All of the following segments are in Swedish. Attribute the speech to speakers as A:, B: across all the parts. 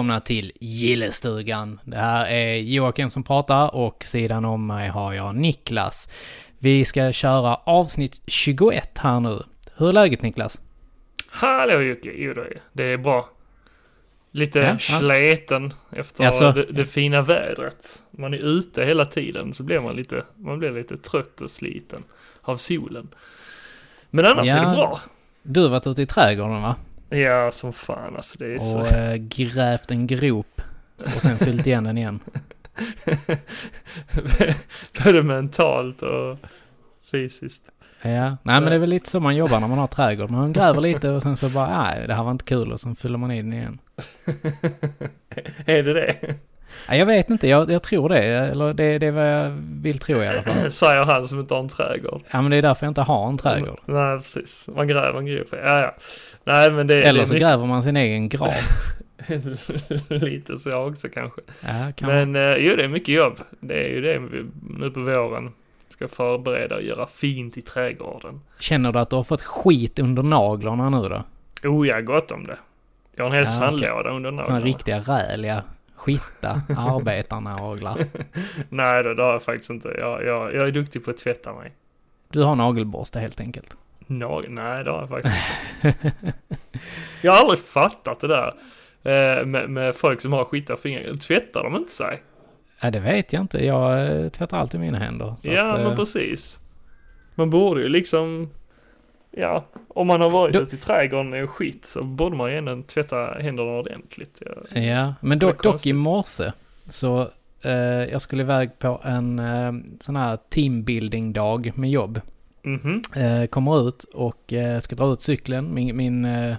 A: Välkomna till Gillestugan. Det här är Joakim som pratar och sidan om mig har jag Niklas. Vi ska köra avsnitt 21 här nu. Hur är läget Niklas?
B: Hallå Jocke! Jo då, det är bra. Lite
A: Ja, ja.
B: sleten efter
A: Jaså?
B: det, det fina vädret. Man är ute hela tiden så blir man lite, man blir lite trött och sliten av solen. Men annars
A: Ja.
B: är det bra.
A: Du har varit ute i trädgården va?
B: Ja, som fan alltså. Det är så...
A: Och äh, grävt en grop och sen fyllt igen den igen.
B: Både mentalt och fysiskt.
A: Ja, nej men det är väl lite så man jobbar när man har trädgård. Man gräver lite och sen så bara, nej det här var inte kul och sen fyller man i den igen.
B: är det det?
A: Nej, jag vet inte, jag, jag tror det. Eller det, det är vad jag vill tro i alla fall.
B: Säger han som inte har en trädgård.
A: Ja men det är därför jag inte har en trädgård.
B: Nej, precis. Man gräver en grop. Ja, ja. Nej, men det,
A: Eller
B: det
A: så
B: är
A: gräver man sin egen grav.
B: Lite så också kanske.
A: Ja, kan man.
B: Men eh, jo, det är mycket jobb. Det är ju det vi nu på våren ska förbereda och göra fint i trädgården.
A: Känner du att du har fått skit under naglarna nu då?
B: Oh, jag har gott om det. Jag har en hel
A: Ja,
B: sandlåda under
A: Såna
B: naglarna.
A: riktiga räliga, skitta arbetarnaglar.
B: Nej då, det har jag faktiskt inte. Jag, jag, jag är duktig på att tvätta mig.
A: Du har nagelborste helt enkelt.
B: No, nej, det har jag faktiskt. Jag har aldrig fattat det där. eh, Med, med folk som har skitiga fingrar. Tvättar de inte sig?
A: Ja, det vet jag inte. Jag eh, tvättar alltid mina händer.
B: Ja,
A: att,
B: men
A: eh,
B: precis. Man borde ju liksom... Ja, om man har varit
A: Då-
B: ute i trädgården och skit så borde man ju ändå tvätta händerna ordentligt. Ja.
A: Ja, men dock, dock i morse så eh, jag skulle iväg på en eh, sån här teambuilding-dag med jobb.
B: Mhm.
A: Eh, kommer ut och eh, ska dra ut cykeln. Min, min eh,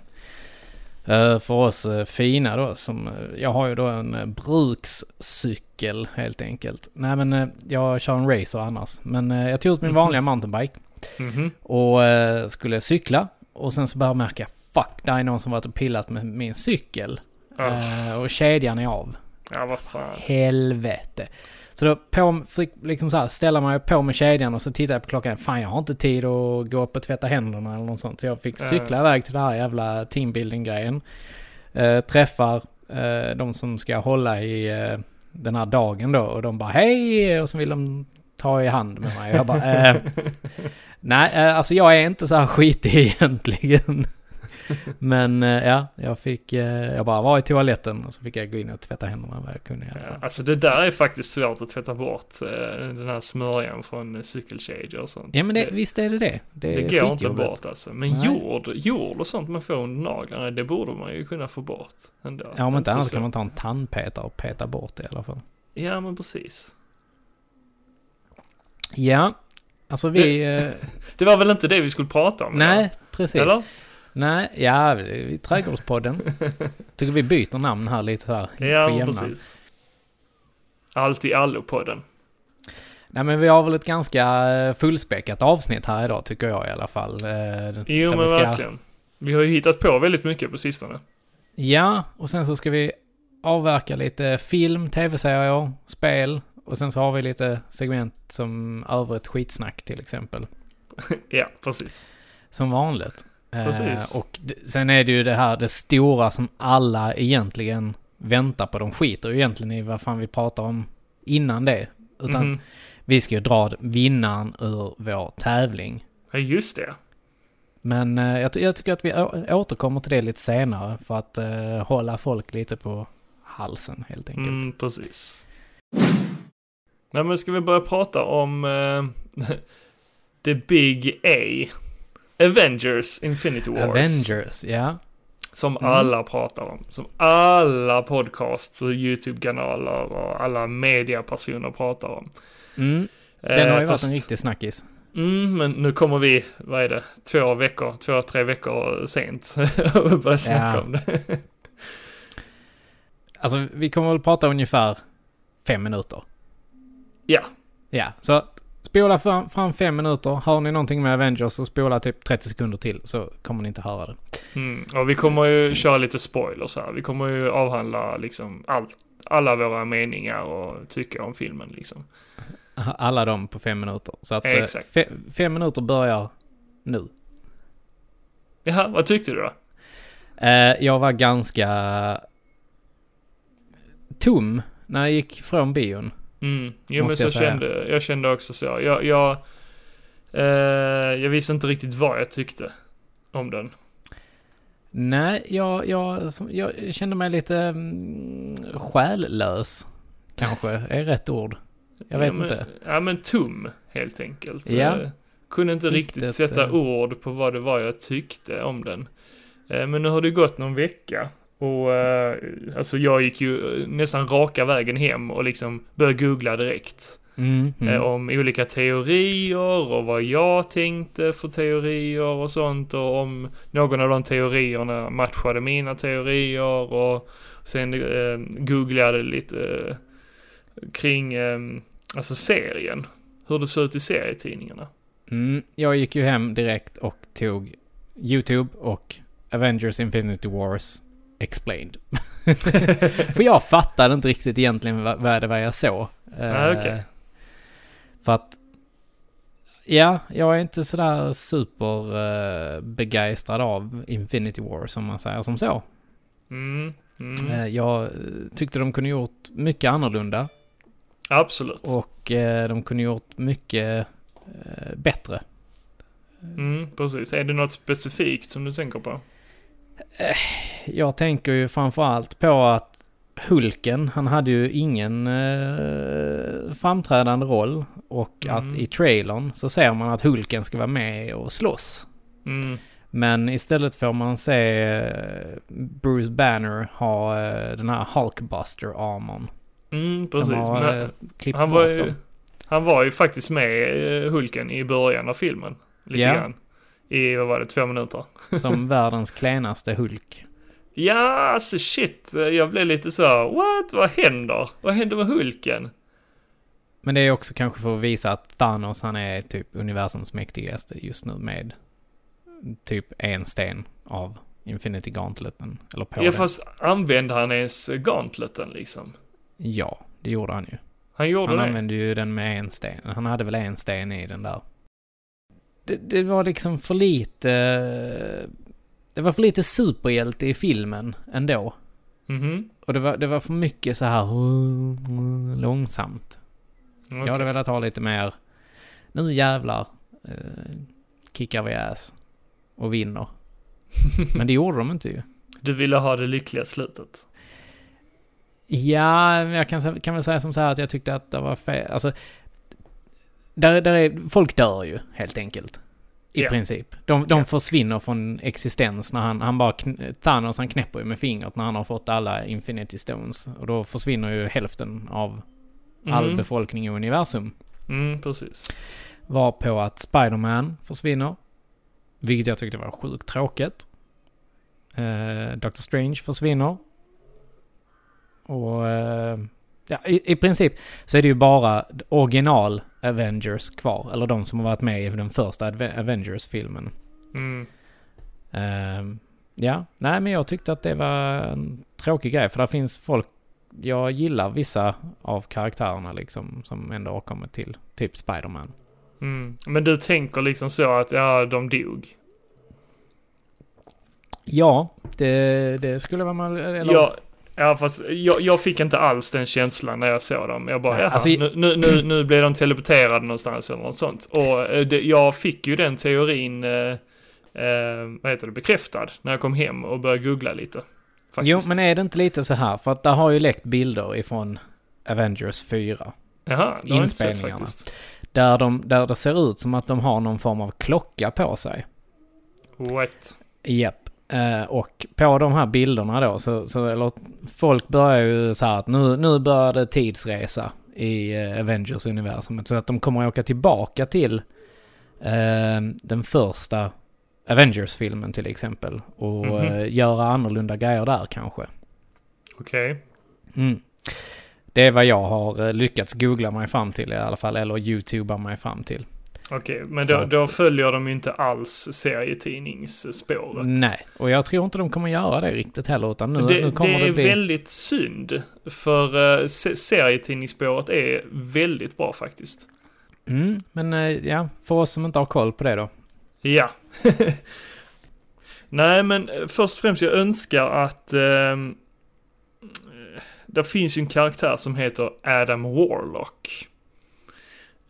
A: för oss fina då, som, jag har ju då en brukscykel helt enkelt. Nej men jag kör en racer annars. Men jag tog ut min vanliga mountainbike
B: Mhm.
A: och eh, skulle cykla. Och sen så började jag märka, fuck, det är någon som varit och pillat med min cykel. Eh, och kedjan är av.
B: ja, vad fan.
A: Helvete. Så då på, fick liksom så här, ställa mig på med kedjan och så tittade jag på klockan. Fan jag har inte tid att gå upp och tvätta händerna eller något sånt. Så jag fick
B: Ja.
A: cykla iväg till det här jävla teambuilding-grejen. Eh, träffar eh, de som ska hålla i eh, den här dagen då. Och de bara hej! Och så vill de ta i hand med mig. Jag bara eh, Nej, eh, alltså jag är inte så här skitig egentligen. Men eh, ja, jag fick, eh, jag bara var i toaletten och så fick jag gå in och tvätta händerna vad jag kunde i alla
B: Ja,
A: fall.
B: alltså det där är faktiskt svårt att tvätta bort. eh, Den här smörjan från cykelkedjor och sånt.
A: Ja men det, visst är det det. Det,
B: det går inte bort alltså. Men
A: Nej.
B: jord, jord och sånt man får under naglarna, det borde man ju kunna få bort ändå.
A: Ja om inte annars kan man ta en tandpetare och peta bort det i alla fall.
B: Ja men precis.
A: Ja, alltså vi... eh,
B: Det var väl inte det vi skulle prata om?
A: nej, precis.
B: Eller?
A: Nej, ja, vi- Trädgårdspodden. Tycker vi byter namn här lite så här.
B: Ja, precis. Allt i allo-podden.
A: Nej men vi har väl ett ganska eh, fullspäckat avsnitt här idag tycker jag i alla fall. Eh,
B: Jo men
A: vi ska-
B: verkligen. Vi har ju hittat på väldigt mycket på sistone.
A: Ja, och sen så ska vi avverka lite film, tv-serier, spel. Och sen så har vi lite segment som övrigt skitsnack till exempel.
B: ja, precis.
A: Som vanligt.
B: Precis.
A: Eh, och sen är det ju det här, det stora som alla egentligen väntar på. De skiter ju egentligen i vad fan vi pratar om innan det. Utan
B: Mhm.
A: vi ska ju dra vinnaren ur vår tävling.
B: Ja, just det.
A: Men eh, jag, jag tycker att vi återkommer till det lite senare för att eh, hålla folk lite på halsen helt enkelt.
B: Mm, precis. Nej men ska vi börja prata om eh, The Big A. Avengers Infinity Wars.
A: Avengers, ja.
B: Som
A: Mm.
B: alla pratar om. Som alla podcasts och YouTube-kanaler och alla mediapersoner pratar om.
A: Mm. Den
B: Eh,
A: har ju varit
B: fast-
A: en riktig snackis.
B: Mm, men nu kommer vi, vad är det, två veckor, två, tre veckor sent och börja snacka
A: Ja.
B: om det.
A: Alltså vi kommer väl prata ungefär fem minuter.
B: Ja.
A: Ja, så spola fram, fram fem minuter. Har ni någonting med Avengers så spola typ 30 sekunder till så kommer ni inte höra det.
B: Mm, och vi kommer ju köra lite spoilers här. Vi kommer ju avhandla liksom allt, alla våra meningar och tycka om filmen liksom.
A: Alla dem på fem minuter. Så att eh,
B: Exakt.
A: fe- fem minuter börjar nu.
B: Jaha, vad tyckte du då?
A: Eh, jag var ganska tom när jag gick från bion.
B: Mm. Jo men så
A: jag
B: kände, jag kände också så. Jag, jag, eh, jag visste inte riktigt vad jag tyckte om den.
A: Nej, jag, jag, jag kände mig lite mm, själlös. Kanske är rätt ord. Jag vet
B: ja, men,
A: inte.
B: Ja men tom, helt enkelt.
A: Ja.
B: Eh, kunde inte riktigt,
A: Riktigt,
B: sätta
A: eh.
B: ord på vad det var jag tyckte om den. Eh, men nu har det gått någon vecka. Och eh, alltså jag gick ju eh, nästan raka vägen hem och liksom började googla direkt.
A: Mm, mm.
B: Eh, om olika teorier och vad jag tänkte för teorier och sånt och om någon av de teorierna matchade mina teorier och sen eh, googlade lite eh, kring eh, alltså serien. Hur det såg ut i serietidningarna.
A: Mm, jag gick ju hem direkt och tog YouTube och Avengers Infinity Wars Explained. För jag fattade inte riktigt egentligen vad, det var jag såg. Eh,
B: Ah, okej.
A: För att... Ja, jag är inte sådär super eh, av Infinity War som man säger som så.
B: Mm, mm,
A: Eh, jag eh, tyckte de kunde gjort mycket annorlunda
B: absolut.
A: och eh, de kunde gjort mycket eh, bättre.
B: Mm, precis. Är det något specifikt som du tänker på?
A: Jag tänker ju framförallt på att Hulken, han hade ju ingen eh, framträdande roll och
B: Mm.
A: att i trailern så ser man att Hulken ska vara med och slåss.
B: Mm,
A: Men istället får man se eh, Bruce Banner ha eh, den här Hulkbuster-armorn.
B: mm,
A: De
B: precis.
A: har eh,
B: han, var ju, han var ju faktiskt med eh, Hulken i början av filmen. Lite
A: Ja.
B: grann. I, vad var det, två minuter?
A: Som världens klenaste Hulk.
B: Ja, alltså shit. Jag blev lite så, what? Vad händer? Vad händer med Hulken?
A: Men det är också kanske för att visa att Thanos han är typ universums mäktigaste just nu med typ en sten av Infinity Gauntleten. Eller på
B: Ja,
A: det.
B: fast använde han ens gauntleten liksom?
A: Ja, det gjorde han ju.
B: Han gjorde
A: Han
B: det?
A: använde ju den med en sten. Han hade väl en sten i den där. Det, det var liksom för lite... Det var för lite superhjälte i filmen ändå.
B: Mhm.
A: Och det var, det var för mycket så här långsamt.
B: Okej.
A: Jag hade velat ha lite mer... Nu jävlar eh, kickar vi ass. Och vinner. Men det gjorde de inte ju.
B: Du ville ha det lyckliga slutet?
A: Ja, jag kan, kan väl säga som så här att jag tyckte att det var fel. Alltså, där, där är, folk dör ju helt enkelt. I
B: Ja.
A: princip. De, de
B: Ja.
A: försvinner från existens när han, han bara, Thanos han knäpper ju med fingret när han har fått alla Infinity Stones. Och då försvinner ju hälften av all
B: Mm.
A: befolkning i universum.
B: Mm, precis.
A: Var på att Spider-Man försvinner. Vilket jag tyckte var sjukt tråkigt. Eh, Doctor Strange försvinner. Och eh, ja, i, i princip så är det ju bara original Avengers kvar. Eller de som har varit med i den första Avengers-filmen.
B: Mm.
A: Eh, ja, nej men jag tyckte att det var en tråkig grej. För där finns folk, jag gillar vissa av karaktärerna liksom som ändå har kommit till. Typ Spider-Man.
B: Mm. Men du tänker liksom så att, ja, de dog?
A: Ja, det, det skulle vara. Eller,
B: Ja, ja fast jag, jag fick inte alls den känslan när jag såg dem. Jag bara, jaha,
A: alltså-
B: nu, nu, nu, nu blev de teleporterade någonstans eller något sånt. Och eh, det, jag fick ju den teorin, eh, eh, vad heter det, bekräftad när jag kom hem och började googla lite. Faktiskt.
A: Jo, men är det inte lite så här? För att det har ju läckt bilder ifrån Avengers 4.
B: Jaha, det har jag inte sett faktiskt.
A: Där, de, där det ser ut som att de har någon form av klocka på sig.
B: What?
A: Japp. Eh, och på de här bilderna då, så, så eller folk börjar ju så här att nu, nu börjar det tidsresa i eh, Avengers-universumet. Så att de kommer att åka tillbaka till eh, den första Avengers-filmen till exempel. Och
B: Mhm.
A: eh, göra annorlunda grejer där kanske.
B: Okej.
A: Mm. Det är vad jag har lyckats googla mig fram till i alla fall, eller youtuba mig fram till.
B: Okej, men då, då följer de ju inte alls serietidningsspåret.
A: Nej, och jag tror inte de kommer göra det riktigt heller, utan nu,
B: det,
A: nu kommer
B: det
A: det,
B: är
A: bli...
B: väldigt synd. För uh, serietidningsspåret är väldigt bra faktiskt.
A: Mm, men eh, ja, för oss som inte har koll på det då.
B: Ja. Nej, men eh, först och främst jag önskar att eh, det finns ju en karaktär som heter Adam Warlock.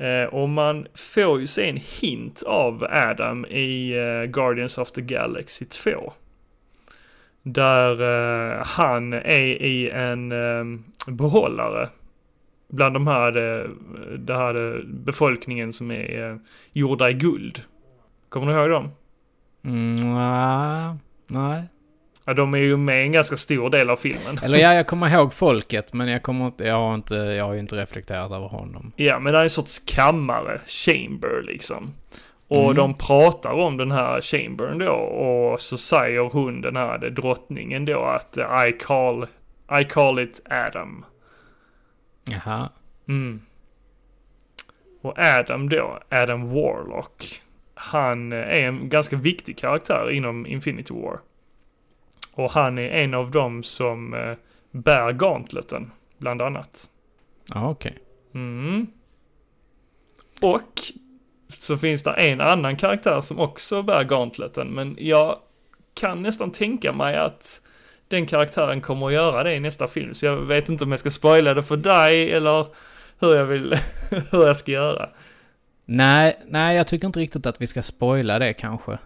B: Eh, och man får ju se en hint av Adam i eh, Guardians of the Galaxy 2. Där eh, han är i en ehm, behållare. Bland de här, det här befolkningen som är gjorda i guld. Kommer du ihåg dem?
A: Mm, nej, nej.
B: Ja, de är ju med en ganska stor del av filmen.
A: Eller ja, jag kommer ihåg folket, men jag kommer inte, jag har inte, jag har ju inte reflekterat över honom.
B: Ja, men det är en sorts kammare, chamber liksom. Och
A: Mm.
B: de pratar om den här chambern då och så säger hon den här drottningen då att I call, I call it Adam.
A: Jaha.
B: Mm. Och Adam då, Adam Warlock, han är en ganska viktig karaktär inom Infinity War. Och han är en av dem som eh, bär gauntleten, bland annat.
A: Ja, okej.
B: Mm. Och så finns det en annan karaktär som också bär gauntleten, men jag kan nästan tänka mig att den karaktären kommer att göra det i nästa film, så jag vet inte om jag ska spoila det för dig eller hur jag vill, hur jag ska göra.
A: Nej, nej, jag tycker inte riktigt att vi ska spoila det kanske.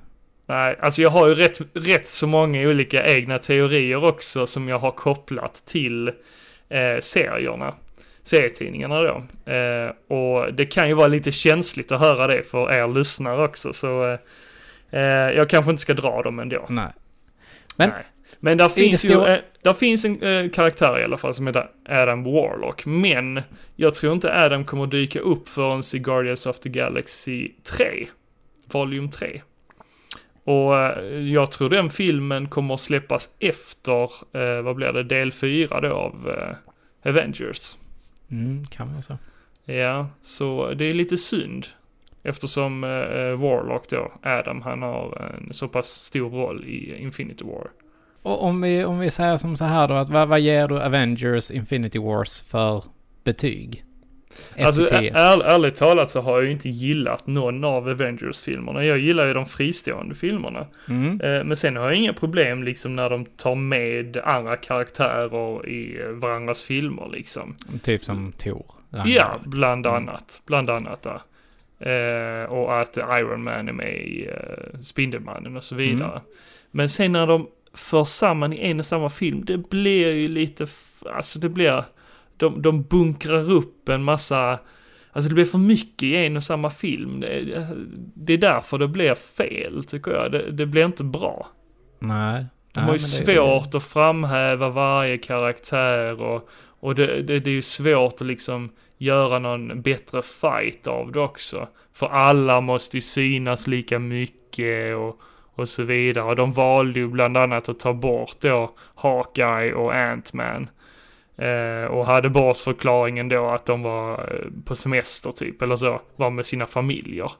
B: Nej, alltså jag har ju rätt, rätt så många olika egna teorier också som jag har kopplat till eh, serierna, serietidningarna då. Eh, och det kan ju vara lite känsligt att höra det för er lyssnare också, så eh, eh, jag kanske inte ska dra dem ändå.
A: Nej. Men-
B: Nej. Men där
A: det
B: finns ju, eh, där finns en eh, karaktär i alla fall som heter Adam Warlock, men jag tror inte Adam kommer dyka upp förrän i Guardians of the Galaxy 3, Volume 3. Och eh, jag tror den filmen kommer att släppas efter, eh, vad blir det, del 4 då av eh, Avengers.
A: Mm, kan vara så.
B: Ja, så det är lite synd. Eftersom eh, eh, Warlock då, Adam, han har en så pass stor roll i Infinity War.
A: Och om vi, om vi säger som så här då, att vad, vad ger du Avengers Infinity Wars för betyg? 1
B: Alltså
A: till 10.
B: är, ärligt talat så har jag ju inte gillat någon av Avengers-filmerna. Jag gillar ju de fristående filmerna.
A: Mm.
B: Eh, Men sen har jag inga problem liksom när de tar med andra karaktärer i varandras filmer liksom.
A: Typ som Thor.
B: Ja, bland
A: Mm.
B: annat. Bland annat där. Eh, och att Iron Man är med i eh, Spindelmannen och så vidare.
A: Mm.
B: Men sen när de för samman i en och samma film, det blir ju lite, alltså det blir, de, de bunkrar upp en massa, alltså det blir för mycket i en och samma film. Det, det är därför det blir fel, tycker jag. Det, det blir inte bra.
A: Nej.
B: De har ju
A: men det-
B: svårt att framhäva varje karaktär och, och det, det, det är ju svårt att liksom göra någon bättre fight av det också. För alla måste ju synas lika mycket och, och så vidare. De valde ju bland annat att ta bort då Hawkeye och Ant-Man. Eh, och hade bort förklaringen då att de var eh, på semester typ, eller så, var med sina familjer.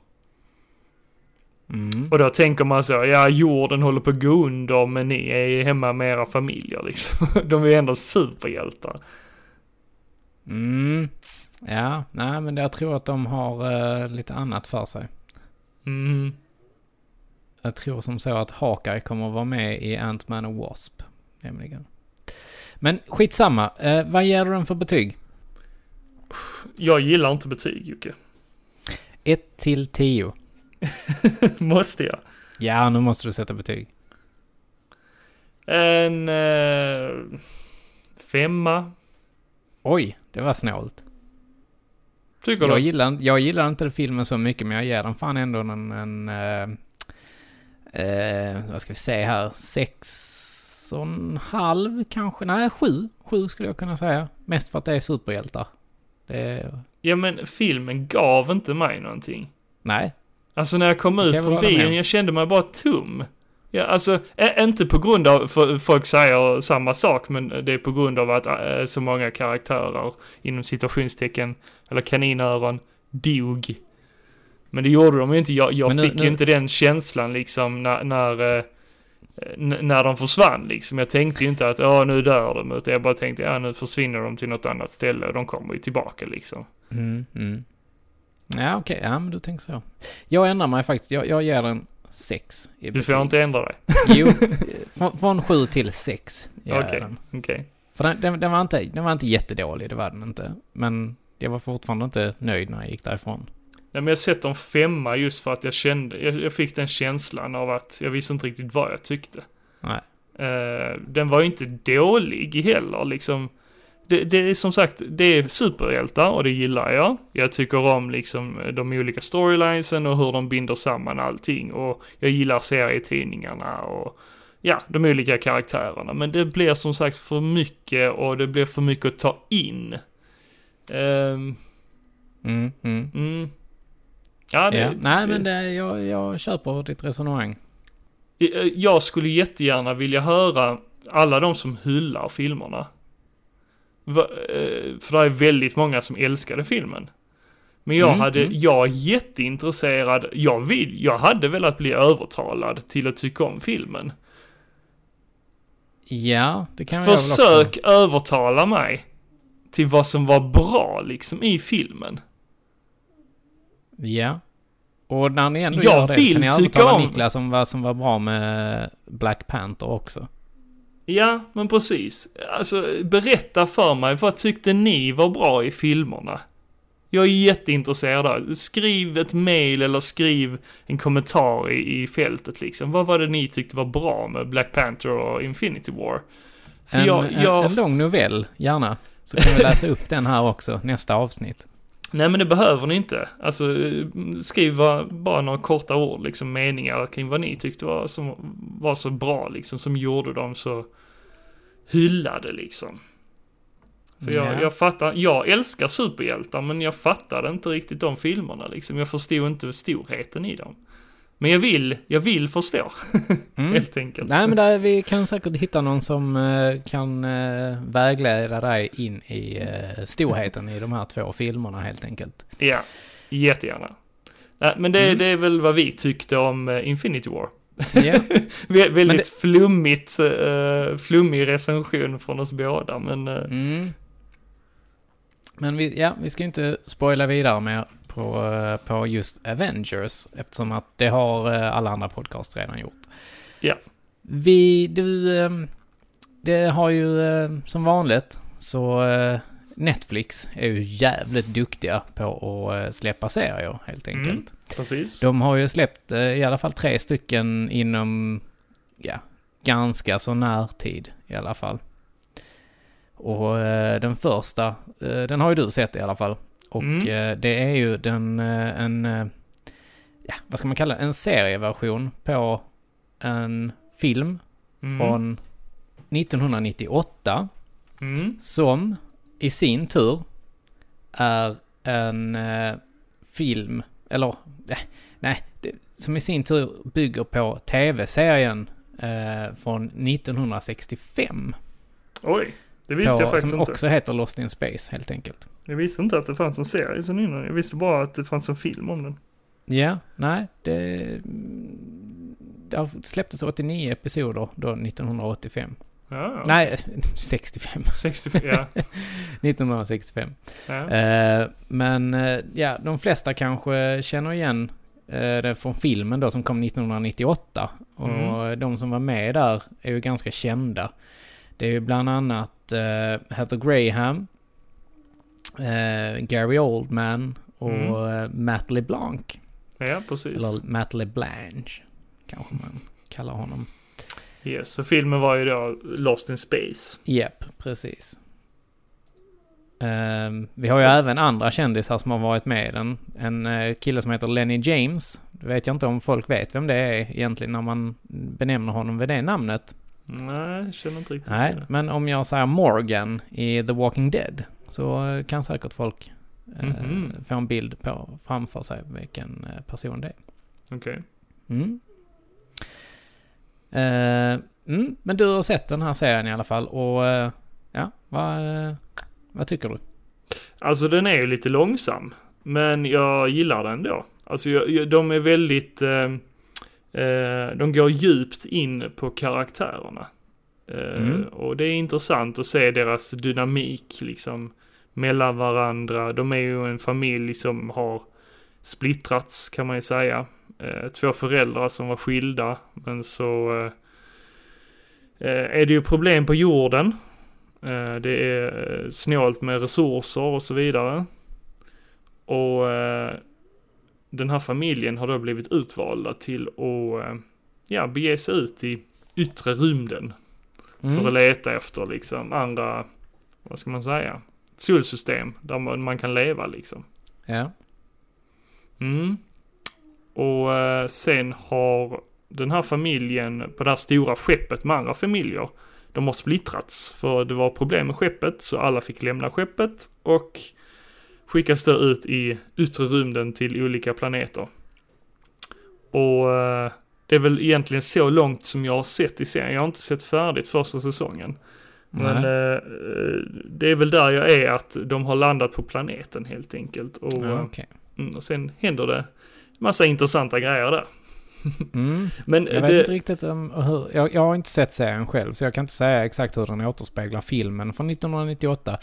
A: Mm.
B: Och då tänker man så, ja jorden håller på att gå under men ni är hemma med era familjer liksom. De är ju ändå superhjältar.
A: Mm. Ja, nej men jag tror att de har eh, lite annat för sig.
B: Mm.
A: Jag tror som så att Hawkeye kommer att vara med i Ant-Man och Wasp. Nämligen. Men skitsamma. Eh, vad ger du den för betyg?
B: Jag gillar inte betyg Jocke.
A: 1 till 10.
B: Måste jag?
A: Ja, nu måste du sätta betyg.
B: En eh, femma,
A: Oj, det var snålt.
B: tycker
A: Jag
B: du?
A: gillar, jag gillar inte filmen så mycket, men jag ger den fan ändå en... en eh, eh, vad ska vi säga här? Sex och en halv kanske? Nej, sju. Sju skulle jag kunna säga. Mest för att det är superhjältar. Det är,
B: Ja men filmen gav inte mig någonting.
A: nej.
B: Alltså när jag kom
A: kan
B: ut
A: jag
B: från
A: om.
B: jag kände mig bara tom. Ja, alltså, inte på grund av, för folk säger samma sak, men det är på grund av att äh, så många karaktärer, inom citationstecken, eller kaninöron, dog. Men det gjorde de ju inte, jag, jag
A: nu-
B: fick
A: nu-
B: ju inte den känslan liksom när, när, när de försvann liksom. Jag tänkte ju inte att, ja nu dör de, utan jag bara tänkte, ja nu försvinner de till något annat ställe och de kommer ju tillbaka liksom.
A: Mm, mm. Ja, okej. Ja, men du tänker så. Jag ändrar mig faktiskt. Jag, jag ger den 6 i
B: Du
A: betyg.
B: får inte ändra dig.
A: Jo, från, från 7 till 6 ger jag
B: Okej.
A: den.
B: Okej.
A: För den, den, den, var inte, den var inte jättedålig, det var den inte. Men jag var fortfarande inte nöjd när jag gick därifrån.
B: Nej men jag sätter en femma just för att jag kände, jag, jag fick den känslan av att jag visste inte riktigt vad jag tyckte.
A: Nej.
B: Eh, den var ju inte dålig heller liksom. Det, det är som sagt, det är superhjältar och det gillar jag. Jag tycker om liksom de olika storylinesen och hur de binder samman allting och jag gillar serietidningarna och ja, de olika karaktärerna. Men det blir som sagt för mycket och det blir för mycket att ta in. Ehm,
A: Mm, mm.
B: mm. Ja, det,
A: Ja. Nej, men det, jag, jag köper ditt resonemang.
B: Eh, Jag skulle jättegärna vilja höra alla de som hyllar filmerna. Eh, För det är väldigt många som älskade filmen. Men jag
A: Mm,
B: hade,
A: mm.
B: jag är jätteintresserad, jag vill, jag hade velat bli övertalad till att tycka om filmen.
A: Ja, det kan jag väl också.
B: Försök övertala mig till vad som var bra liksom i filmen.
A: Ja. Och när ni ändå
B: Jag
A: gör det
B: vill
A: kan ni
B: tycka om-
A: Niklas om vad som var bra med Black Panther också.
B: Ja, men precis. Alltså, berätta för mig, vad tyckte ni var bra i filmerna? Jag är jätteintresserad av Skriv ett mail eller skriv en kommentar i, i fältet liksom. Vad var det ni tyckte var bra med Black Panther och Infinity War? För
A: En,
B: jag, jag,
A: en, en lång novell, gärna. Så kan vi läsa upp den här också, nästa avsnitt.
B: Nej men det behöver ni inte. Alltså skriv bara- några korta ord, liksom meningar kring vad ni tyckte var, som var så bra liksom, som gjorde dem så hyllade liksom. För jag,
A: Ja.
B: jag fattar, jag älskar superhjältar men jag fattade inte riktigt de filmerna liksom. Jag förstod inte storheten i dem. Men jag vill, jag vill förstå,
A: Mm.
B: helt enkelt.
A: Nej men där, vi kan säkert hitta någon som eh, kan eh, vägleda dig in i uh, storheten i de här två filmerna helt enkelt.
B: Ja, jättegärna. Nej, men det,
A: Mm.
B: det är väl vad vi tyckte om Infinity War. Vä- Väldigt
A: det-
B: flummigt, uh, flummig recension från oss båda, men
A: mm. Men vi, ja, vi ska inte spoila vidare mer på, eh, på just Avengers eftersom att det har eh, alla andra podcasts redan gjort.
B: Ja.
A: Vi, du, eh, det har ju eh, som vanligt så eh, Netflix är ju jävligt duktiga på att släppa serier helt
B: Mm.
A: enkelt.
B: precis.
A: De har ju släppt i alla fall tre stycken inom, ja, ganska så närtid i alla fall. Och den första, den har ju du sett i alla fall. Och
B: Mm.
A: eh, det är ju den, eh, en, eh, ja, vad ska man kalla det, en serieversion på en film
B: Mm.
A: från 1998
B: Mm.
A: som i sin tur är en film, eller nej, som i sin tur bygger på tv-serien eh, från 1965.
B: Oj, det visste
A: På,
B: jag faktiskt
A: som
B: inte.
A: också heter Lost in Space helt enkelt.
B: Jag visste inte att det fanns en serie sen innan. Jag visste bara att det fanns en film om den.
A: Ja, nej, det, det släpptes 89 episoder då 1985.
B: Ja,
A: Nej, 65.
B: 65, ja.
A: 1965.
B: ja.
A: Eh, men eh, ja, de flesta kanske känner igen eh, det från filmen då som kom 1998. Och
B: Mm.
A: de som var med där är ju ganska kända. Det är ju bland annat eh, Heather Graham, eh, Gary Oldman och
B: Mm.
A: eh, Matt LeBlanc.
B: ja, precis.
A: Eller Matt LeBlanche kanske man kallar honom.
B: Yes, så filmen var ju då Lost in Space.
A: Japp, precis. Ehm, vi har ju även andra kändisar som har varit med i den. En eh, kille som heter Lenny James. Det vet jag inte om folk vet vem det är egentligen när man benämner honom vid det namnet.
B: Nej, jag känner inte riktigt
A: Nej,
B: det.
A: men om jag säger Morgan i The Walking Dead så kan säkert folk eh,
B: Mhm.
A: få en bild på framför sig vilken eh, person det är.
B: Okej.
A: Mm. Eh, mm, men du har sett den här serien i alla fall och eh, ja, vad, eh, vad tycker du?
B: Alltså den är ju lite långsam. Men jag gillar den då. Alltså jag, jag, de är väldigt... Eh, de går djupt in på karaktärerna. Eh,
A: Mm.
B: Och det är intressant att se deras dynamik liksom mellan varandra. De är ju en familj som har splittrats kan man ju säga. Eh, två föräldrar som var skilda, men så eh, eh är det ju problem på jorden. Eh, det är snålt med resurser och så vidare. Och den här familjen har då blivit utvalda till att ja, bege sig ut i yttre rymden. Mm. För att leta efter liksom andra, vad ska man säga, solsystem där man, man kan leva liksom.
A: Ja.
B: Mm. Och eh, sen har den här familjen på det här stora skeppet med andra familjer, de har splittrats. För det var problem med skeppet, så alla fick lämna skeppet och skickas då ut i yttre rymden till olika planeter. Och eh, det är väl egentligen så långt som jag har sett i serien. Jag har inte sett färdigt första säsongen. Men eh, det är väl där jag är, att de har landat på planeten helt enkelt. Och,
A: ja, okay.
B: mm, och sen händer det massa intressanta grejer där.
A: Mm. Men jag vet det... inte riktigt um, hur, jag, jag, har inte sett serien själv så jag kan inte säga exakt hur den återspeglar filmen från 1998.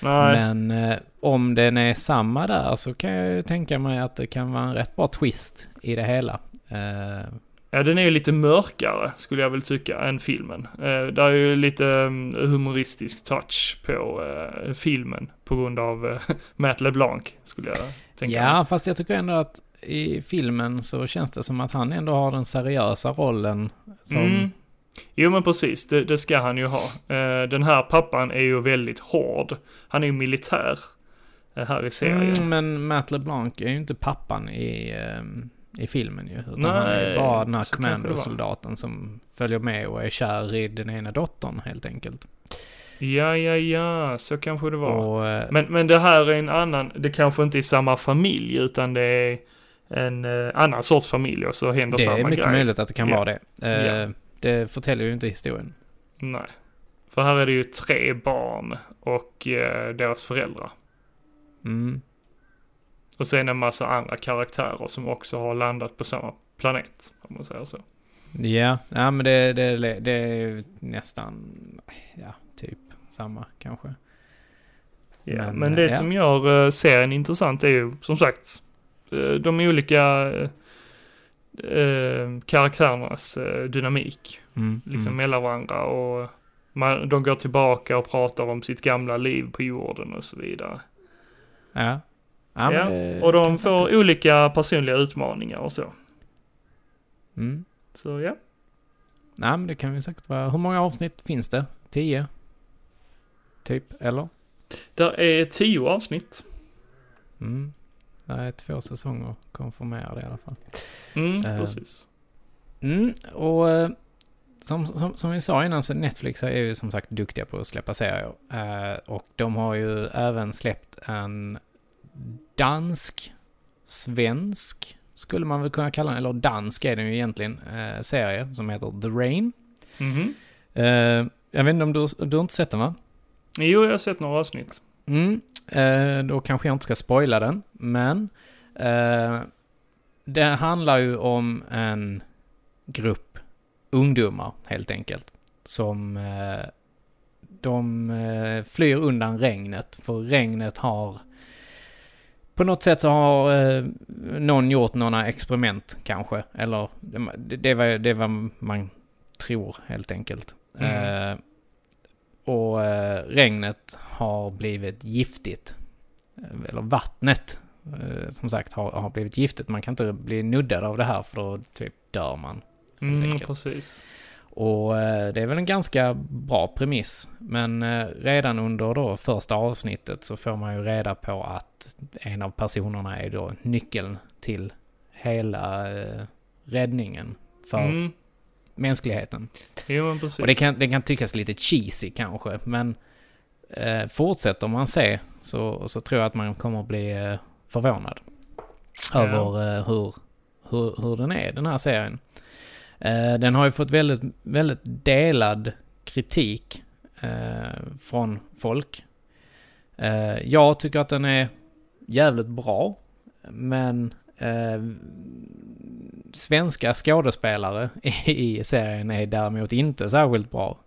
A: Nej. Men eh, om den är samma där så kan jag ju tänka mig att det kan vara en rätt bra twist i det hela. Eh,
B: Ja, den är ju lite mörkare skulle jag väl tycka än filmen. Eh, det är ju lite um, humoristisk touch på uh, filmen på grund av uh, Matt LeBlanc skulle jag tänka.
A: Ja, mig. fast jag tycker ändå att i filmen så känns det som att han ändå har den seriösa rollen som... Mm.
B: Jo men precis, det, det, ska han ju ha. Uh, den här pappan är ju väldigt hård. Han är ju militär här i serien.
A: Mm, men Matt LeBlanc är ju inte pappan i... Um i filmen ju. Utan Nej, han är bara den här commandosoldaten som följer med och är kär i den ena dottern helt enkelt.
B: Ja, ja, ja, så kanske det var. Och, eh, men, men det här är en annan, det kanske inte är samma familj utan det är en uh, annan sorts familj och så händer samma
A: grej. Det är mycket
B: grej.
A: möjligt att det kan ja. vara det. Uh, ja. Det förtäljer ju inte historien.
B: Nej. För här är det ju tre barn och uh, deras föräldrar.
A: Mm.
B: Och sen en massa andra karaktärer som också har landat på samma planet, om man säger så.
A: Ja, ja men det, det, det är nästan, ja, typ samma kanske.
B: Ja, men, men det ja. som gör serien intressant är ju som sagt de olika uh, karaktärernas dynamik.
A: Mm,
B: liksom
A: mm.
B: mellan varandra och man, de går tillbaka och pratar om sitt gamla liv på jorden och så vidare.
A: Ja,
B: Ja, ja och de får säkert. olika personliga utmaningar och så.
A: Mm.
B: Så ja.
A: Nej, men det kan ju säkert vara. Hur många avsnitt finns det? Tio? Typ, eller?
B: Där är tio avsnitt.
A: Mm. Det är två säsonger konfirmerade i alla fall.
B: Mm, uh, precis.
A: Mm, och uh, som, som, som vi sa innan så Netflix är ju som sagt duktiga på att släppa serier. Uh, och de har ju även släppt en dansk, svensk, skulle man väl kunna kalla den, eller dansk är den ju egentligen, eh, serie som heter The Rain.
B: Mm -hmm.
A: eh, jag vet inte om du, du har inte sett den va?
B: Jo, jag har sett några avsnitt.
A: Mm, eh, då kanske jag inte ska spoila den, men eh, det handlar ju om en grupp ungdomar helt enkelt. Som eh, de eh, flyr undan regnet, för regnet har på något sätt så har eh, någon gjort några experiment kanske. Eller det, det, var, det var man tror helt enkelt. Mm. Eh, och eh, regnet har blivit giftigt. Eller vattnet eh, som sagt har, har blivit giftigt. Man kan inte bli nuddad av det här för då typ dör man.
B: Mm, precis.
A: Och eh, det är väl en ganska bra premiss. Men eh, redan under då första avsnittet så får man ju reda på att en av personerna är då nyckeln till hela eh, räddningen för mm. Mänskligheten.
B: Jo, men precis.
A: Och det kan, det kan tyckas lite cheesy kanske, men eh, fortsätter man se så, så tror jag att man kommer att bli eh, förvånad ja. över eh, hur, hur, hur den är, den här serien. Eh, den har ju fått väldigt, väldigt delad kritik eh, från folk. Eh, jag tycker att den är jävligt bra, men svenska skådespelare i serien är däremot inte särskilt bra.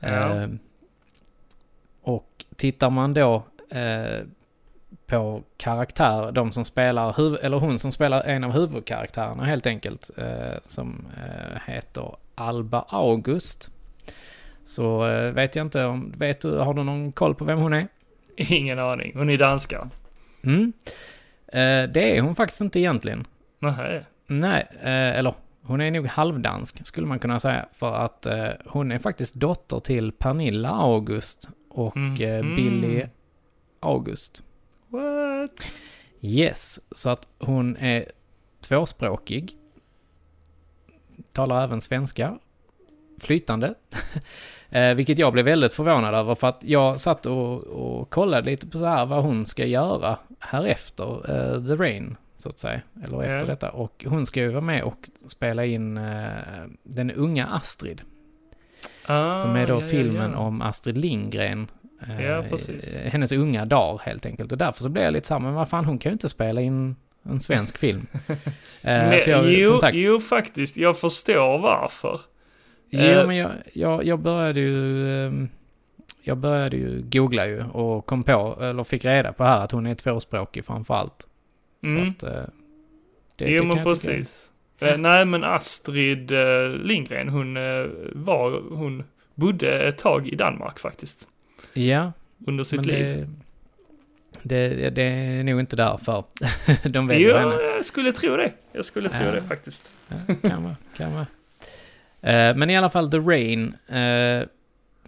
B: Ja.
A: och tittar man då på karaktär, de som spelar, huv- eller hon som spelar en av huvudkaraktärerna helt enkelt, eh, som eh, heter Alba August. Så eh, vet jag inte om, vet du, har du någon koll på vem hon är?
B: Ingen aning. Hon är danska.
A: Mm. Eh, det är hon faktiskt inte egentligen.
B: Nähä.
A: Nej, eh, eller hon är nog halvdansk skulle man kunna säga. För att eh, hon är faktiskt dotter till Pernilla August och
B: Mhm.
A: Billy August.
B: What?
A: Yes, så att hon är tvåspråkig. Talar även svenska. Flytande. vilket jag blev väldigt förvånad över för att jag satt och, och kollade lite på så här vad hon ska göra här efter eh, The Rain, så att säga. Eller efter
B: Ja.
A: detta. Och hon ska ju vara med och spela in eh, den unga Astrid.
B: Ah,
A: Som är då
B: ja, ja,
A: filmen
B: ja.
A: om Astrid Lindgren. eh,
B: Ja, precis.
A: Hennes unga dagar helt enkelt. Och därför så blev jag lite så här, men vad fan, hon kan ju inte spela in en svensk film.
B: Men,
A: så jag,
B: jo,
A: sagt,
B: jo, faktiskt. Jag förstår varför.
A: jo, men jag, jag, jag började ju... Jag började ju googla ju och kom på, eller fick reda på här att hon är tvåspråkig framför allt.
B: Mm.
A: Så att... eh, Det,
B: jo,
A: det
B: men precis. Eh, nej, men Astrid eh, Lindgren, hon eh, var, hon bodde ett tag i Danmark faktiskt.
A: Ja,
B: Under sitt
A: men
B: liv.
A: det, det, det är nog inte därför de väljer
B: Jo,
A: henne.
B: jag skulle tro det. Jag skulle tro
A: Ja.
B: det faktiskt.
A: Ja, kan vara, kan vara. Eh, men i alla fall The Rain.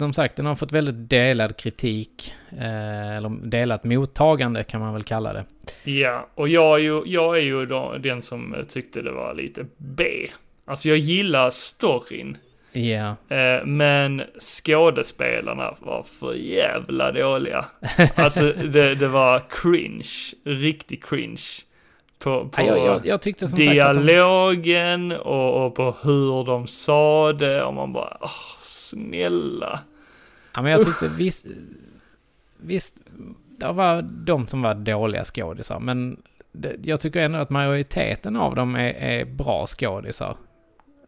A: Som sagt, den har fått väldigt delad kritik. eh, eller delat mottagande kan man väl kalla det.
B: Ja, och jag är ju, jag är ju den som tyckte det var lite B. Alltså jag gillar storyn,
A: Ja,
B: eh, men skådespelarna var för jävla dåliga. Alltså det, det var cringe, riktig cringe. På, på
A: Ja, jag, jag, tyckte som att de,
B: dialogen och, och på hur de sa det och man bara, åh, snälla.
A: Ja, men jag tyckte visst, visst, det var de som var dåliga skådisar, men det, jag tycker ändå att majoriteten av dem är, är bra skådisar.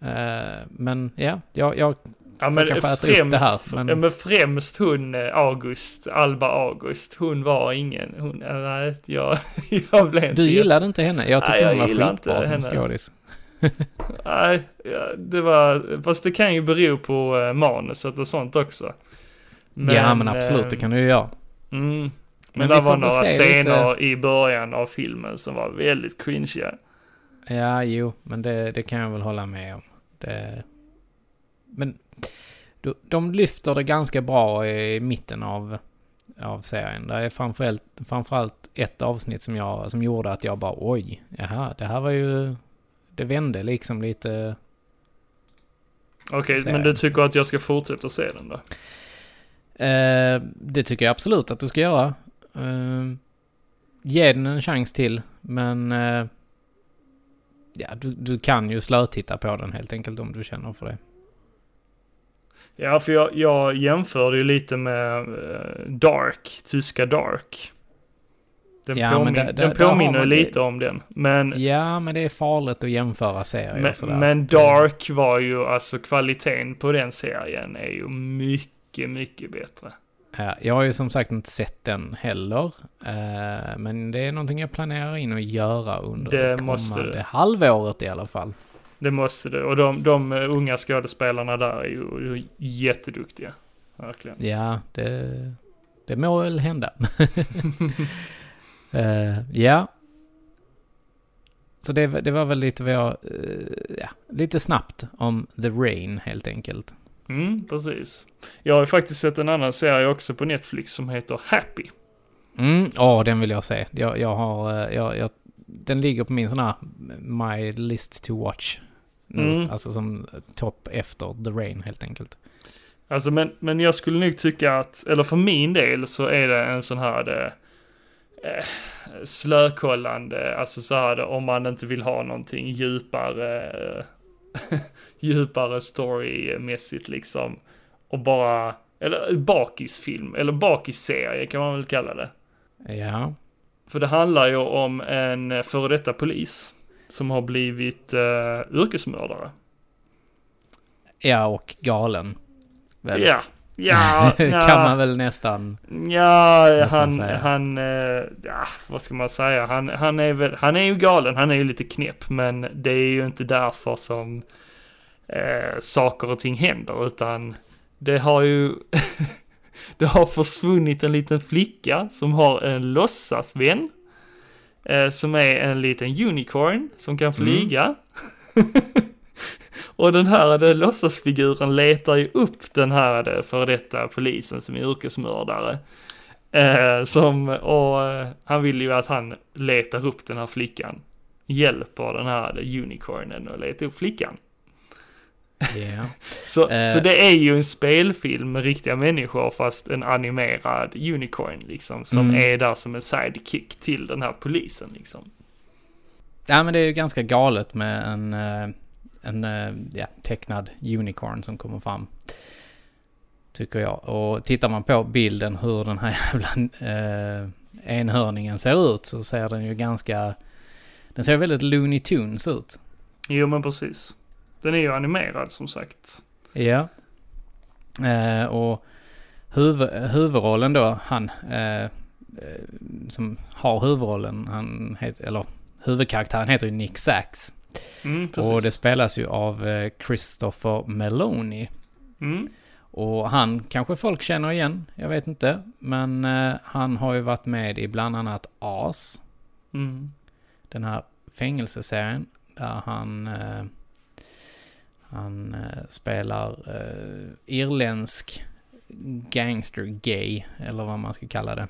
A: Eh, men ja, jag, jag
B: Ja,
A: Får kanske äta upp det här, men-
B: men... men främst hon eh, August, Alba August, hon var ingen, hon, eh, nej, jag, jag blev inte...
A: Du gillade inte henne? Jag tyckte
B: Nej, jag
A: hon var skitbra som skådis.
B: Nej, ja, det var, fast det kan ju bero på manuset och sånt också.
A: Ja, men absolut,
B: eh,
A: det kan du ju göra.
B: Mm, men,
A: Men
B: det var några
A: se lite-
B: scener i början av filmen som var väldigt cringeiga.
A: Ja, jo, men det, det kan jag väl hålla med om. Det... Men de, lyfter det ganska bra i mitten av, av serien. Det är framförallt, framförallt ett avsnitt som, jag, som gjorde att jag bara oj, jaha, det här var ju... Det vände liksom lite...
B: Okej,
A: Serien.
B: men du tycker att jag ska fortsätta se den då?
A: Eh, det tycker jag absolut att du ska göra. Eh, ge den en chans till, men... Eh, ja, du, du kan ju slötitta på den helt enkelt om du känner för det.
B: Ja, för jag, jag jämförde ju lite med eh, Dark, tyska Dark. Den,
A: Ja, men
B: påmin-
A: där- där-
B: den påminner
A: man det.
B: lite om den. Men,
A: Ja, men det är farligt att jämföra serier och sådär.
B: men, men Dark var ju, alltså kvaliteten på den serien är ju mycket, mycket bättre.
A: Ja, jag har ju som sagt inte sett den heller. Eh, men det är någonting jag planerar in att göra under
B: Det
A: det, kommande
B: du.
A: halvåret i alla fall.
B: Det måste det. Och de, de unga skådespelarna där är ju, jätteduktiga. Verkligen.
A: Ja, det, det må väl hända. Eh, ja. Så det, det var väl lite vad jag, eh, ja, lite snabbt om The Rain helt enkelt.
B: Mm, precis. Jag har ju faktiskt sett en annan serie också på Netflix som heter Happy.
A: Mm, ja, den vill jag se. Jag, jag har, eh, jag, jag, den ligger på min sån här My List to Watch. Nu,
B: Mm.
A: Alltså som topp efter The Rain helt enkelt.
B: Alltså men, men jag skulle nog tycka att, eller för min del så är det en sån här eh, slökollande, alltså så här om man inte vill ha någonting djupare, eh, djupare storymässigt liksom. Och bara, eller bakisfilm, eller bakisserie kan man väl kalla det.
A: Ja.
B: För det handlar ju om en före detta polis som har blivit uh, yrkesmördare.
A: Ja, och galen. Väl?
B: Ja, Ja,
A: kan
B: ja,
A: man väl nästan.
B: ja
A: nästan
B: han,
A: säga.
B: han, eh, ja, vad ska man säga? Han, han är väl, han är ju galen, han är ju lite knäpp, men det är ju inte därför som eh, saker och ting händer, utan det har ju, det har försvunnit en liten flicka som har en låtsasvän, eh, som är en liten unicorn som kan flyga. Och den här den låtsasfiguren letar ju upp den här eh, före detta polisen som är yrkesmördare. Eh, som, och eh, han vill ju att han letar upp den här flickan. Hjälper den här unicornen att leta upp flickan.
A: Ja.
B: Så,
A: Eh.
B: så det är ju en spelfilm med riktiga människor fast en animerad unicorn liksom. Som
A: Mm.
B: är där som en sidekick till den här polisen liksom.
A: ja, men det är ju ganska galet med en, eh, en eh, ja, tecknad unicorn som kommer fram. Tycker jag. Och tittar man på bilden hur den här jävla eh, enhörningen ser ut så ser den ju ganska... Den ser väldigt Looney Tunes ut.
B: Jo men precis. Den är ju animerad som sagt.
A: Ja. Eh, och huvud, huvudrollen då, han eh, eh, som har huvudrollen, han heter, eller huvudkaraktären heter ju Nick Sachs.
B: Mm.
A: Och det spelas ju av eh, Christopher Meloni.
B: Mm.
A: Och han kanske folk känner igen, jag vet inte. Men eh, han har ju varit med i bland annat As,
B: Mm.
A: den här fängelseserien där han eh, han eh, spelar eh, irländsk gangster gay eller vad man ska kalla det.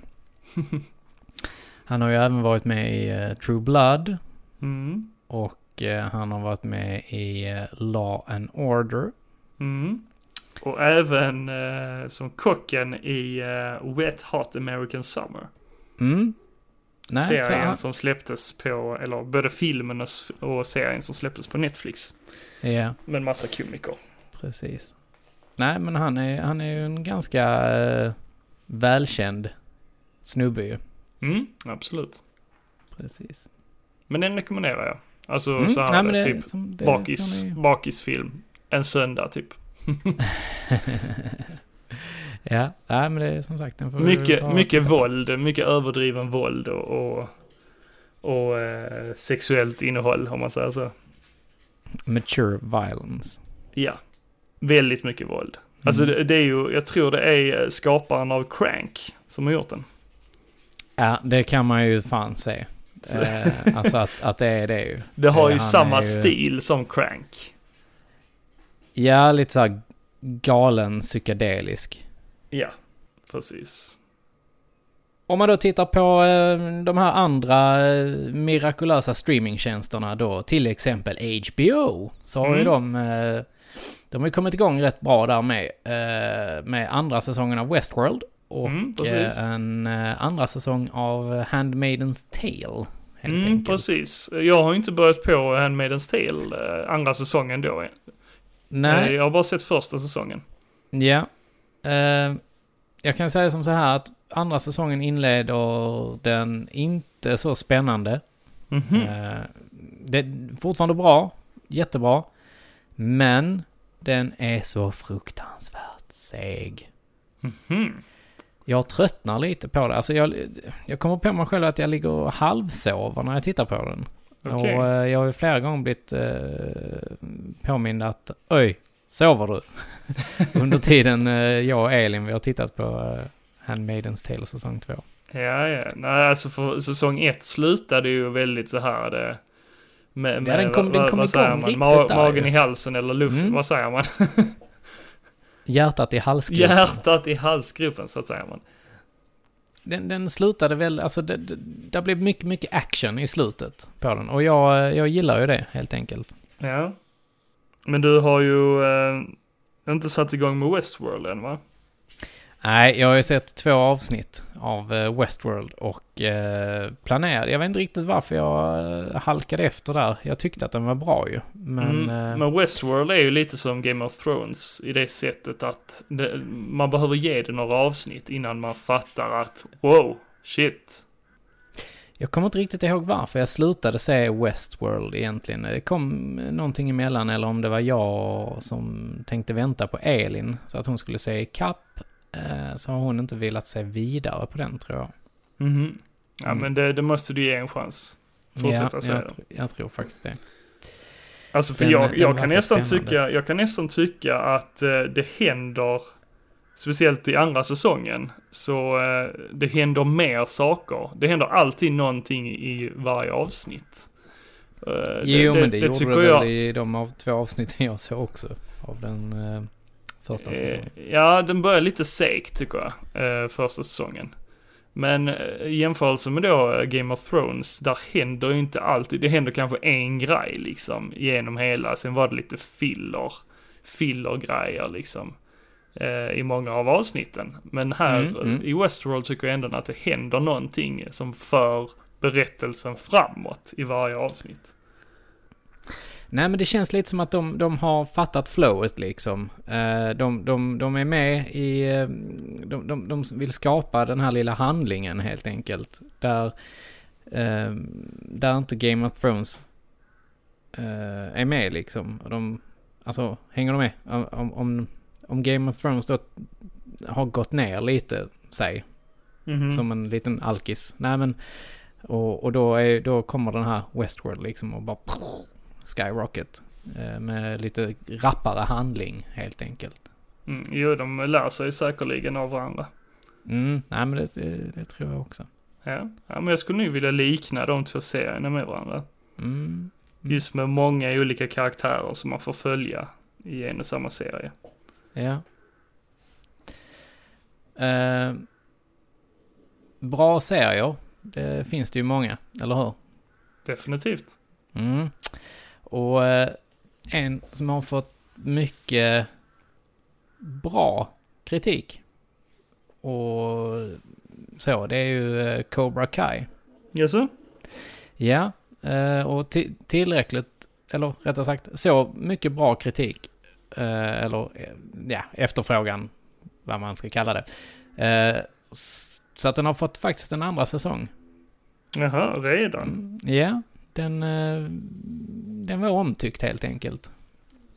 A: Han har ju även varit med i eh, True Blood
B: Mm.
A: och han har varit med i eh, Law and Order.
B: Mm. Och även eh, som kocken i eh, Wet Hot American Summer.
A: Mm. Nej,
B: serien som släpptes på, eller både filmen och, serien som släpptes på Netflix.
A: ja,
B: Med en massa komiker.
A: precis. Nej, men han är, han är ju en ganska eh, välkänd snubbe ju.
B: Mm, absolut.
A: Precis.
B: Men den rekommenderar jag. Alltså
A: Mm,
B: så här,
A: nej, det-
B: typ
A: som- det
B: bakis,
A: ni-
B: bakisfilm. En söndag typ.
A: ja, nej, men det är som sagt, den får
B: Mycket, mycket våld, mycket överdriven våld och, och, och eh, sexuellt innehåll om man säger så.
A: Mature violence.
B: Ja, väldigt mycket våld. Alltså
A: Mm.
B: det, det är ju, jag tror det är skaparen av Crank som har gjort den.
A: Ja, det kan man ju fan se. Eh, alltså att, att det är det ju.
B: Det har ju
A: han
B: samma
A: ju-
B: stil som Crank.
A: Ja, lite så här galen psykedelisk.
B: Ja, precis.
A: Om man då tittar på eh, de här andra eh, mirakulösa streamingtjänsterna då, till exempel HBO, så har ju
B: Mm.
A: de, eh, de har ju kommit igång rätt bra där med, med andra säsongen av Westworld och
B: Mm,
A: eh, en eh, andra säsong av Handmaidens Tale. Helt
B: Mm,
A: enkelt.
B: precis. Jag har inte börjat på Handmaidens Tale, eh, andra säsongen då.
A: Nej,
B: Jag har bara sett första säsongen.
A: Ja. Eh, jag kan säga som så här att andra säsongen inleder den inte så spännande.
B: Mhm.
A: Eh, det är fortfarande bra, jättebra. Men den är så fruktansvärt seg.
B: Mhm.
A: Jag tröttnar lite på det. Alltså jag, jag kommer på mig själv att jag ligger och halvsover när jag tittar på den.
B: Okej.
A: Och eh, jag har ju flera gånger blivit eh, påmind att oj, sover du? Under tiden eh, jag och Elin vi har tittat på eh, Handmaidens Tale säsong två.
B: Ja, ja. Nej, alltså för säsong ett slutade ju väldigt så här det... Med, med,
A: den kom- den kom
B: vad säger
A: igång
B: man?
A: riktigt
B: Ma-
A: där
B: magen
A: ju.
B: i halsen eller luft,
A: Mm.
B: vad säger man?
A: Hjärtat i halsgropen.
B: Hjärtat i halsgropen, så att säga man.
A: Den, den slutade väl, alltså det, det, det blev mycket, mycket action i slutet på den. Och jag, jag gillar ju det helt enkelt.
B: Ja. Men du har ju eh, inte satt igång med Westworld än va?
A: Nej, jag har ju sett två avsnitt av eh, Westworld och eh, planerade, jag vet inte riktigt varför jag eh, halkade efter där. Jag tyckte att den var bra ju. Men...
B: mm.
A: eh,
B: Men Westworld är ju lite som Game of Thrones i det sättet att det, man behöver ge det några avsnitt innan man fattar att wow, shit.
A: Jag kommer inte riktigt ihåg varför jag slutade se Westworld egentligen. Det kom någonting emellan eller om det var jag som tänkte vänta på Elin så att hon skulle se ikapp. Eh, så har hon inte velat se vidare på den tror jag.
B: Mhm. Ja
A: Mm.
B: men det, det måste du ge en chans. Fortsätta se
A: jag,
B: den.
A: tr- jag tror faktiskt det.
B: Alltså för
A: Den-
B: jag,
A: den
B: jag, kan nästan
A: spännande.
B: tycka, jag kan nästan tycka att eh, det händer, speciellt i andra säsongen, så eh, det händer mer saker. Det händer alltid någonting i varje avsnitt.
A: Jo, men det, gjorde
B: tycker
A: det väl
B: jag-
A: i de av, två avsnitten jag såg också. Av den första
B: Eh,
A: säsongen.
B: Ja, den börjar lite segt tycker jag, eh, första säsongen. Men eh, i jämförelse med då Game of Thrones, där händer ju inte alltid, det händer kanske en grej liksom genom hela, sen var det lite filler, filler-grejer liksom. I många av avsnitten. Men här
A: Mm, mm.
B: i Westworld tycker jag ändå att det händer någonting som för berättelsen framåt i varje avsnitt.
A: Nej, men det känns lite som att de, de har fattat flowet liksom. Eh, de, de, de är med i... eh, De, de, de vill skapa den här lilla handlingen helt enkelt. Där, eh, där inte Game of Thrones är med liksom. Och de, alltså, hänger de med? Om, om, om Game of Thrones då har gått ner lite, säg,
B: Mhm.
A: som en liten alkis. Nej men, och, och då, är, då kommer den här Westworld liksom och bara skyrocket. Eh, med lite rappare handling helt enkelt.
B: Mm, jo, de lär sig säkerligen av varandra.
A: Mm, nej men det, det, det tror jag också.
B: Ja. ja, men jag skulle nog vilja likna de två serierna med varandra.
A: Mm. Mm.
B: Just med många olika karaktärer som man får följa i en och samma serie.
A: Ja. Eh, bra serier. Det finns det ju många, eller hur?
B: Definitivt.
A: Mm. Och eh, en som har fått mycket bra kritik och så, det är ju eh, Cobra Kai.
B: Jaså?
A: Ja, eh, och ti- tillräckligt, eller rättare sagt, så mycket bra kritik, eller ja, efterfrågan, vad man ska kalla det. Så att den har fått faktiskt en andra säsong.
B: Jaha, redan?
A: Ja, den, eh, den var omtyckt helt enkelt.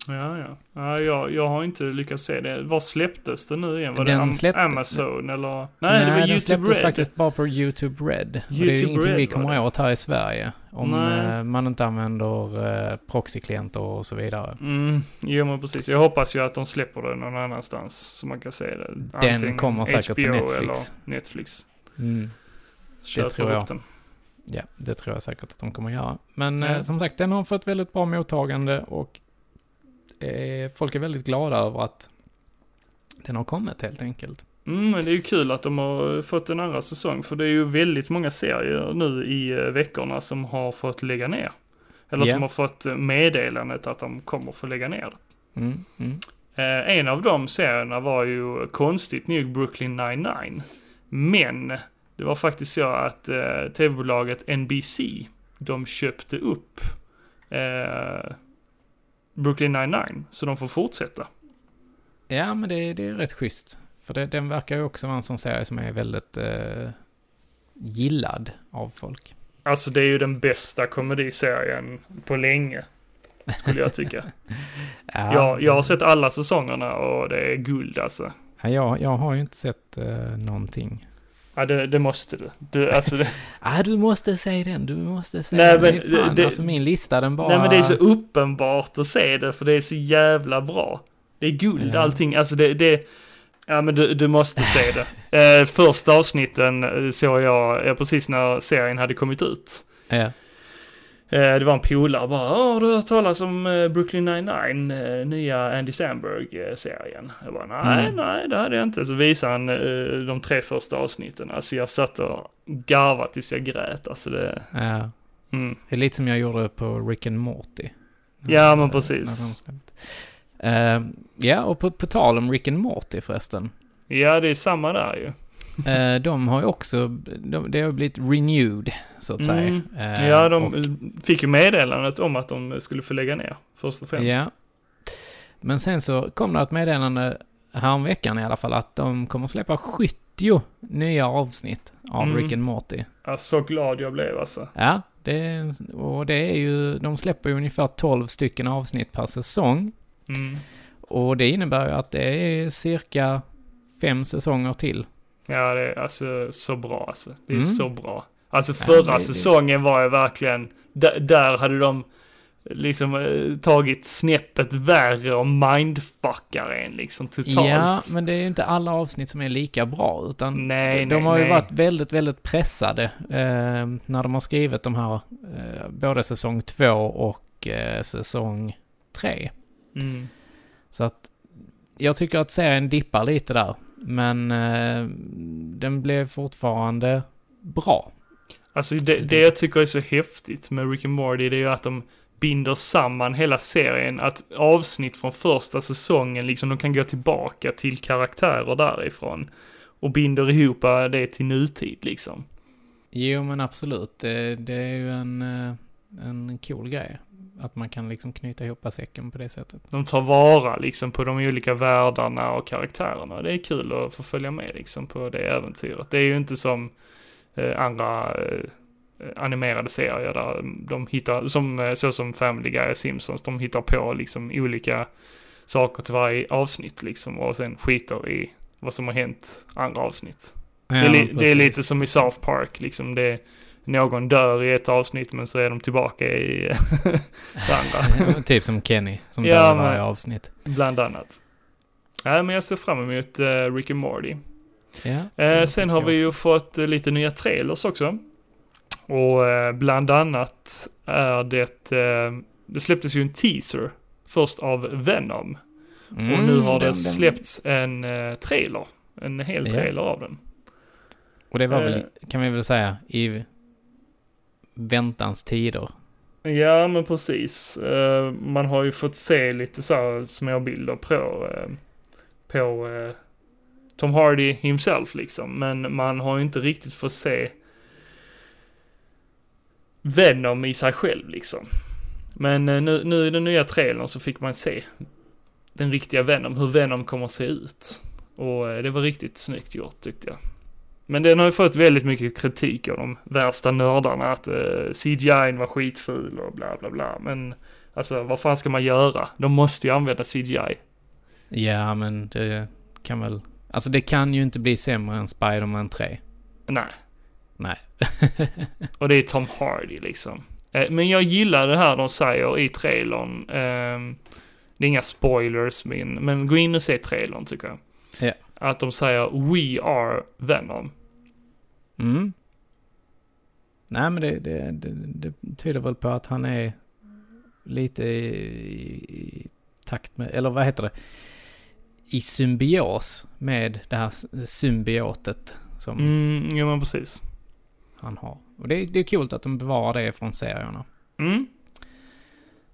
B: Ja, ja. ja jag, jag har inte lyckats se det. Var släpptes det nu igen? Var
A: Den
B: det Am-
A: släppte-
B: Amazon eller? Nej, det var
A: den
B: YouTube
A: släpptes
B: Red.
A: faktiskt bara på YouTube Red. och det är ju
B: YouTube
A: ingenting vi
B: Red var
A: kommer
B: det.
A: åt här i Sverige. Om
B: Nej.
A: eh, man inte använder eh, proxyklienter och så vidare.
B: Mm, jo men precis. Jag hoppas ju att de släpper det någon annanstans så man kan se det. Antingen
A: kommer säkert på
B: HBO
A: Netflix.
B: Eller Netflix.
A: Mm.
B: Köper
A: tror jag.
B: Den.
A: Ja, det tror jag säkert att de kommer göra. Men
B: Ja.
A: eh, som sagt, den har fått väldigt bra mottagande och eh, folk är väldigt glada över att den har kommit helt enkelt.
B: Mm, men det är ju kul att de har fått en andra säsong. För det är ju väldigt många serier nu i eh, veckorna som har fått lägga ner. Eller
A: Ja.
B: som har fått meddelandet att de kommer få lägga ner.
A: Mm, mm.
B: Eh, en av de serierna var ju konstigt nog Brooklyn 99. Men det var faktiskt så att eh, tv-bolaget NBC, de köpte upp eh, Brooklyn 99. Så de får fortsätta.
A: Ja, men det, det är rätt schysst. För det, den verkar ju också vara en sån serie som är väldigt eh, gillad av folk.
B: Alltså det är ju den bästa komediserien på länge. Skulle jag tycka.
A: Ja,
B: jag, jag har sett alla säsongerna och det är guld alltså.
A: Ja, jag, jag har ju inte sett eh, någonting.
B: Ja, det, det måste du. du alltså det,
A: Ah, du måste säga den, du måste säga
B: Nej,
A: den.
B: men
A: fan,
B: det-
A: alltså min lista den bara...
B: Nej men det är så uppenbart att se det för det är så jävla bra. Det är guld
A: Ja.
B: allting, alltså det, det Ja men du, du måste se det. Eh, första avsnitten eh, såg jag eh, precis när serien hade kommit ut.
A: Ja.
B: Eh, det var en polare bara, har du hört talas om eh, Brooklyn 99, eh, nya Andy Samberg-serien? Jag bara, nej,
A: Mm.
B: nej, det hade jag inte. Så visade han de tre första avsnitten. Alltså jag satt och garvade tills jag grät. Alltså det,
A: ja.
B: mm.
A: Det är lite som jag gjorde på Rick and Morty.
B: Ja, men precis.
A: Eh, ja, och på, på tal om Rick and Morty förresten.
B: Ja, det är samma där ju.
A: Eh, de har ju också, de, det har blivit renewed, så att säga.
B: Mm.
A: Eh,
B: Ja, de
A: och-
B: fick ju meddelandet om att de skulle få lägga ner, först och främst.
A: Ja. Men sen så kom det ett meddelande häromveckan i alla fall att de kommer släppa 70 nya avsnitt av
B: Mm.
A: Rick and Morty.
B: Ja, så glad jag blev alltså.
A: Ja, det, och det är ju, de släpper ju ungefär 12 stycken avsnitt per säsong.
B: Mm.
A: Och det innebär ju att det är cirka fem säsonger till.
B: Ja, det är alltså så bra alltså. Det är
A: Mm.
B: så bra. Alltså
A: Ja,
B: förra
A: det-
B: säsongen var jag verkligen, där, där hade de liksom eh, tagit snäppet värre och mindfuckar en liksom totalt.
A: Ja, men det är ju inte alla avsnitt som är lika bra, utan
B: Nej,
A: de
B: nej,
A: har ju
B: nej.
A: varit väldigt, väldigt pressade eh, när de har skrivit de här, eh, både säsong två och eh, säsong tre.
B: Mm.
A: Så att jag tycker att serien dippar lite där, men eh, den blev fortfarande bra.
B: Alltså det, det jag tycker är så häftigt med Rick and Morty det är ju att de binder samman hela serien. Att avsnitt från första säsongen, liksom de kan gå tillbaka till karaktärer därifrån. Och binder ihop det till nutid liksom.
A: Jo, men absolut. Det, det är ju en, eh, en cool grej. Att man kan liksom knyta ihop säcken på det sättet.
B: De tar vara liksom på de olika världarna och karaktärerna. Det är kul att få följa med liksom på det äventyret. Det är ju inte som eh, andra eh, animerade serier där de hittar, som, eh, så som Family Guy och Simpsons, de hittar på liksom olika saker till varje avsnitt liksom och sen skiter i vad som har hänt andra avsnitt. det, är det är lite som i South Park liksom. Det, någon dör i ett avsnitt men så är de tillbaka i det andra.
A: typ som Kenny, som
B: Ja,
A: dör i varje avsnitt.
B: Bland annat. Nej, men jag ser fram emot uh, Rick and Morty.
A: Ja,
B: Eh, sen har vi ju
A: också.
B: fått eh, lite nya trailers också. Och eh, bland annat är det, eh, det släpptes ju en teaser först av Venom. och nu
A: Mm,
B: har
A: den-
B: det
A: den-
B: släppts en eh, trailer. En hel
A: Ja.
B: trailer av den.
A: Och det var väl, kan vi väl säga, i väntans tider.
B: Ja, men precis. Eh, man har ju fått se lite så här små bilder på, eh, på eh, Tom Hardy himself liksom. Men man har ju inte riktigt fått se Venom i sig själv liksom. Men nu, nu i den nya trailern så fick man se den riktiga Venom, hur Venom kommer att se ut. Och det var riktigt snyggt gjort tyckte jag. Men den har ju fått väldigt mycket kritik av de värsta nördarna att eh, CGI var skitful och bla bla bla. Men alltså vad fan ska man göra? De måste ju använda CGI.
A: Ja, men det kan väl... Alltså det kan ju inte bli sämre än Spider-Man 3.
B: Nej.
A: Nej.
B: Och det är Tom Hardy liksom. Eh, Men jag gillar det här de säger i trailern. Ehm, Det är inga spoilers men, men gå in och se trailern tycker jag.
A: Ja.
B: Att de säger We are Venom.
A: Mm. Nej, men det, det, det, det tyder väl på att han är lite i, i takt med, eller vad heter det? I symbios med det här symbiotet som
B: Mm, ja men precis.
A: han har. Och det, det är kul att de bevarar det från serierna.
B: Mm.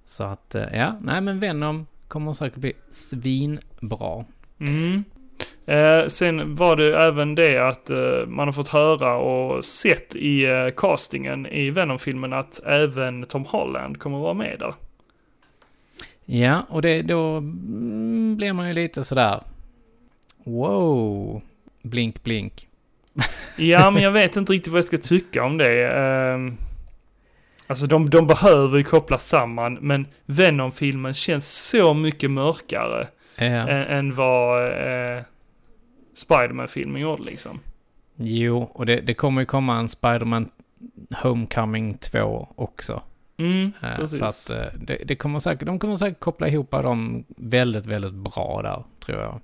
A: Så att, eh, ja, nej men Venom kommer säkert bli svinbra.
B: Mm. Eh, sen var det även det att eh, man har fått höra och sett i eh, castingen i Venom-filmen att även Tom Holland kommer vara med där.
A: Ja, och det, då mm, blir man ju lite sådär, wow, blink blink.
B: Ja, men jag vet inte riktigt vad jag ska tycka om det. Ehm, alltså de, de behöver ju kopplas samman, men Venom-filmen känns så mycket mörkare
A: Ja.
B: än, än vad eh, Spiderman-filmen gjorde liksom.
A: Jo, och det, det kommer ju komma en Spider-Man Homecoming 2 också.
B: Mm,
A: Eh,
B: precis.
A: Så att eh, det, det kommer säkert, de kommer säkert koppla ihop dem väldigt, väldigt bra där, tror jag.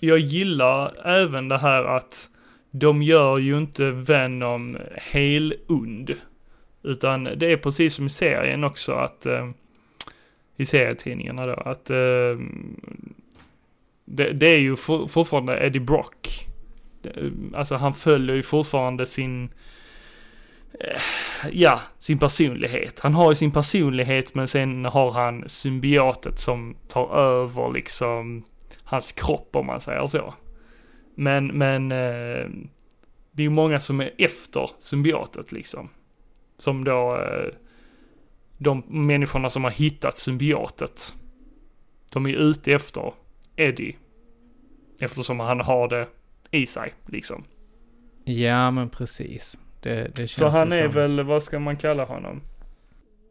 B: Jag gillar även det här att de gör ju inte Venom helund. Utan det är precis som i serien också att, eh, i serietidningarna då, att det, det är ju for, fortfarande Eddie Brock. Alltså han följer ju fortfarande sin, eh, ja, sin personlighet. Han har ju sin personlighet men sen har han symbiotet som tar över liksom hans kropp om man säger så. Men, men eh, det är ju många som är efter symbiotet liksom. Som då eh, de människorna som har hittat symbiotet. De är ju ute efter Eddie. Eftersom han har det i sig, liksom.
A: Ja, men precis. Det, det känns
B: Så han är
A: som
B: väl, vad ska man kalla honom?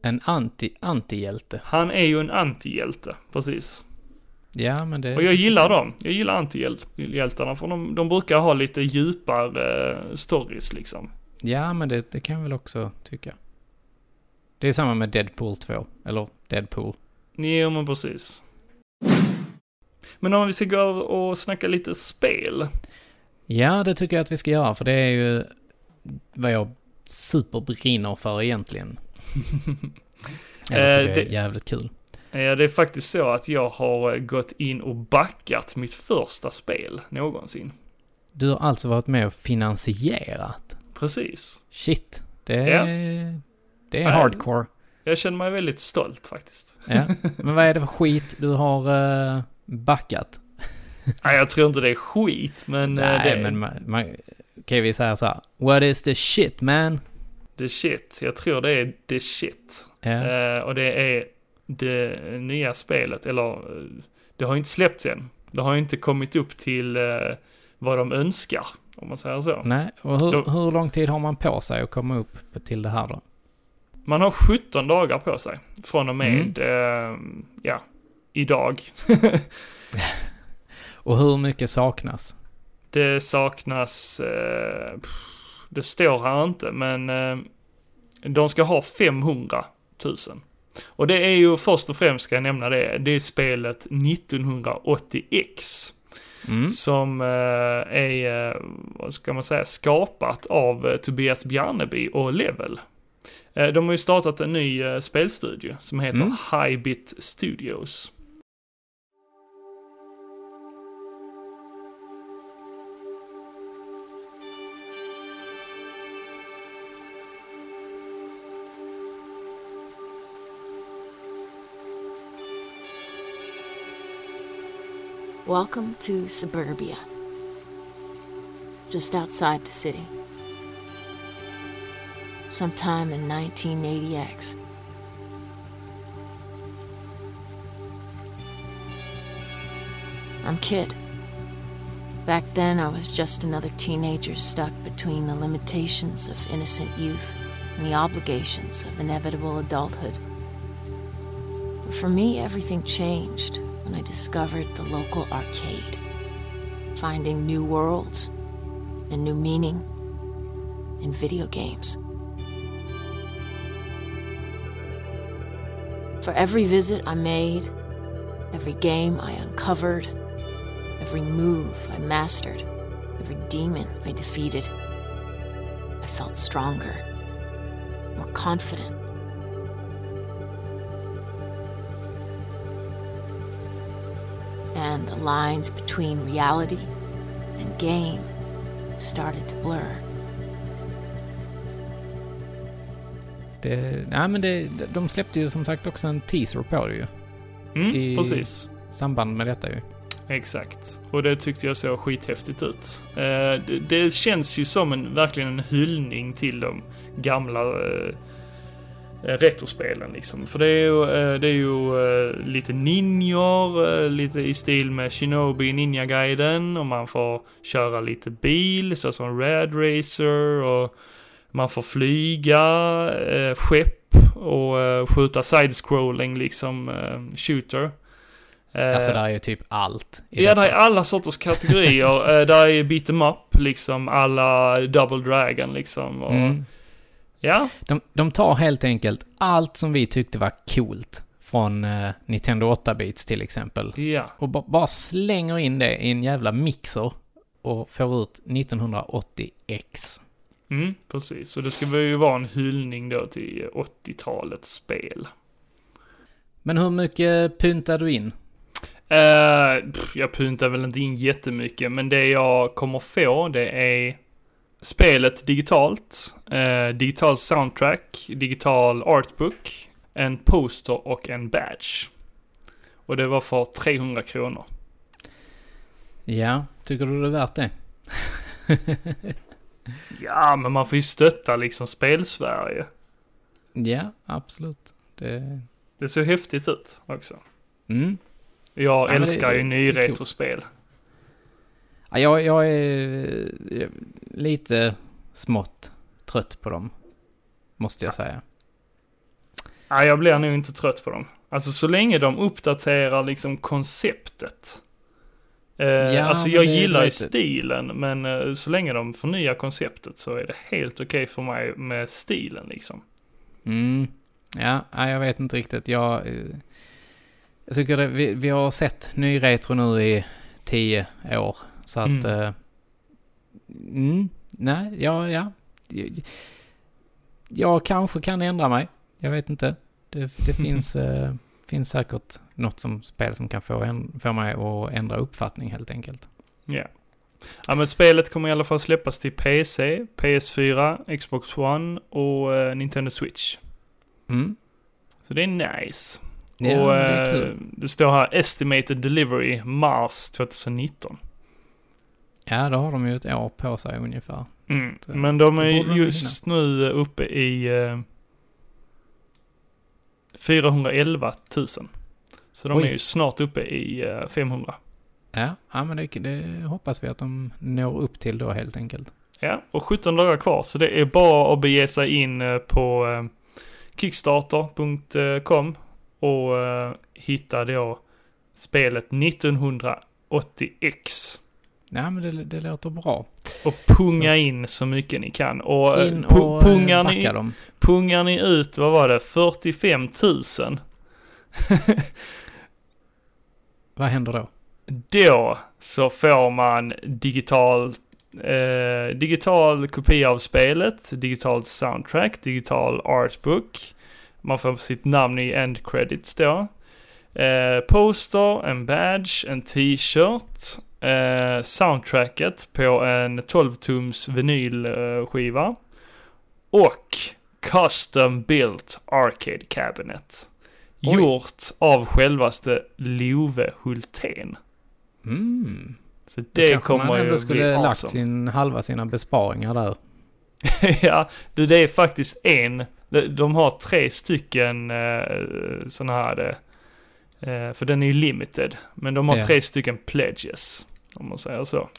A: en anti, antihjälte.
B: Han är ju en antihjälte, precis.
A: Ja, men det...
B: Och jag gillar dem. Jag gillar antihjältarna för de, de brukar ha lite djupare eh, stories liksom.
A: Ja, men det, det kan jag väl också tycka. Det är samma med Deadpool 2. Eller Deadpool.
B: Jo men precis. Men om vi ska gå och snacka lite spel.
A: Ja, det tycker jag att vi ska göra, för det är ju vad jag superbrinner för egentligen.
B: Eh,
A: tycker jag är
B: det-
A: jävligt kul.
B: Ja, det är faktiskt så att jag har eh, gått in och backat mitt första spel någonsin.
A: Du har alltså varit med och finansierat.
B: Precis.
A: Shit, det är,
B: Ja.
A: det är
B: Ja.
A: hardcore.
B: Jag känner mig väldigt stolt faktiskt.
A: Ja. Men vad är det för skit du har uh, backat?
B: Nej, jag tror inte det är skit, men eh,
A: Nej,
B: det,
A: men man, man, kan vi säga så här. What is the shit man?
B: det shit. Jag tror det är the shit.
A: Ja.
B: Eh, och det är det nya spelet, eller eh, det har inte släppts än. Det har inte kommit upp till eh, vad de önskar, om man säger så.
A: Nej, och hur,
B: Då-
A: hur lång tid har man på sig att komma upp till det här då?
B: Man har 17 dagar på sig från och
A: Mm.
B: med, eh, ja, idag.
A: Och hur mycket saknas?
B: Det saknas, eh, det står här inte, men eh, de ska ha 500 000. Och det är ju först och främst ska jag nämna det, det är spelet 1980X.
A: Mm.
B: Som eh, är, eh, vad ska man säga, skapat av eh, Tobias Bjarneby och Level. Eh, de har ju startat en ny spelstudio som heter
A: Mm.
B: Highbit Studios.
C: Welcome to suburbia, just outside the city. Sometime in 1980X. I'm Kid. Back then, I was just another teenager stuck between the limitations of innocent youth and the obligations of inevitable adulthood. But for me, everything changed when I discovered the local arcade, finding new worlds and new meaning in video games. For every visit I made, every game I uncovered, every move I mastered, every demon I defeated, I felt stronger, more confident. And the lines between reality and game started to blur.
A: Det, nej men det, de släppte ju som sagt också en teaser på det ju.
B: Mm,
A: I-
B: precis.
A: Samband med detta ju.
B: Exakt. Och det tyckte jag såg skithäftigt ut. Eh, det, känns ju som en, verkligen en hyllning till de gamla eh, retrospelen liksom. För det är ju, eh, det är ju eh, lite ninjor, eh, lite i stil med Shinobi Ninja-guiden och man får köra lite bil, så som Rad Racer och man får flyga eh, skepp och eh, skjuta side-scrolling liksom eh, shooter. Eh,
A: Alltså där är ju typ allt.
B: Ja, det är alla sorters kategorier. Eh, där är beat em up, liksom alla Double Dragon liksom. Och,
A: Mm.
B: Ja,
A: De, de tar helt enkelt allt som vi tyckte var coolt från eh, Nintendo 8-bits till exempel.
B: ja,
A: Och ba, bara slänger in det i en jävla mixer och får ut 1980X.
B: mm, precis. Och det ska väl ju vara en hyllning då till 80-talets spel.
A: Men hur mycket pyntar du in?
B: Eh, pff, jag puntar väl inte in jättemycket, men det jag kommer få det är spelet digitalt, eh, digital soundtrack, digital artbook, en poster och en badge. Och det var för 300 kronor.
A: Ja, tycker du det är värt det?
B: Ja, men man får ju stötta liksom spelsverige.
A: ja, absolut. Det...
B: Det ser häftigt ut också.
A: Mm.
B: Jag
A: det-
B: älskar ju
A: det- är
B: nyretrospel.
A: Ja, jag, jag är eh, lite smått trött på dem. Måste jag säga.
B: Nej, jag blir nog inte trött på dem. Alltså så länge de uppdaterar liksom konceptet. Eh,
A: Ja,
B: alltså jag gillar ju stilen, men eh, så länge de förnyar konceptet så är det helt okej för mig med stilen liksom.
A: Mm. Ja, jag vet inte riktigt. Jag, eh, jag tycker det, vi, vi har sett ny retro nu i tio år. Så att...
B: Mm.
A: Mm. Mm, nej, ja, ja. Jag, jag kanske kan ändra mig. Jag vet inte. Det, det finns, eh, finns säkert något som spel som kan få, en, få mig att ändra uppfattning helt enkelt.
B: Ja. Ja men spelet kommer i alla fall släppas till PC, PS4, Xbox One och eh, Nintendo Switch.
A: Mm.
B: Så det är nice.
A: Ja,
B: och
A: det är
B: eh, det står här Estimated Delivery Mars 2019.
A: Ja, då har de ju ett år på sig ungefär.
B: Mm.
A: Så,
B: Men de är just nu uppe i eh, 411 000. Så de
A: Oj.
B: är ju snart uppe i eh, 500.
A: Ja, ja men det, det hoppas vi att de når upp till då helt enkelt.
B: Ja, och 17 dagar kvar. Så det är bara att bege sig in eh, på eh, kickstarter.com och eh, hitta då spelet 1980X.
A: Ja, men det, det låter bra.
B: Och punga in så mycket ni kan. Och, eh,
A: In och
B: pungar,
A: eh,
B: ni,
A: backa dem.
B: pungar ni ut, vad var det, 45 000?
A: Vad händer då?
B: Då så får man digital, eh, digital kopia av spelet, digitalt soundtrack, digital artbook. Man får sitt namn i end credits då. Eh, poster, en badge, en t-shirt, eh, soundtracket på en 12-tums vinylskiva. Och custom built arcade cabinet.
A: Oj.
B: Gjort av självaste Love Hultén.
A: Mm.
B: Så
A: Då
B: det
A: man
B: kommer
A: ändå
B: ju
A: skulle
B: bli
A: lagt
B: awesome.
A: sin, halva sina besparingar där.
B: ja, det är faktiskt en. De, de har tre stycken eh, sådana här, eh, för den är ju limited. Men de har
A: Ja.
B: tre stycken pledges, om man säger så.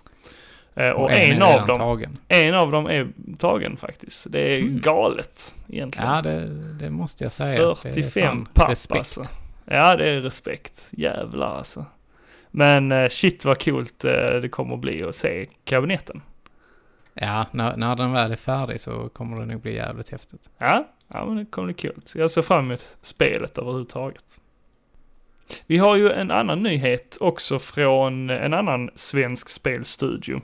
B: Eh, och,
A: är
B: en, av dem,
A: Tagen.
B: en av dem är tagen faktiskt. Det är
A: Mm.
B: galet egentligen.
A: Ja, det, det måste jag säga. Det är
B: 45
A: fan
B: papp
A: respekt.
B: alltså. Ja, det är respekt. Jävlar alltså. Men eh, shit vad coolt eh, det kommer att bli att se kabinetten.
A: Ja, när, när den väl är färdig så kommer det nog bli jävligt häftigt.
B: Ja, ja men det kommer bli kul. Så jag ser fram emot spelet överhuvudtaget. Vi har ju en annan nyhet också från en annan svensk spelstudio.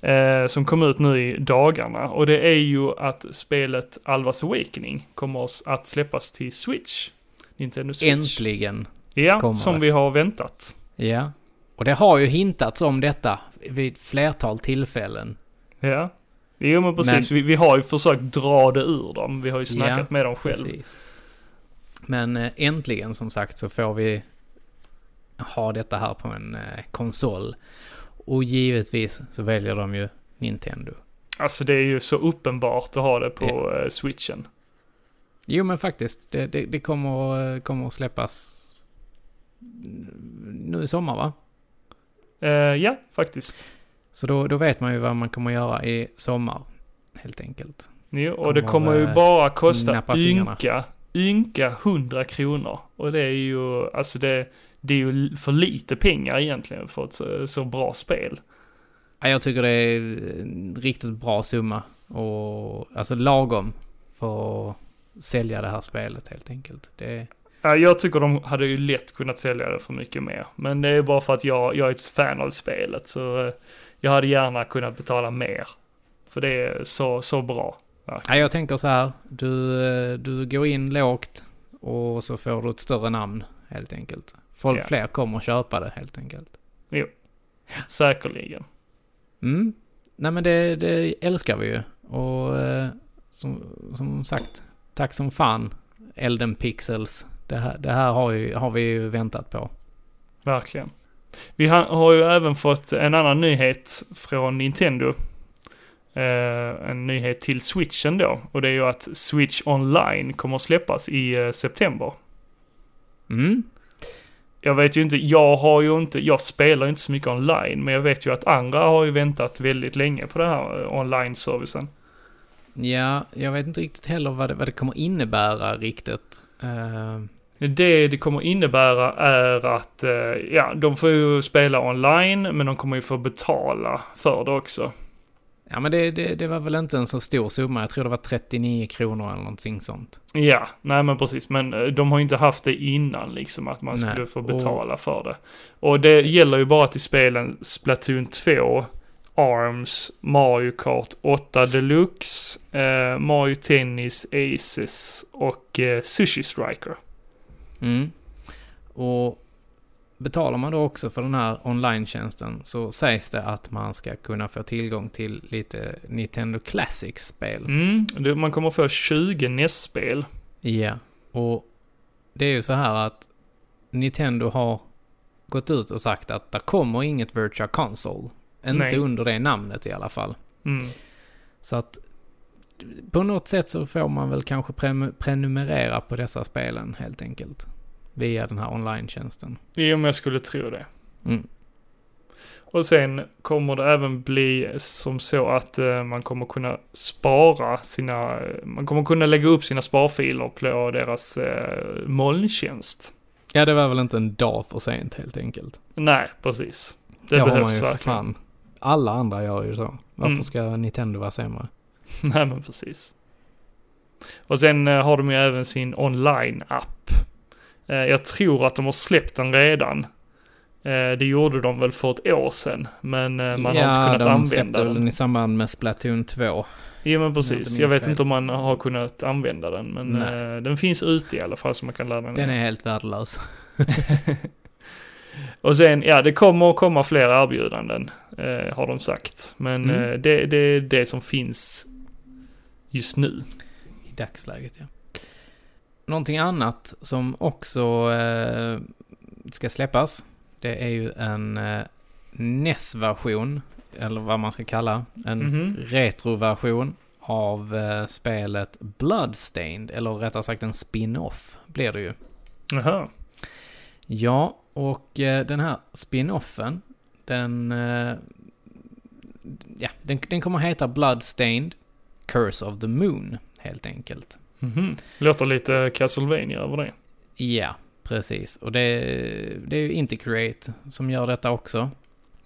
B: Eh, som kom ut nu i dagarna. Och det är ju att spelet Alvas Awakening kommer att släppas till Switch. Nintendo Switch.
A: Äntligen.
B: Ja, som
A: det.
B: vi har väntat.
A: Ja. Och det har ju hintats om detta vid flertal tillfällen.
B: Ja. Jo men precis, Vi, vi har ju försökt dra det ur dem. Vi har ju snackat
A: Ja,
B: med dem själv.
A: Precis. Men eh, äntligen som sagt så får vi ha detta här på en eh, konsol. Och givetvis så väljer de ju Nintendo.
B: Alltså det är ju så uppenbart att ha det på eh, switchen.
A: Jo men faktiskt, det, det, det kommer, kommer att släppas nu i sommar va?
B: Eh, ja, faktiskt.
A: Så då, då vet man ju vad man kommer att göra i sommar. Helt enkelt.
B: Jo, och det
A: Kommer,
B: ju bara kosta ynka, ynka 100 kronor. Och det är ju, alltså det, det är ju för lite pengar egentligen för ett så, så bra spel.
A: Ja, jag tycker det är en riktigt bra summa. Och alltså lagom för att sälja det här spelet helt enkelt. Det,
B: Ja, jag tycker de hade ju lätt kunnat sälja det för mycket mer. Men det är bara för att jag, jag är ett fan av spelet. Så eh, jag hade gärna kunnat betala mer. För det är så, så bra.
A: Ja, jag tänker så här. Du, eh, du går in lågt och så får du ett större namn helt enkelt. Folk,
B: Ja.
A: Fler kommer att köpa det helt enkelt.
B: Säkerligen.
A: Mm. Nej men det, det älskar vi ju. Och eh, som, som sagt, tack som fan Elden Pixels. Det här, det här har, ju, har vi ju väntat på.
B: Verkligen. Vi har, har ju även fått en annan nyhet från Nintendo. Eh, en nyhet till switchen då. Och det är ju att Switch online kommer att släppas i eh, september.
A: Mm.
B: jag vet ju inte, jag har ju inte, jag spelar inte så mycket online, men jag vet ju att andra har ju väntat väldigt länge på den här eh, online-servicen.
A: Ja, jag vet inte riktigt heller vad det, vad det kommer innebära riktigt. Eh,
B: Det det kommer innebära är att, eh, ja, de får ju spela online, men de kommer ju få betala för det också.
A: Ja, men det, det, det var väl inte en så stor summa. Jag tror det var 39 kronor eller någonting sånt.
B: Ja, nej men precis, men eh, de har ju inte haft det innan liksom, att man
A: Nej,
B: skulle få
A: och-
B: betala för det. Och det gäller ju bara till spelen Splatoon 2, ARMS, Mario Kart 8 Deluxe, eh, Mario Tennis, Aces och eh, Sushi Striker.
A: Mm. Och betalar man då också för den här online-tjänsten så sägs det att man ska kunna få tillgång till lite Nintendo Classics-spel.
B: Mm, man kommer få 20 NES-spel.
A: Ja, och det är ju så här att Nintendo har gått ut och sagt att det kommer inget Virtual Console. Inte
B: Nej.
A: under det namnet i alla fall.
B: Mm.
A: Så att på något sätt så får man väl kanske pre- prenumerera på dessa spelen helt enkelt. Via den här online-tjänsten.
B: Jo, men jag skulle tro det.
A: Mm.
B: Och sen kommer det även bli som så att eh, man kommer kunna spara sina, man kommer kunna lägga upp sina sparfiler på deras eh, molntjänst.
A: Ja, det var väl inte en dag för sent helt enkelt.
B: Nej, precis. Det,
A: man
B: behövs verkligen.
A: fan. Alla andra gör ju så. Varför
B: Mm.
A: ska Nintendo vara sämre?
B: Nej, men precis. Och sen eh, har de ju även sin online-app. Eh, jag tror att de har släppt den redan. Eh, det gjorde de väl för ett år sedan, men eh, man har inte kunnat
A: de
B: använda den.
A: väl i samband med Splatoon 2.
B: Jo men
A: jag
B: precis. Jag vet
A: fel.
B: inte om man har kunnat använda den. Men
A: Nej.
B: den finns ute i alla fall så man kan ladda ner.
A: Den är helt värdelös.
B: Och sen, ja det kommer att komma fler erbjudanden. Eh, har de sagt. Men
A: Mm.
B: eh, det, det är det som finns just nu.
A: I dagsläget, ja. Någonting annat som också eh, ska släppas. Det är ju en eh, NES-version. Eller vad man ska kalla. En
B: Mhm.
A: retroversion av eh, spelet Bloodstained. Eller rättare sagt en spin-off blir det ju.
B: Jaha.
A: Ja, och eh, den här spin-offen, den, eh, ja, den, den kommer heta Bloodstained Curse of the Moon, helt enkelt.
B: Mhm. Låter lite Castlevania över det.
A: Ja, precis. Och det, det är ju Intercreate som gör detta också.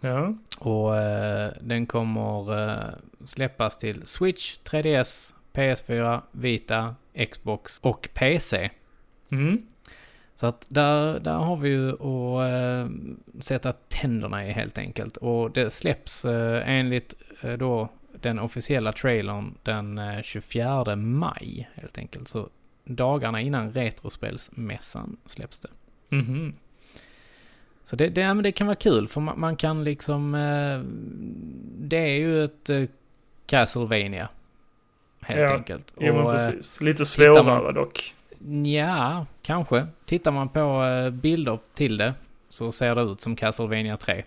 B: Ja.
A: Och eh, den kommer eh, släppas till Switch, 3DS, PS4, Vita, Xbox och PC.
B: Mm.
A: Så att där, där har vi ju att eh, sätta tänderna i helt enkelt. Och det släpps eh, enligt eh, då den officiella trailern den eh, 24 maj helt enkelt. Så dagarna innan Retrospelsmässan släpps det.
B: Mhm.
A: Så det, det, ja, det kan vara kul för man, man kan liksom... Eh, det är ju ett eh, Castlevania. Helt
B: Ja,
A: enkelt.
B: Jo men
A: Och, eh,
B: precis. Lite svårare
A: man-
B: dock.
A: Ja, kanske. Tittar man på eh, bilder till det så ser det ut som Castlevania 3.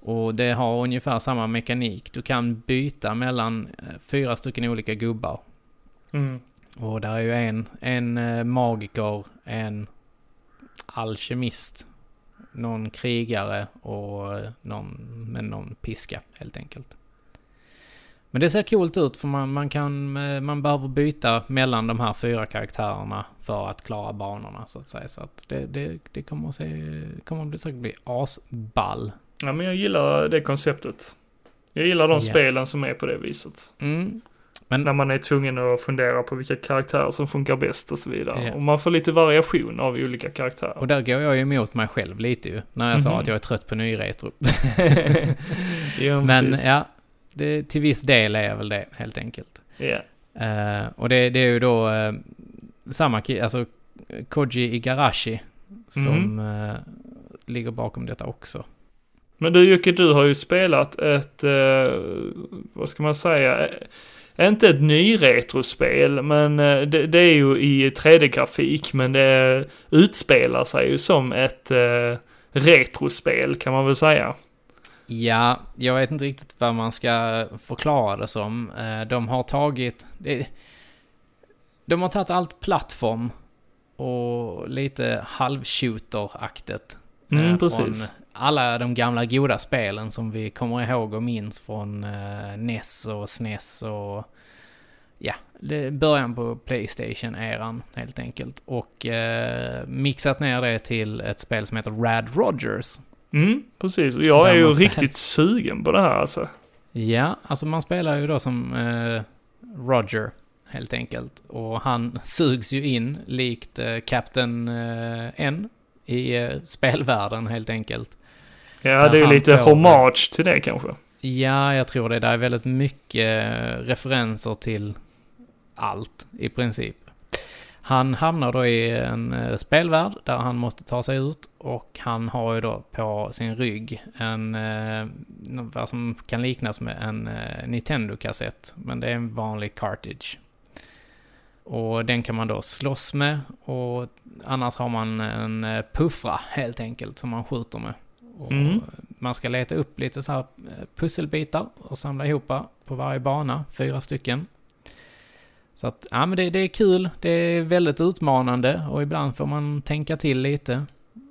A: Och det har ungefär samma mekanik. Du kan byta mellan eh, fyra stycken olika gubbar.
B: Mm.
A: Och där är ju en, en eh, magiker, en alkemist, någon krigare och eh, någon med någon piska helt enkelt. Men det ser coolt ut för man, man kan, man behöver byta mellan de här fyra karaktärerna för att klara banorna så att säga. Så att det, det, det kommer att se, kommer att bli, säkert bli asball.
B: Ja men jag gillar det konceptet. Jag gillar de
A: Ja.
B: spelen som är på det viset.
A: Mm.
B: När man är tvungen att fundera på vilka karaktärer som funkar bäst och så vidare.
A: Ja.
B: Och man får lite variation av olika karaktärer.
A: Och där går jag ju emot mig själv lite ju. När jag sa
B: Mhm.
A: att jag är trött på nyretro.
B: ja,
A: Men ja, det, till viss del är jag väl det helt enkelt.
B: Ja.
A: Eh, och det, det är ju då eh, samma alltså Koji Igarashi som eh, ligger bakom detta också.
B: Men du Jocke, du har ju spelat ett, eh, vad ska man säga, eh, inte ett nyretrospel, men eh, det, det är ju i 3D-grafik, men det utspelar sig ju som ett eh, retrospel kan man väl säga.
A: Ja, jag vet inte riktigt vad man ska förklara det som. Eh, de har tagit... De har tagit allt plattform och lite halvshooter-aktigt.
B: Mm,
A: Eh,
B: precis.
A: Alla de gamla goda spelen som vi kommer ihåg och minns från eh, NES och SNES och ja, början på Playstation-eran helt enkelt. Och eh, mixat ner det till ett spel som heter Rad Rogers.
B: Mm, precis. Och jag är ju riktigt sugen på det här alltså.
A: Ja, alltså man spelar ju då som eh, Roger helt enkelt. Och han sugs ju in likt eh, Captain N i eh, spelvärlden helt enkelt.
B: Ja,
A: Där
B: det är ju lite
A: får-
B: hommage till det kanske.
A: Ja, jag tror det. Det är väldigt mycket eh, referenser till allt i princip. Han hamnar då i en eh, spelvärld där han måste ta sig ut och han har ju då på sin rygg en, vad som kan liknas med en Nintendo-kassett, men det är en vanlig cartridge. Och den kan man då slåss med och annars har man en eh, puffra helt enkelt som man skjuter med. Och
B: Mm.
A: Man ska leta upp lite så här eh, pusselbitar och samla ihop på varje bana, fyra stycken. Så att, ja men det, det är kul, det är väldigt utmanande och ibland får man tänka till lite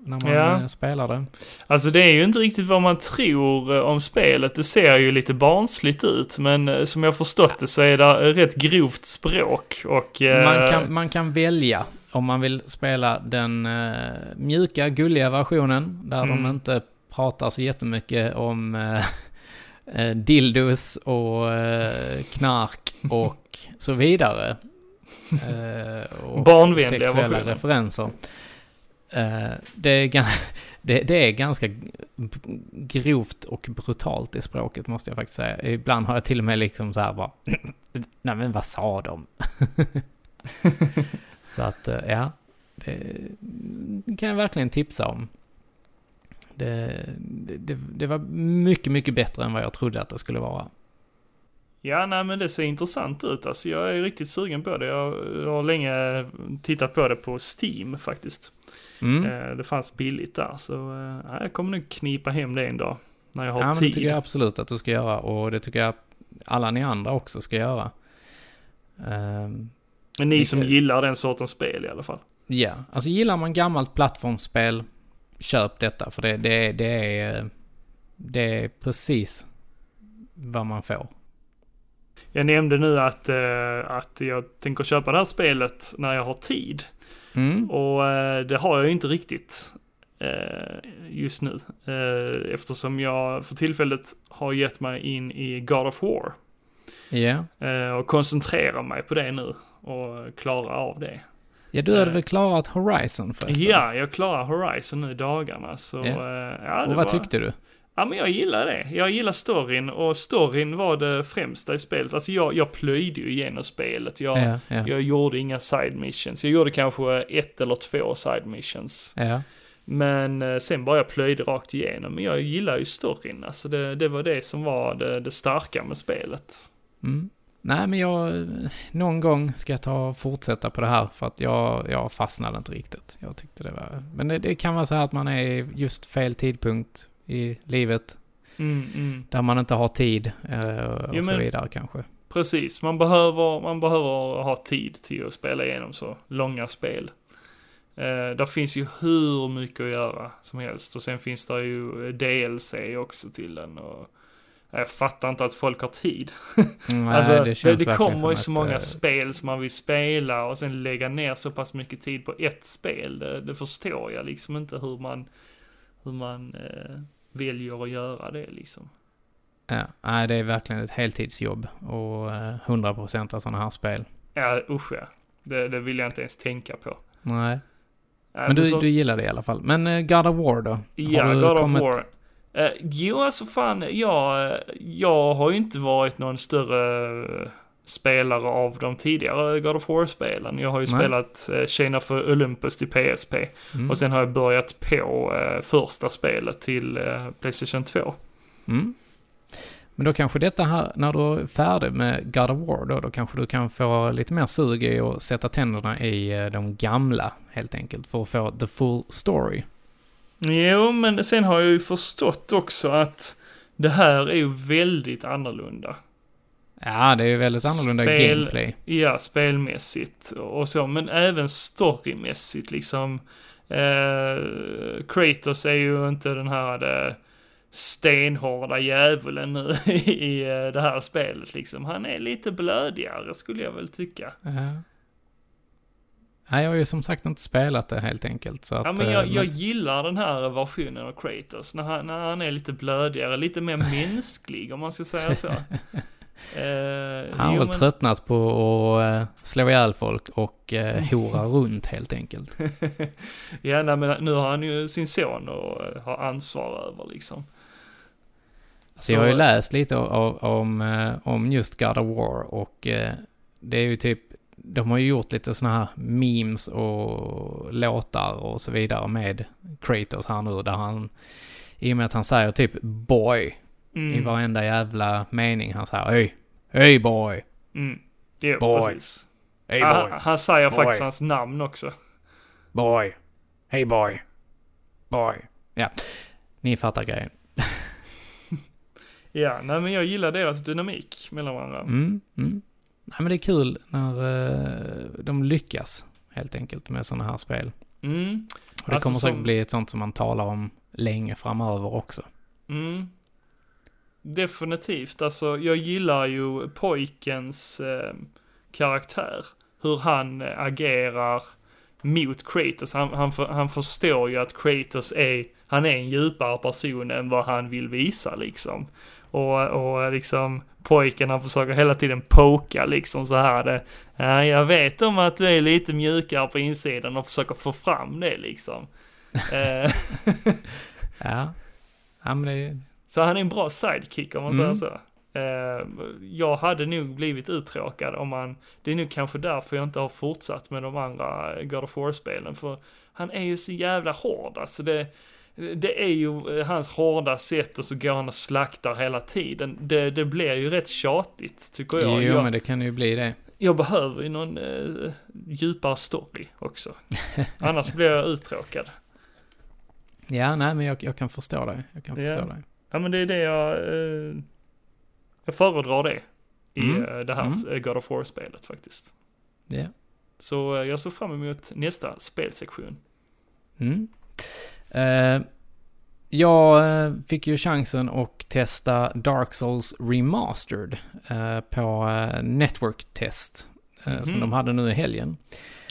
A: när man
B: Ja.
A: eh, spelar det.
B: Alltså det är ju inte riktigt vad man tror eh, om spelet. Det ser ju lite barnsligt ut, men eh, som jag förstått det så är det rätt grovt språk och...
A: Man kan, man kan välja om man vill spela den mjuka, gulliga versionen där de
B: Mm.
A: inte pratar så jättemycket om dildos och knark och så vidare. Och
B: Barnvänliga
A: sexuella
B: versioner.
A: referenser. Eh, det, är, det, det är ganska grovt och brutalt i språket måste jag faktiskt säga. Ibland har jag till och med liksom så här bara, nej men vad sa de? så att, eh, ja, det kan jag verkligen tipsa om. Det, det, det var mycket, mycket bättre än vad jag trodde att det skulle vara.
B: Ja, nej men det ser intressant ut. Alltså jag är riktigt sugen på det. Jag, jag har länge tittat på det på Steam faktiskt.
A: Mm.
B: Eh, Det fanns billigt där, så eh, ja, jag kommer nog knipa hem det en dag. När jag har
A: Ja, men det
B: tid.
A: tycker jag absolut att du ska göra och det tycker jag alla ni andra också ska göra. Ehm,
B: Men ni som gillar den sortens spel i alla fall.
A: Ja, alltså gillar man gammalt plattformsspel, köp detta för det, det, det, är, det är precis vad man får.
B: Jag nämnde nu att, eh, att jag tänker köpa det här spelet när jag har tid.
A: Mm.
B: Och eh, det har jag inte riktigt eh, just nu. Eftersom jag för tillfället har gett mig in i God of War. Eh, och koncentrerar mig på det nu. Och klarar av det.
A: ja, du hade väl klarat Horizon förresten?
B: Ja, jag klarar Horizon nu i dagarna. Så, eh, ja,
A: Och vad
B: var-
A: tyckte du?
B: Ja, men jag gillar det. Jag gillar storyn och storyn var det främsta i spelet. Alltså jag, jag plöjde ju igenom spelet. Jag,
A: Ja, ja.
B: jag gjorde inga side missions. Jag gjorde kanske ett eller två side missions.
A: ja.
B: Men eh, sen bara jag plöjde rakt igenom. Men jag gillar ju storyn. Alltså det, det var det som var det, det starka med spelet.
A: Mm. Nej, men jag... Någon gång ska jag ta och fortsätta på det här för att jag, jag fastnade inte riktigt. Jag tyckte det var... Men det, det kan vara så här att man är just fel tidpunkt i livet.
B: Mm, mm.
A: Där man inte har tid eh, och
B: Jo,
A: så
B: men-
A: vidare kanske.
B: Precis, man behöver, man behöver ha tid till att spela igenom så långa spel. Eh, där finns ju hur mycket att göra som helst och sen finns det ju DLC också till den och jag fattar inte att folk har tid.
A: Nej,
B: alltså, det, det,
A: verkligen
B: kommer ju så många
A: eh,
B: spel som man vill spela och sen lägga ner så pass mycket tid på ett spel. Det, det förstår jag liksom inte hur man, hur man eh, väljer att göra det liksom.
A: Ja, nej, det är verkligen ett heltidsjobb och eh, 100% av sådana här spel.
B: Ja, usch ja. Det, det vill jag inte ens tänka på.
A: Nej, men du,
B: så-
A: du gillar det i alla fall. Men eh, God of War då?
B: Ja,
A: Har du
B: God of
A: kommit-
B: War. Eh, jo, alltså fan, jag, jag har ju inte varit någon större eh, spelare av de tidigare God of War-spelen. Jag har ju
A: Nej.
B: spelat uh, Chain of Olympus till PSP.
A: Mm.
B: Och sen har jag börjat på eh, första spelet till eh, Playstation 2.
A: Mm. Men då kanske detta här, när du är färdig med God of War då, då kanske du kan få lite mer sug i att sätta tänderna i eh, de gamla, helt enkelt, för att få the full story.
B: Jo, men sen har jag ju förstått också att det här är ju väldigt annorlunda.
A: Ja, det är ju väldigt annorlunda
B: Spel-
A: gameplay.
B: Ja, spelmässigt och så, men även storymässigt liksom. Eh, Kratos är ju inte den här eh, stenhårda djävulen nu i eh, det här spelet liksom. Han är lite blödigare skulle jag väl tycka.
A: Ja. Nej, jag har ju som sagt inte spelat det helt enkelt. Så att,
B: Ja, men jag,
A: eh,
B: jag gillar den här versionen av Kratos, när han, när han är lite blödigare, lite mer mänsklig om man ska säga så. Eh,
A: Han har
B: jo,
A: väl
B: men-
A: tröttnat på att eh, slå ihjäl folk och uh, hora runt helt enkelt.
B: ja, nej, men nu har han ju sin son och eh, har ansvar över liksom.
A: Så jag har ju läst lite om, eh, om just God of War och eh, det är ju typ, de har ju gjort lite sådana här memes och låtar och så vidare med Kratos här nu där han, i och med att han säger typ boy i
B: mm,
A: varenda jävla mening. Han säger hej, hej boy,
B: mm, jo,
A: Boy.
B: precis.
A: hej
B: Han,
A: boy,
B: han säger
A: Boy.
B: faktiskt hans namn också.
A: boy, hej boy, boy. Ja, ni fattar grejen.
B: Ja, nej men jag gillar deras dynamik mellan varandra.
A: Mm, mm. Nej, men det är kul när eh, de lyckas helt enkelt med sådana här spel.
B: Mm,
A: Och det
B: Alltså
A: kommer säkert
B: som-
A: bli ett sånt som man talar om länge framöver också.
B: mm. Definitivt, alltså jag gillar ju pojkens eh, karaktär. Hur han eh, agerar mot Kratos. Han, han, för, han förstår ju att Kratos är, han är en djupare person än vad han vill visa liksom. Och, och liksom pojken han försöker hela tiden poka liksom så här det. Ja, jag vet om att du är lite mjukare på insidan och försöker få fram det liksom. Eh,
A: Ja, ja men det.
B: Så han är en bra sidekick om man
A: Mm.
B: säger så. Eh, jag hade nog blivit uttråkad om man, det är nog kanske därför jag inte har fortsatt med de andra God of War-spelen. För han är ju så jävla hård alltså. Det, det är ju eh, hans hårda sätt och så går han och slaktar hela tiden. Det, det blir ju rätt tjatigt tycker jag.
A: Jo,
B: jag,
A: men det kan ju bli det.
B: jag behöver ju någon eh, djupare story också. Annars blir jag uttråkad.
A: Ja, nej, men jag, jag kan förstå dig. Jag kan
B: Ja.
A: förstå dig.
B: Ja men det är det jag, eh, jag föredrar det i
A: Mm.
B: eh, det här
A: Mm.
B: God of War-spelet faktiskt.
A: Ja.
B: Så eh, jag ser fram emot nästa spelsektion.
A: Mm. Eh, jag eh, fick ju chansen att testa Dark Souls Remastered eh, på Network Test. eh, Som
B: Mhm.
A: de hade nu i helgen.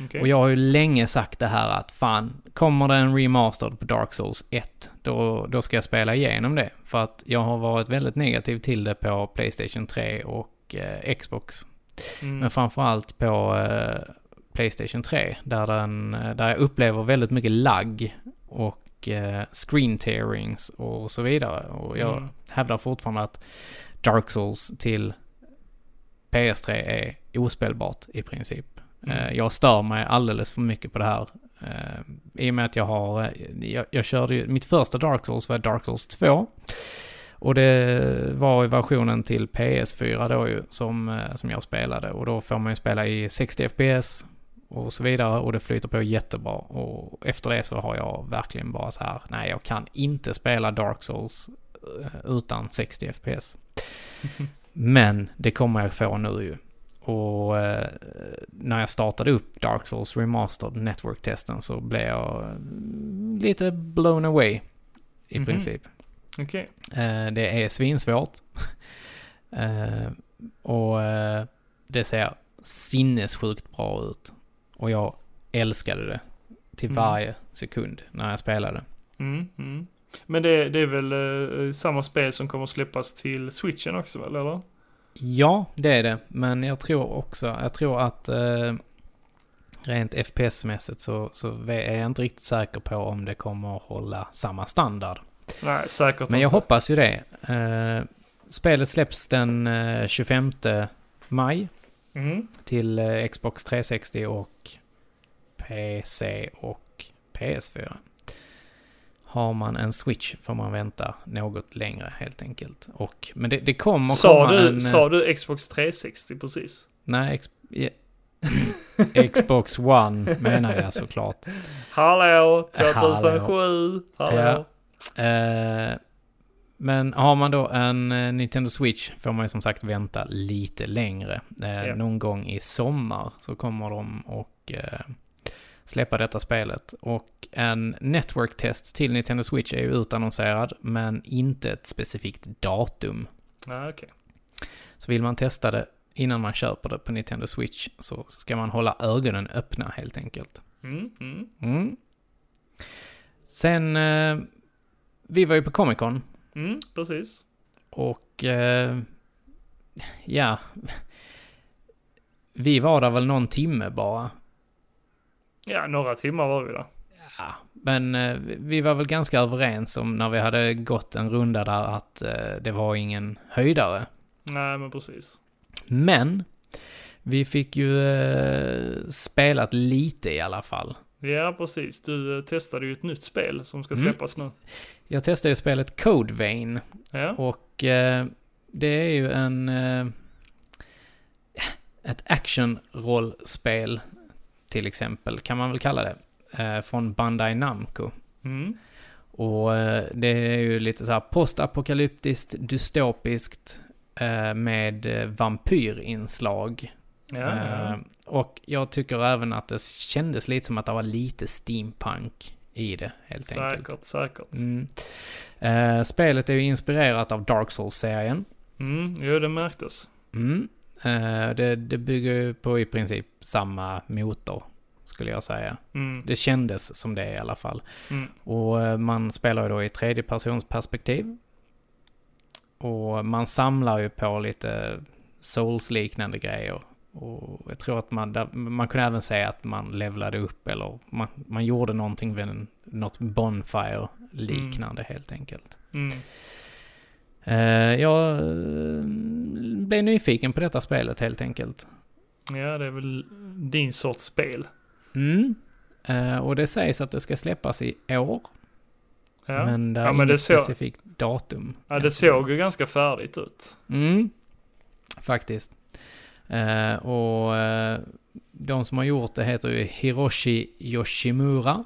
B: Okej.
A: Och jag har ju länge sagt det här att fan, kommer det en remastered på Dark Souls 1, då, då ska jag spela igenom det. För att jag har varit väldigt negativ till det på Playstation 3 och eh, Xbox.
B: Mm.
A: Men framförallt på eh, Playstation 3, där, den, eh, där jag upplever väldigt mycket lagg och eh, screen tearings och så vidare. Och jag
B: Mm.
A: hävdar fortfarande att Dark Souls till PS3 är ospelbart i princip.
B: Mm.
A: Eh, Jag stör mig alldeles för mycket på det här. eh, I och med att jag har, eh, jag, jag körde ju, mitt första Dark Souls var Dark Souls 2. Och det var i versionen till PS4 då ju som, som jag spelade. Och då får man ju spela i 60 FPS och så vidare. Och det flyter på jättebra. Och efter det så har jag verkligen bara så här, nej jag kan inte spela Dark Souls utan 60 FPS. Men det kommer jag få nu ju. Och eh, när jag startade upp Dark Souls Remastered Network-testen så blev jag eh, lite blown away i
B: Mhm.
A: princip.
B: Okej.
A: Eh, det är svinsvårt. eh, och eh, det ser sinnessjukt bra ut. Och jag älskade det till
B: Mm.
A: varje sekund när jag spelade.
B: Mm, mm. Men det, det är väl eh, samma spel som kommer släppas till switchen också eller?
A: Ja, det är det. Men jag tror också, jag tror att eh, rent FPS-mässigt så, så är jag inte riktigt säker på om det kommer att hålla samma standard.
B: Nej, säkert
A: Men jag
B: inte.
A: hoppas ju det. Eh, spelet släpps den eh, 25 maj
B: Mm.
A: till eh, Xbox 360 och PC och PS4. Har man en Switch får man vänta något längre helt enkelt. Och, men det, det kommer
B: Sa
A: komma
B: du,
A: en... eh,
B: sa du Xbox 360 precis?
A: Nej, ex, ja. Xbox One menar jag såklart.
B: Hallå, 2007,
A: Hallå.
B: hallå.
A: Ja. Eh, Men har man då en eh, Nintendo Switch får man ju som sagt vänta lite längre. Eh,
B: Ja.
A: Någon gång i sommar så kommer de och eh, släppa detta spelet. Och en network-test till Nintendo Switch är ju utannonserad, men inte ett specifikt datum.
B: Ja, okej.
A: Så vill man testa det innan man köper det på Nintendo Switch så ska man hålla ögonen öppna helt enkelt.
B: Mm, mm.
A: Mm. Sen, eh, vi var ju på Comic Con
B: Mm, precis.
A: och eh, ja, vi var där väl någon timme bara.
B: Ja, några timmar var vi där.
A: Ja, men eh, vi var väl ganska överens om när vi hade gått en runda där att eh, det var ingen höjdare.
B: Nej, men precis.
A: Men vi fick ju eh, spelat lite i alla fall.
B: Ja, precis. Du testade ju ett nytt spel som ska
A: Mm.
B: släppas nu.
A: Jag testade ju spelet Code Vein
B: Ja,
A: och eh, det är ju en... Eh, ett actionrollspel till exempel, kan man väl kalla det. Eh, från Bandai Namco.
B: mm.
A: Och eh, det är ju lite så här postapokalyptiskt, dystopiskt eh, med vampyrinslag.
B: ja, ja.
A: Och jag tycker även att det kändes lite som att det var lite steampunk i det, helt enkelt.
B: säkert, säkert.
A: Mm. Eh, spelet är ju inspirerat av Dark Souls-serien.
B: Mm, jo, det märktes.
A: Mm. Eh, det, det bygger ju på i princip samma motor, skulle jag säga.
B: Mm,
A: Det kändes som det i alla fall.
B: mm.
A: Och eh, man spelar ju då i tredje persons perspektiv. Och man samlar ju på lite Souls-liknande grejer. Och jag tror att man, där, man kunde även säga att man levlade upp eller man, man gjorde någonting vid en, något Bonfire-liknande helt enkelt.
B: Mm.
A: Eh, jag eh, blev nyfiken på detta spelet helt enkelt.
B: Ja, det är väl din sorts spel.
A: Mm. Eh, och det sägs att det ska släppas i år.
B: Ja,
A: Men det är
B: Ja, men
A: inget
B: det så-
A: specifikt datum.
B: ja det såg ju ganska färdigt ut.
A: Mm, faktiskt. Eh, och eh, de som har gjort det heter ju Hiroshi Yoshimura.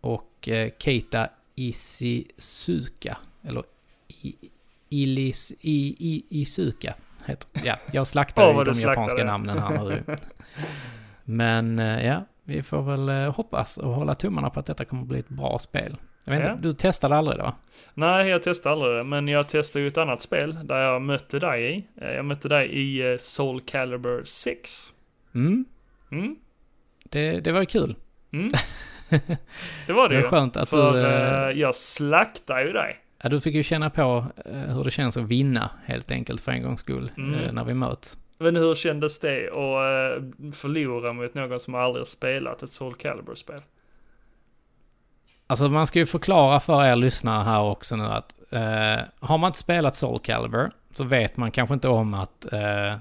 A: Och eh, Keita Ishizuka. Eller I, Ilis, I, I, Isuka heter Ja, jag slaktar
B: Åh,
A: ju de
B: du slaktar
A: japanska namnen här nu. Men eh, ja, vi får väl eh, hoppas och hålla tummarna på att detta kommer att bli ett bra spel. Jag vet inte,
B: Ja.
A: du testade aldrig det va?
B: Nej, jag testade aldrig det, men jag testade ju ett annat spel där jag mötte dig i. Eh, Jag mötte dig i Soul Calibur 6.
A: Mm,
B: Mm,
A: det, det var kul.
B: mm. Det var det,
A: Det är
B: ju.
A: skönt att
B: För
A: du,
B: jag slaktade ju dig.
A: Ja, du fick ju känna på eh, hur det känns att vinna helt enkelt för en gångs skull
B: Mm.
A: eh, när vi möts.
B: Men hur kändes det att eh, förlora mot någon som aldrig spelat ett Soul Calibur-spel?
A: Alltså man ska ju förklara för er lyssnare här också nu att eh, har man inte spelat Soul Calibur så vet man kanske inte om att eh,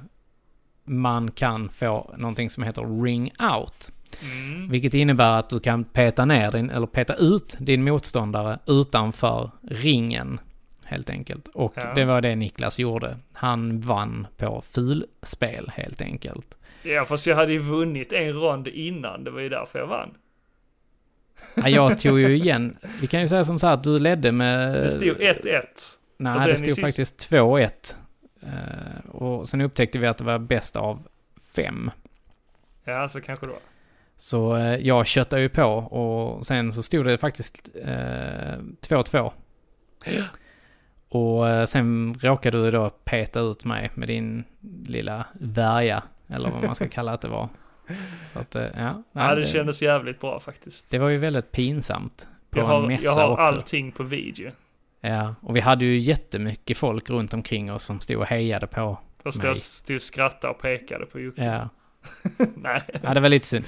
A: man kan få någonting som heter ring out.
B: Mm.
A: Vilket innebär att du kan peta ner din, eller peta ut din motståndare utanför ringen. Helt enkelt. Och
B: Ja.
A: det var det Niklas gjorde. Han vann på fulspel helt enkelt.
B: Ja, fast jag hade ju vunnit en rond innan, det var ju därför jag vann.
A: Ja, jag tog ju igen. Vi kan ju säga som så här att du ledde med...
B: Det stod 1-1.
A: Nej, det stod
B: sist-
A: faktiskt 2-1. Eh, och sen upptäckte vi att det var bäst av fem.
B: Ja, så kanske då.
A: Så eh, jag köttade ju på och sen så stod det faktiskt eh, 2-2. Och eh, sen råkade du då peta ut mig med din lilla värja, eller vad man ska kalla att det var. Så att, ja.
B: Ja, det kändes jävligt bra faktiskt.
A: det var ju väldigt pinsamt. På
B: jag
A: en
B: har,
A: mässa
B: jag har
A: också.
B: allting på video.
A: Ja, och vi hade ju jättemycket folk runt omkring oss som stod och hejade på.
B: Då stod
A: Nej.
B: stod och skrattade och pekade på Jocke.
A: Ja,
B: Nej.
A: ja det var lite synd.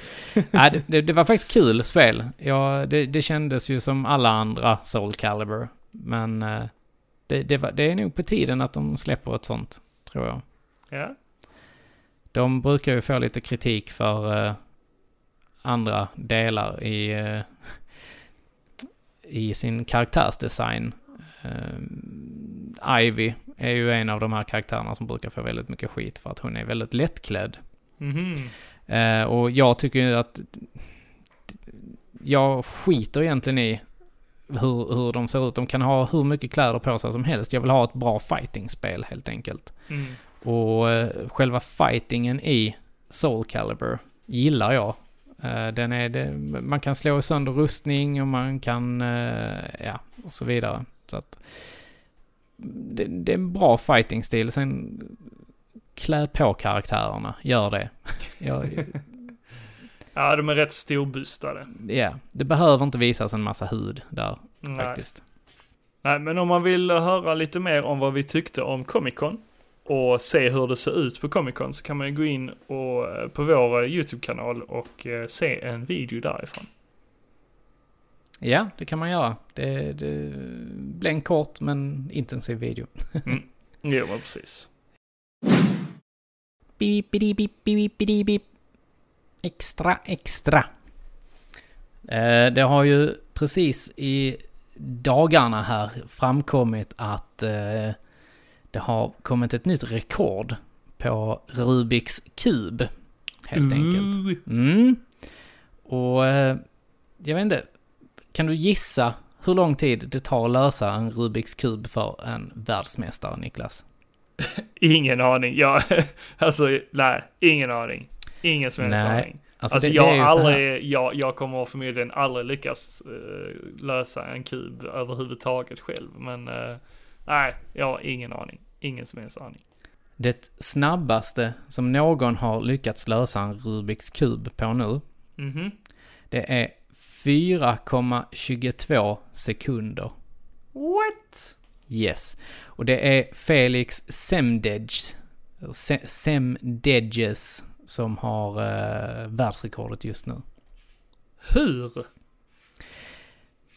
A: Ja, det, det, var faktiskt kul spel. Ja, det, det kändes ju som alla andra Soul Calibur. Men eh, det, det, var, det är nog på tiden att de släpper ett sånt, tror jag.
B: Ja.
A: De brukar ju få lite kritik för eh, andra delar i, eh, i sin karaktärsdesign. Ivy är ju en av de här karaktärerna som brukar få väldigt mycket skit för att hon är väldigt lättklädd. Eh, och jag tycker ju att jag skiter egentligen i hur, hur de ser ut. De kan ha hur mycket kläder på sig som helst. Jag vill ha ett bra fightingspel helt enkelt.
B: Mm.
A: Och eh, själva fightingen i Soul Calibur gillar jag. Eh, den är, det, man kan slå sönder rustning och man kan, ja, och så vidare. Så att det, det är en bra fighting-stil. Sen klä på karaktärerna, gör det. Jag,
B: Ja, de är rätt storbustade.
A: ja, det behöver inte visas en massa hud där
B: Nej.
A: faktiskt.
B: Nej, men om man vill höra lite mer om vad vi tyckte om Comic Con och se hur det ser ut på Comic Con så kan man ju gå in och, eh, på vår eh, YouTube-kanal och eh, se en video därifrån.
A: Ja, det kan man göra. Det, det blir en kort men intensiv video.
B: Jo, men precis.
A: Bip, bip, bip, bip, bip, bip. Extra, extra. Eh, det har ju precis i dagarna här framkommit att eh, det har kommit ett nytt rekord på Rubiks kub. Helt enkelt. Mm. Och eh, jag vet inte, kan du gissa hur lång tid det tar att lösa en Rubiks kub för en världsmästare, Niklas?
B: Ingen aning. Ja, alltså, nej, ingen aning. Ingen som helst
A: Nej,
B: aning.
A: Alltså,
B: Alltså
A: det,
B: jag,
A: det
B: aldrig, jag, jag kommer förmodligen aldrig lyckas eh, lösa en kub överhuvudtaget själv. Men eh, nej, jag har ingen aning. Ingen som helst aning.
A: Det snabbaste som någon har lyckats lösa en Rubiks kub på nu,
B: Mhm.
A: det är 4,22 sekunder.
B: What?
A: Yes. Och det är Felix Semdedges, Se- Semdedges som har uh, världsrekordet just nu.
B: Hur?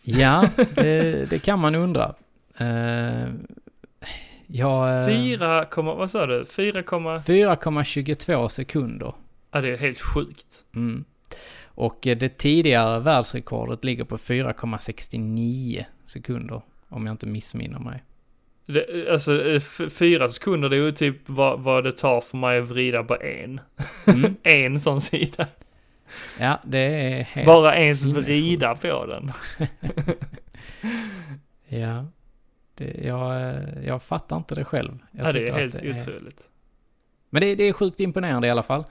A: Ja, det, det kan man undra. Uh, ja, eh,
B: 4, komma- vad sa du? 4, komma-
A: 4,22 sekunder.
B: ja det är helt sjukt.
A: Mm. Och eh, det tidigare världsrekordet ligger på 4,69 sekunder. Om jag inte missminner mig.
B: Det, alltså eh, fyra sekunder det är ju typ vad, vad det tar för mig att vrida på en.
A: Mm.
B: en sån sida.
A: Ja, det är helt
B: Bara ens vrida på den.
A: Ja. Det, jag, eh, jag fattar inte det själv. Jag
B: Ja, det är helt otroligt.
A: Men det, det är sjukt imponerande i alla fall.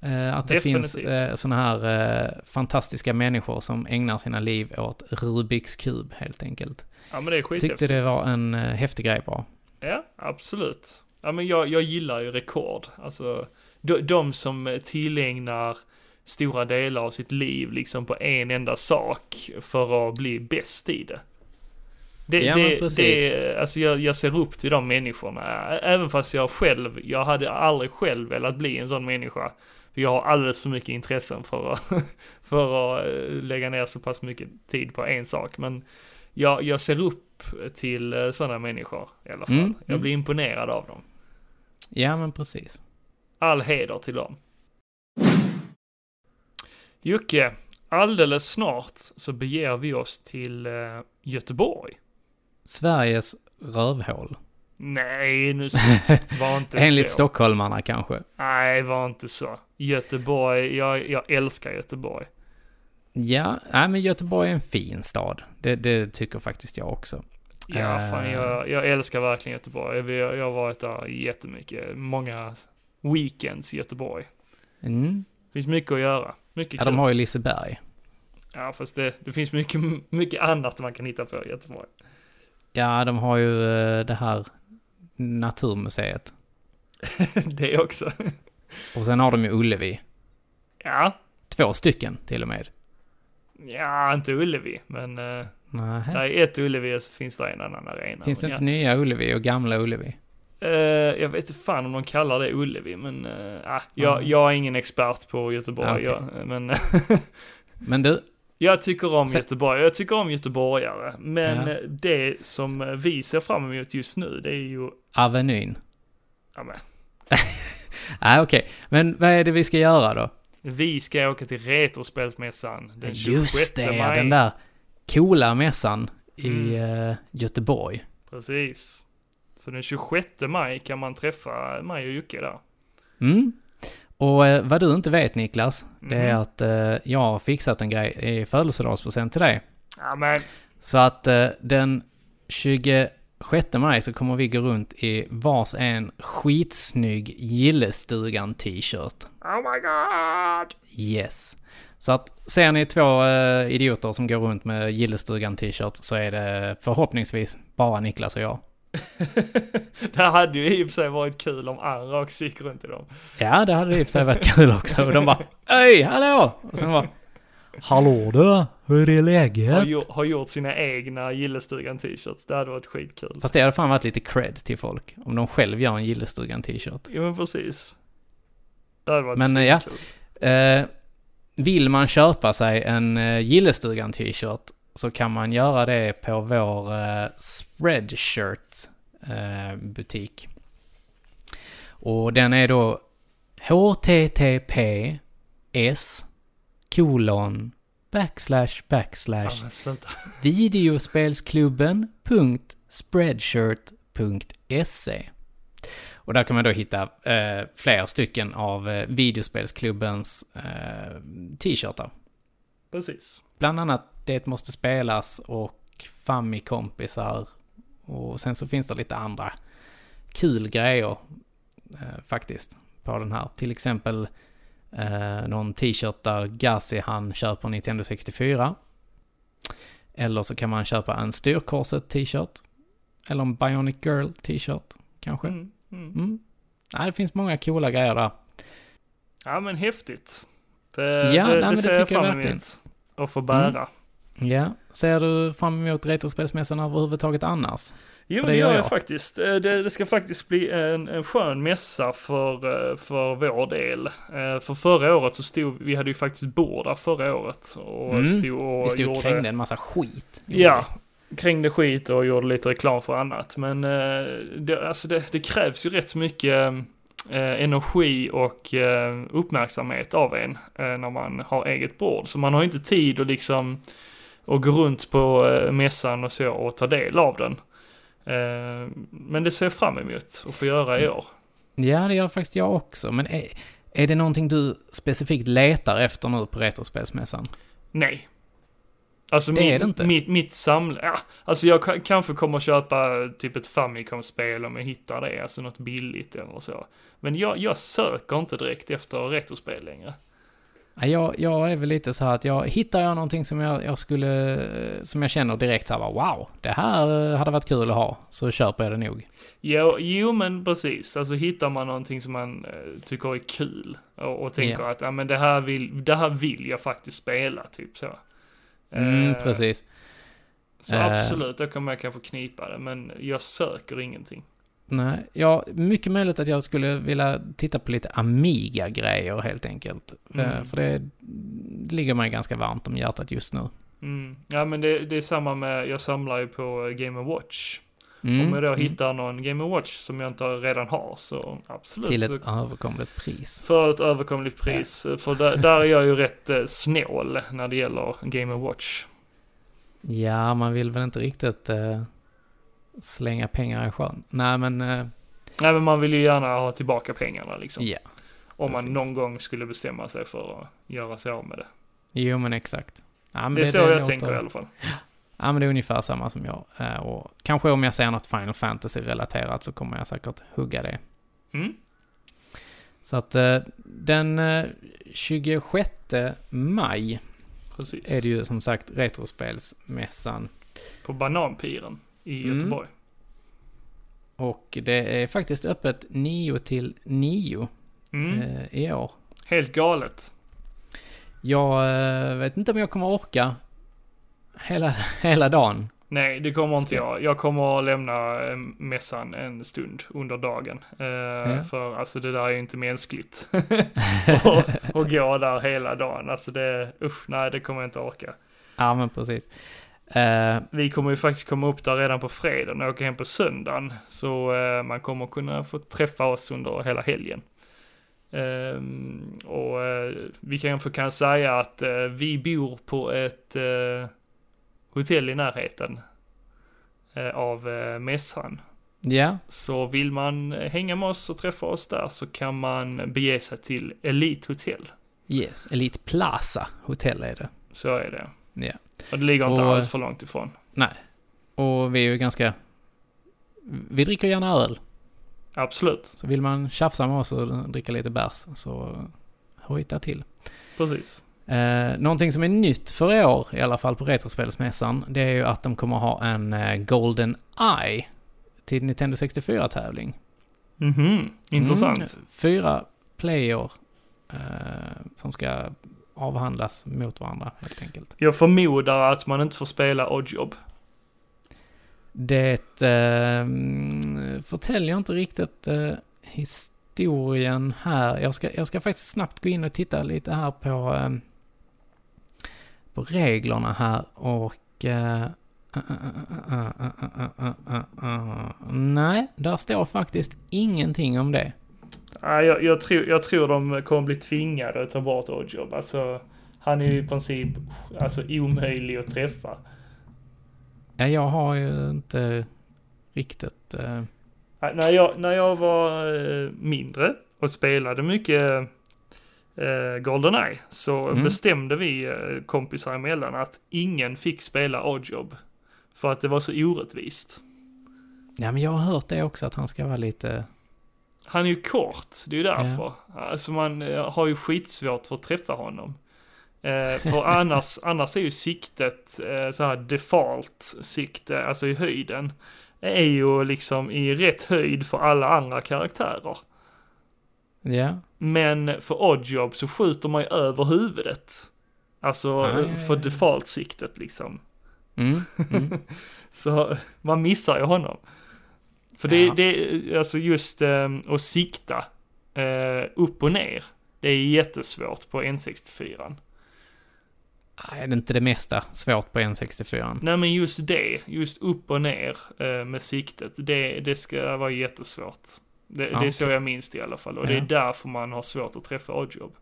A: Eh, att det finns
B: Definitivt.
A: eh, sådana här eh, fantastiska människor som ägnar sina liv åt Rubiks kub helt enkelt.
B: Ja men det är skithäftigt.
A: Tyckte det var en eh, häftig grej bara.
B: Ja, absolut. Ja, men jag, jag gillar ju rekord. Alltså, de, de som tillägnar stora delar av sitt liv liksom på en enda sak för att bli bäst i det. Det,
A: Ja,
B: det, det alltså jag, jag ser upp till de människorna. Även fast jag själv, jag hade aldrig själv velat bli en sån människa. För jag har alldeles för mycket intressen för att, för att eh, lägga ner så pass mycket tid på en sak. Men jag, jag ser upp till sådana människor i alla fall.
A: Mm,
B: jag
A: mm.
B: blir imponerad av dem.
A: Ja, men precis.
B: All heder till dem. Jocke, alldeles snart så beger vi oss till eh, Göteborg.
A: Sveriges rövhål.
B: Nej, nu ska, var inte
A: Enligt
B: så.
A: stockholmarna kanske.
B: Nej, var inte så. Göteborg, jag, jag älskar Göteborg.
A: Ja, nej, men Göteborg är en fin stad. Det, det tycker faktiskt jag också.
B: Ja,
A: Eh.
B: fan, jag, jag älskar verkligen Göteborg. Vi- Jag har varit där jättemycket. Många weekends i Göteborg.
A: Mm.
B: finns mycket att göra. Mycket
A: Ja,
B: kul.
A: de har ju Liseberg.
B: Ja, fast det, det finns mycket, mycket annat man kan hitta på i Göteborg.
A: Ja, de har ju eh, det här Naturmuseet.
B: det också.
A: Och sen har de ju Ullevi.
B: Ja,
A: Två stycken till och med.
B: Ja, inte Ullevi, men uh,
A: Nej.
B: där är ett Ullevi och så finns det en annan arena.
A: Finns det inte nya Ullevi och gamla Ullevi?
B: ja. Eh, jag vet inte fan om de kallar det Ullevi, men uh, ah, jag,
A: Mm.
B: jag är ingen expert på Göteborg.
A: Ah, okej.
B: jag, men
A: Men du,
B: jag tycker om Göteborg, jag tycker om göteborgare. Men
A: Ja.
B: eh, det som eh, vi ser fram emot just nu, det är ju,
A: Avenyn.
B: ja men,
A: Nej, okej. Men vad är det vi ska göra då?
B: Vi ska åka till Retrospelsmässan den 26
A: Just det,
B: maj.
A: den där coola mässan i
B: Mm.
A: eh, Göteborg.
B: Precis. Så den 26 maj kan man träffa mig och Jocke där.
A: Mm. Och eh, vad du inte vet Niklas, det är
B: Mhm.
A: att eh, jag har fixat en grej i födelsedagspresent till dig.
B: Ja men,
A: Så att den 26 maj så kommer vi gå runt i vars en skitsnygg Gillestugan-t-shirt.
B: Oh my god!
A: Yes. Så att ser ni två eh, idioter som går runt med Gillestugan-t-shirt så är det förhoppningsvis bara Niklas och jag.
B: det hade ju i och för sig varit kul om andra också gick runt i dem.
A: Ja, det hade i och för sig varit kul också. Och de bara Öj, hallå! Och sen bara Hallå du, hur är
B: Har,
A: läget?
B: gjort, har gjort sina egna Gillestugan t-shirts. Det hade varit skitkul.
A: Fast det hade fan varit lite cred till folk. Om de själv gör en Gillestugan-t-shirt.
B: Jo men precis. Det hade varit
A: Men,
B: så
A: ja. Eh, vill man köpa sig en eh, Gillestugan t-shirt så kan man göra det på vår eh, Spreadshirt eh. Och den är då https kolon backslash backslash
B: Ja,
A: videospelsklubben.spreadshirt.se Och där kan man då hitta eh, flera stycken av eh, videospelsklubbens eh, t-shirtar.
B: Precis.
A: Bland annat Det måste spelas och Fammi-kompisar. Och sen så finns det lite andra kul grejer eh, faktiskt på den här. Till exempel eh, någon t-shirt där Gazi han köper Nintendo 64. Eller så kan man köpa en Styrkorset t-shirt. Eller en Bionic Girl t-shirt kanske.
B: Mm, mm.
A: Mm. Nej, det finns många coola grejer där.
B: Ja men häftigt. Det,
A: Ja,
B: det,
A: nej,
B: det
A: det
B: ser jag fram emot. Att få bära.
A: Ja, ser du fram emot Retrospelsmässan överhuvudtaget annars?
B: Jo, det
A: det
B: gör jag,
A: jag.
B: faktiskt. Eh, Det, det ska faktiskt bli en, en skön mässa för, eh, för vår del. Eh, För förra året så stod, vi hade ju faktiskt bord där förra året. Och
A: Mm.
B: stod och
A: Vi stod och
B: gjorde,
A: krängde en massa skit.
B: Ja, krängde skit och gjorde lite reklam för annat. Men det, alltså det, det krävs ju rätt mycket energi och uppmärksamhet av en när man har eget bord. Så man har inte tid att liksom att gå runt på mässan och så och ta del av den. Eh, men det ser jag fram emot att få göra i år.
A: vi. Ja, det gör faktiskt jag också. Men är, är det någonting du specifikt letar efter nu på Retrospelsmässan?
B: Nej. Alltså
A: Det
B: min,
A: är det inte.
B: mitt, mitt saml... Ja, alltså jag ka- kanske kommer att köpa typ ett Famicom-spel om jag hittar det, alltså något billigt eller så. Men jag, jag söker inte direkt efter retrospel längre.
A: Ja, Jag, jag är väl lite så här att jag hittar jag någonting som jag, jag skulle, som jag känner direkt så här, wow, det här eh, hade varit kul att ha, så köper jag det nog.
B: Jo, jo men precis, alltså hittar man någonting som man eh, tycker är kul och, och tänker att ja, men det, här vill, det här vill jag faktiskt spela, typ så.
A: Mm,
B: Eh,
A: precis.
B: Så
A: Eh.
B: absolut, då kommer jag kanske knipa det, men jag söker ingenting.
A: Nej, ja, mycket möjligt att jag skulle vilja titta på lite Amiga-grejer helt enkelt.
B: Mm.
A: Eh, För det ligger mig ganska varmt om hjärtat just nu.
B: Mm. Ja men det, det är samma med, jag samlar ju på Game Watch.
A: Mm,
B: Om jag då
A: mm.
B: hittar någon Game Watch som jag inte redan har så absolut.
A: Till
B: så,
A: ett överkomligt pris.
B: för ett överkomligt pris. För där, där är jag ju rätt eh, snål när det gäller Game Watch.
A: Ja, man vill väl inte riktigt eh, slänga pengar i sjön. Nej, men eh,
B: Nej men man vill ju gärna ha tillbaka pengarna liksom.
A: ja.
B: om man
A: precis.
B: någon gång skulle bestämma sig för att göra sig av med det.
A: Jo, men exakt. Ja, men
B: det är så jag
A: låter-
B: tänker i alla fall.
A: Ja, men det är ungefär samma som jag. Eh, Och kanske om jag ser något Final Fantasy-relaterat så kommer jag säkert hugga det.
B: Mm.
A: Så att eh, den eh, 26 maj
B: Precis.
A: är det ju som sagt Retrospelsmässan.
B: På Bananpiren i
A: Mm.
B: Göteborg.
A: Och det är faktiskt öppet 9 till 9
B: Mm.
A: eh, i år.
B: Helt galet.
A: Jag eh, vet inte om jag kommer orka hela, hela dagen.
B: Nej, det kommer inte jag. Jag kommer att lämna eh, mässan en stund under dagen. Eh, För alltså det där är ju inte mänskligt. och, och gå där hela dagen. Alltså det, usch, nej det kommer jag inte orka.
A: Ja, men precis. Eh,
B: Vi kommer ju faktiskt komma upp där redan på fredagen och åka hem på söndagen. Så eh, man kommer kunna få träffa oss under hela helgen. Ehm, och eh, vi kanske kan säga att vi bor på ett hotell i närheten av mässan.
A: ja,
B: Så vill man hänga med oss och träffa oss där så kan man bege sig till Elite Hotel.
A: yes. Elite Plaza Hotel är det.
B: Så är det.
A: Ja.
B: Och det ligger inte
A: Och-
B: alls för långt ifrån.
A: Nej. Och vi är ju ganska... Vi dricker gärna öl.
B: Absolut,
A: Så vill man tjafsa med oss och dricka lite bärs så hojta till.
B: precis.
A: Eh, någonting som är nytt för i år, i alla fall på Retrospelsmässan, det är ju att de kommer ha en eh, Golden Eye till Nintendo 64-tävling.
B: Mhm, intressant.
A: Mm, fyra player eh, som ska avhandlas mot varandra helt enkelt.
B: Jag förmodar att man inte får spela Oddjob.
A: Det eh, förtäljer inte riktigt eh, historien här. Jag ska, jag ska faktiskt snabbt gå in och titta lite här på, eh, på reglerna här och... eh, nej, där står faktiskt ingenting om det.
B: Nej, jag, jag, tror, jag tror de kommer bli tvingade att ta bort Oddjob. Alltså, han är ju i princip alltså, omöjlig att träffa.
A: Ja, jag har ju inte riktigt... eh,
B: Nej, När jag, när jag var eh, mindre och spelade mycket eh, Goldeneye så
A: Mm.
B: bestämde vi eh, kompisar emellan att ingen fick spela Oddjob. För att det var så orättvist.
A: Ja, men jag har hört det också, att han ska vara lite...
B: Han är ju kort, det är ju därför. Alltså man eh, har ju skitsvårt för att träffa honom. Eh, för annars, annars är ju siktet eh, så här default sikte, alltså i höjden, är ju liksom i rätt höjd för alla andra karaktärer.
A: Ja,
B: Men för oddjob så skjuter man ju över huvudet. Alltså
A: Ah, ja, ja,
B: för
A: ja.
B: default-siktet liksom.
A: mm, mm.
B: Så man missar ju honom. För
A: Ja.
B: det, det, alltså just eh, att sikta eh, upp och ner, det är jättesvårt på N64.
A: Nej, det är inte det mesta svårt på N64.
B: Nej men just det, just upp och ner eh, med siktet, det, det ska vara jättesvårt. Det,
A: Ja,
B: det är så jag minns det i alla fall och det
A: Ja.
B: är därför man har svårt att träffa oddjob.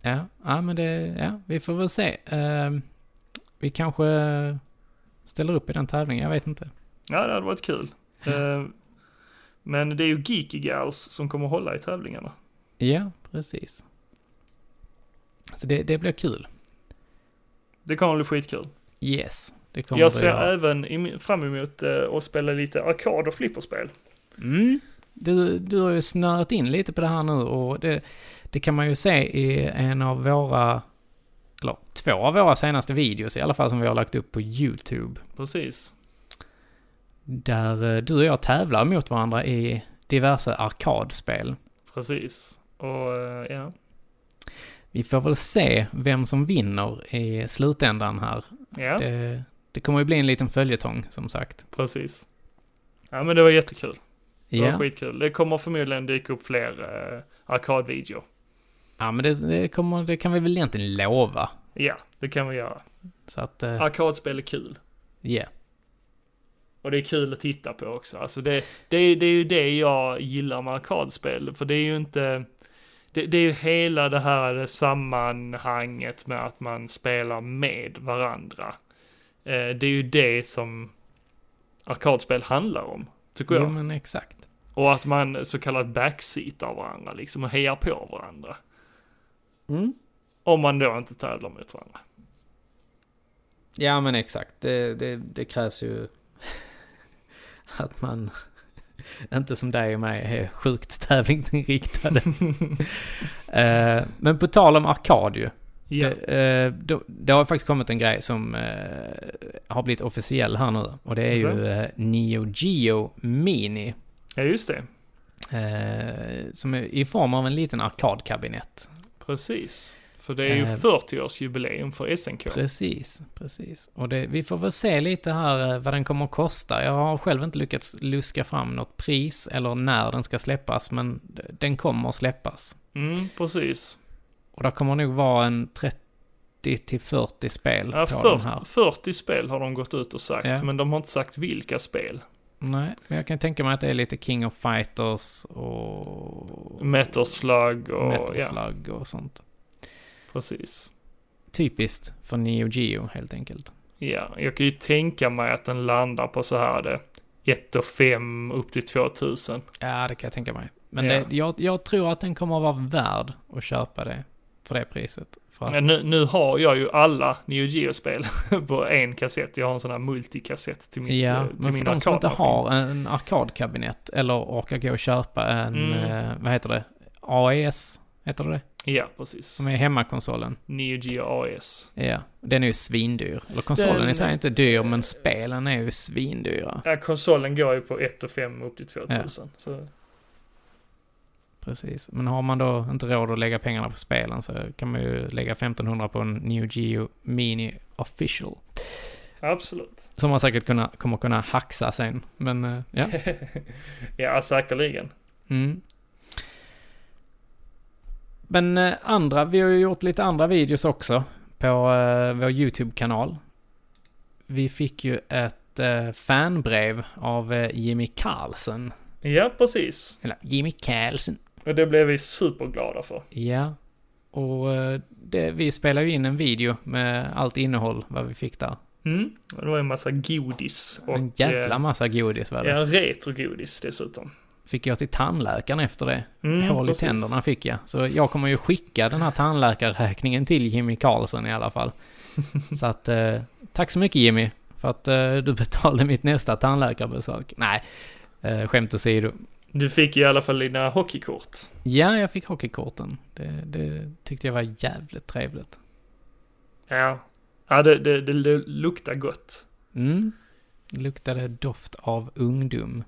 A: Ja, ja men det, ja, vi får väl se. Eh, vi kanske ställer upp i den tävlingen, jag vet inte.
B: Ja, det hade varit kul. Eh, men det är ju Geeky Gals som kommer hålla i tävlingarna.
A: Ja, precis. Så det, det blir kul.
B: Det kommer bli skitkul.
A: Yes, det kommer
B: Jag ser
A: göra.
B: även fram emot eh, att spela lite arkad och flipperspel.
A: Mm. Du, du har ju snöat in lite på det här nu och det, det kan man ju se i en av våra, eller två av våra senaste videos i alla fall som vi har lagt upp på YouTube.
B: Precis.
A: Där eh, du och jag tävlar mot varandra i diverse arkadspel.
B: Precis. Och eh, ja,
A: Vi får väl se vem som vinner i slutändan här.
B: ja,
A: Det, det kommer ju bli en liten följetong, som sagt.
B: precis. Ja men det var jättekul. Det var
A: Ja,
B: skitkul. Det kommer förmodligen dyka upp fler eh, arkadvideor.
A: ja men det, det, kommer, det kan vi väl egentligen lova.
B: Ja, det kan vi göra.
A: Så att, eh,
B: Arkadspel är kul.
A: ja.
B: Och det är kul att titta på också. Alltså det, det, är, det är ju det jag gillar med arkadspel. För det är ju inte... Det, det är ju hela det här sammanhanget med att man spelar med varandra. Eh, det är ju det som arkadspel handlar om, tycker jag.
A: Jo, men exakt.
B: Och att man så kallat backseatar varandra liksom och hejar på varandra.
A: Mm.
B: Om man då inte tävlar mot varandra.
A: Ja, men exakt. Det, det, det krävs ju att man inte som dig och mig är sjukt tävlingsinriktade. Eh, men på tal om arkad ju.
B: Ja,
A: Det, eh, det har faktiskt kommit en grej som eh, har blivit officiell här nu. Och det är
B: Så?
A: ju Neo Geo Mini.
B: ja just det.
A: Som är i form av en liten arkadkabinett.
B: Precis. För det är ju
A: Eh.
B: 40-årsjubileum för SNK.
A: Precis, precis. Och det, vi får väl se lite här eh, vad den kommer att kosta. Jag har själv inte lyckats luska fram något pris eller när den ska släppas, men den kommer att släppas.
B: Mm, precis.
A: Och det kommer nog vara en 30 till 40 spel
B: Ja,
A: på den här.
B: 40, 40 spel har de gått ut och sagt,
A: Ja.
B: men de har inte sagt vilka spel.
A: Nej, men jag kan tänka mig att det är lite King of Fighters och...
B: Metal Slug och
A: Metal
B: ja,
A: Slug och sånt.
B: Precis.
A: Typiskt för Neo Geo helt enkelt.
B: Ja, jag kan ju tänka mig att den landar på så här det 1 och 5 upp till 2000.
A: Ja, det kan jag tänka mig. Men
B: Ja.
A: det, jag, jag tror att den kommer att vara värd att köpa det för det priset. För att,
B: Men nu, nu har jag ju alla Neo Geo-spel på en kassett. Jag har en sån här multikassett till, mitt,
A: ja,
B: eh, till
A: men
B: min
A: för de som inte har en arkadkabinett eller orkar gå och köpa en,
B: Mm.
A: eh, vad heter det, AES, heter det det?
B: Ja, precis.
A: Som är hemmakonsolen.
B: Neo Geo AS.
A: Ja, den är ju svindyr. Eller konsolen
B: Den-
A: i sig är inte dyr, men spelen är ju svindyra.
B: Ja, konsolen går ju på 1 och 5 upp till 2000. Så,
A: Precis. Men har man då inte råd att lägga pengarna på spelen så kan man ju lägga 1500 på en Neo Geo Mini Official.
B: absolut.
A: Som man säkert kunna, kommer kunna haxa sen. Men eh, ja.
B: ja, säkerligen.
A: Mm. Men eh, andra, vi har ju gjort lite andra videos också på eh, vår YouTube-kanal. Vi fick ju ett eh, fanbrev av eh, Jimmy Carlsen.
B: Ja, precis.
A: Eller Jimmy Carlsen.
B: Och det blev vi superglada för.
A: Ja. Och det, vi spelade ju in en video med allt innehåll vad vi fick där.
B: Mm. Och det var en massa godis. Och,
A: en jävla massa godis var det.
B: Ja, retrogodis dessutom.
A: Fick jag till tandläkaren efter det.
B: Mm,
A: Hål i
B: precis.
A: tänderna fick jag. Så jag kommer ju skicka den här tandläkarräkningen till Jimmy Karlsson i alla fall. så att, eh, tack så mycket Jimmy. För att eh, du betalade mitt nästa tandläkarbesök. Nej, eh, skämt åsido.
B: Du fick i alla fall dina hockeykort.
A: Ja, jag fick hockeykorten. Det, det tyckte jag var jävligt trevligt.
B: Ja. Ja, det, det, det, luktar gott.
A: Mm. Det luktade doft av ungdom.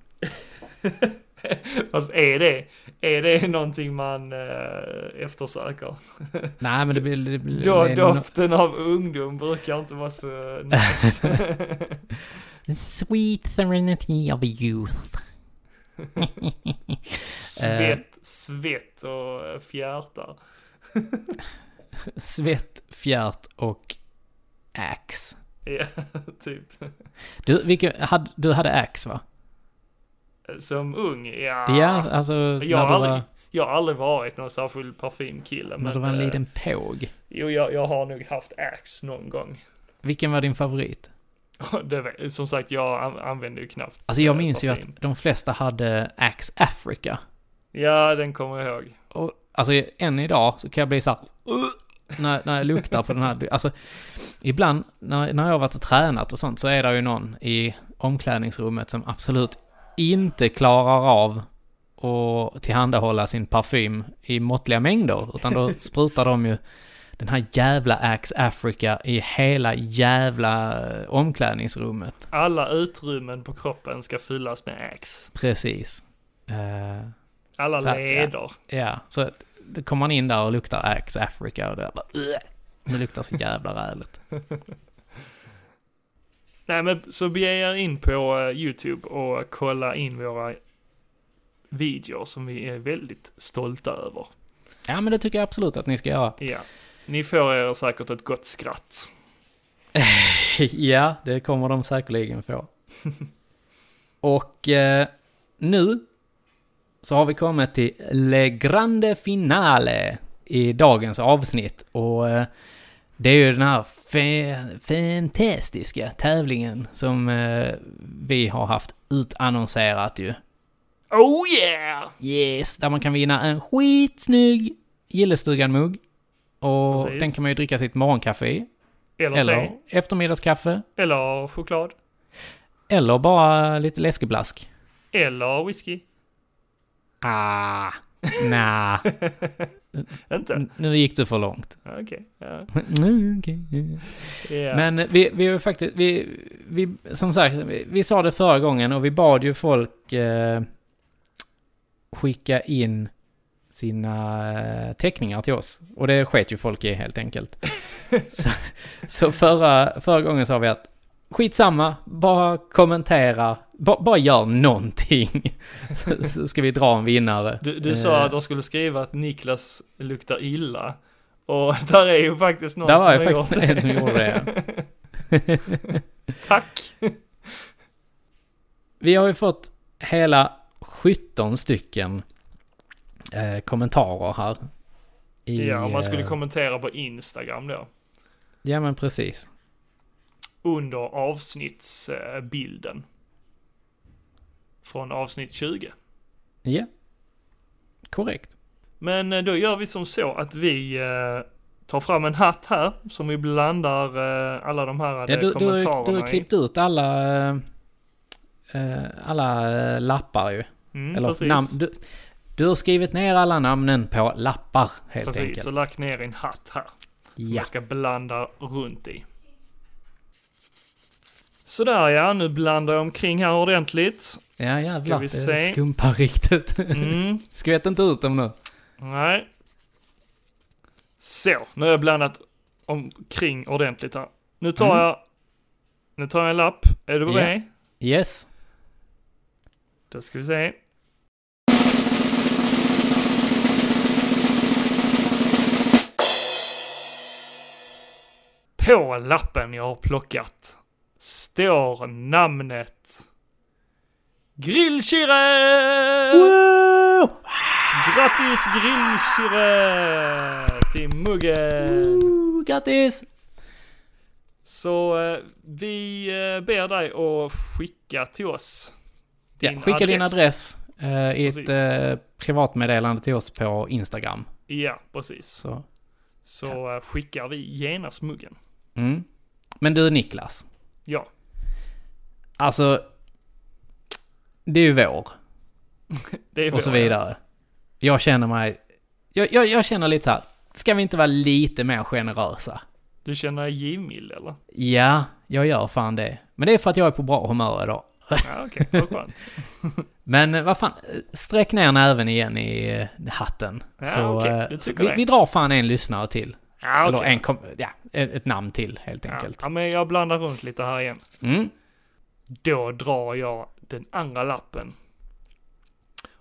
B: Fast är det, är det någonting man eh, eftersöker?
A: Nej, men det blir... Det, blir-
B: Då,
A: det är no-
B: doften av ungdom brukar inte vara så nice.
A: Sweet serenity of youth.
B: svett, svett och fjärtar.
A: Svett, fjärt och ax.
B: Ja, typ.
A: Du, vilken, hade, du hade ax va?
B: Som ung, ja.
A: Ja, alltså
B: jag, har aldrig,
A: var,
B: jag har aldrig varit någon särskild parfymkille.
A: när
B: Men,
A: du var en
B: eh,
A: liten påg.
B: Jo, jag, jag har nog haft Axe någon gång.
A: Vilken var din favorit?
B: Det, som sagt, jag an, använder ju knappt
A: Alltså jag
B: eh,
A: minns ju
B: parfym.
A: att de flesta hade Axe Africa.
B: Ja, den kommer jag ihåg.
A: Och alltså än idag så kan jag bli så här, "Ugh", när, när jag luktar på den här. Alltså, ibland när, när jag har varit och tränat och sånt så är det ju någon i omklädningsrummet som absolut inte klarar av att tillhandahålla sin parfym i måttliga mängder. Utan då sprutar de ju den här jävla Axe Africa i hela jävla eh, omklädningsrummet.
B: Alla utrymmen på kroppen ska fyllas med Axe.
A: Precis. Eh,
B: Alla
A: Så att, ja.
B: leder.
A: Ja, så då kommer man in där och luktar Axe Africa och det bara "Ugh". Det luktar så jävla räligt.
B: Nej, men så bege er in på eh, YouTube och kolla in våra videor som vi är väldigt stolta över.
A: Ja, men det tycker jag absolut att ni ska göra.
B: Ja. Ni får er säkert ett gott skratt.
A: ja, det kommer de säkerligen få. och eh, nu så har vi kommit till Le Grande Finale i dagens avsnitt. Och eh, det är ju den här fa- fantastiska tävlingen som eh, vi har haft utannonserat ju.
B: Oh yeah!
A: Yes, där man kan vinna en skitsnygg Gillestugan-mugg. Och
B: Precis.
A: den kan man ju dricka sitt morgonkaffe i.
B: Eller,
A: Eller
B: te.
A: eftermiddagskaffe.
B: Eller choklad.
A: Eller bara lite läskeblask.
B: Eller whisky.
A: Ah, nah.
B: Inte?
A: Nu gick du för långt.
B: Okej. Ja.
A: Mm, okej.
B: Ja.
A: Men vi, vi faktiskt, vi, vi, som sagt, vi, vi sa det förra gången och vi bad ju folk eh, skicka in sina eh, teckningar till oss. Och det sket ju folk i helt enkelt. så så förra, förra gången sa vi att skitsamma, bara kommentera, ba, bara gör någonting. så, ska vi dra en vinnare.
B: Du, du sa
A: Eh,
B: att de skulle skriva att Niklas luktar illa. Och där är ju faktiskt någon
A: Där
B: som
A: var
B: har
A: ju faktiskt
B: gjort det.
A: en som gjorde det.
B: Tack!
A: Vi har ju fått hela 17 stycken eh, kommentarer här. I,
B: Ja, om man skulle
A: eh,
B: kommentera på Instagram då.
A: Ja, men precis.
B: Under avsnittsbilden. Från avsnitt 20.
A: Ja. Korrekt.
B: Men eh, då gör vi som så att vi eh, tar fram en hatt här som vi blandar eh, alla de här
A: Ja, du, du,
B: kommentarerna
A: har- du har klippt ut alla, alla lappar ju.
B: Mm,
A: Eller
B: precis.
A: namn, du, du har skrivit ner alla namnen på lappar helt
B: precis,
A: enkelt.
B: och lagt ner en hatt här. Som
A: Ja.
B: jag ska blanda runt i. Sådär ja, nu blandar jag omkring här ordentligt.
A: Ja jävlar, det
B: se.
A: skumpar riktigt.
B: Mm,
A: Skvätt inte ut dem nu.
B: nej. Så, nu har jag blandat omkring ordentligt här. Nu tar
A: Mm.
B: jag, nu tar jag en lapp. Är du
A: Ja.
B: beredd?
A: Yes.
B: Då ska vi se. På lappen jag har plockat står namnet Grillkirre!
A: Wow!
B: Grattis Grillkirre till muggen!
A: Woo, Grattis!
B: Så eh, vi eh, ber dig att skicka till oss
A: Ja,
B: Din
A: skicka din
B: adress.
A: adress eh, i
B: Precis.
A: ett eh, privatmeddelande till oss på Instagram.
B: Ja, precis.
A: Så.
B: Så eh, skickar vi genast muggen.
A: Mm. Men du Niklas,
B: Ja,
A: alltså det är ju vår
B: det är
A: och så
B: vår,
A: vidare. Jag känner mig, jag, jag, jag känner lite så här, ska vi inte vara lite mer generösa?
B: Du känner dig givmild eller?
A: Ja, jag gör fan det. Men det är för att jag är på bra humör idag.
B: Ja, okej, vad skönt.
A: Men eh, vad fan, sträck ner näven igen i eh, hatten.
B: Ja,
A: så
B: okej,
A: eh, vi, vi drar fan en lyssnare till.
B: Ja,
A: Eller en, kom, ja, ett, namn till helt enkelt.
B: ja, men jag blandar runt lite här igen.
A: Mm.
B: Då drar jag den andra lappen.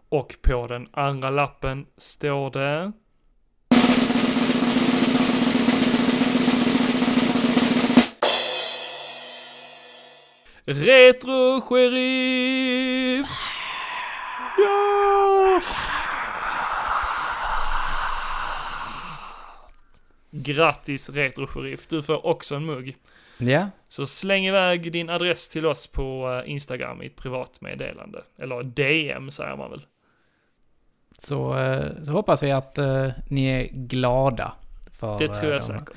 B: Och på den andra lappen står det... Retro Sheriff! Ja! Grattis Retro Sheriff, du får också en mugg.
A: Ja,
B: Så släng iväg din adress till oss på eh, Instagram i ett privat meddelande. Eller DM säger man väl.
A: så, eh, så hoppas vi att eh, ni är glada. För,
B: Det tror jag
A: de-
B: säkert.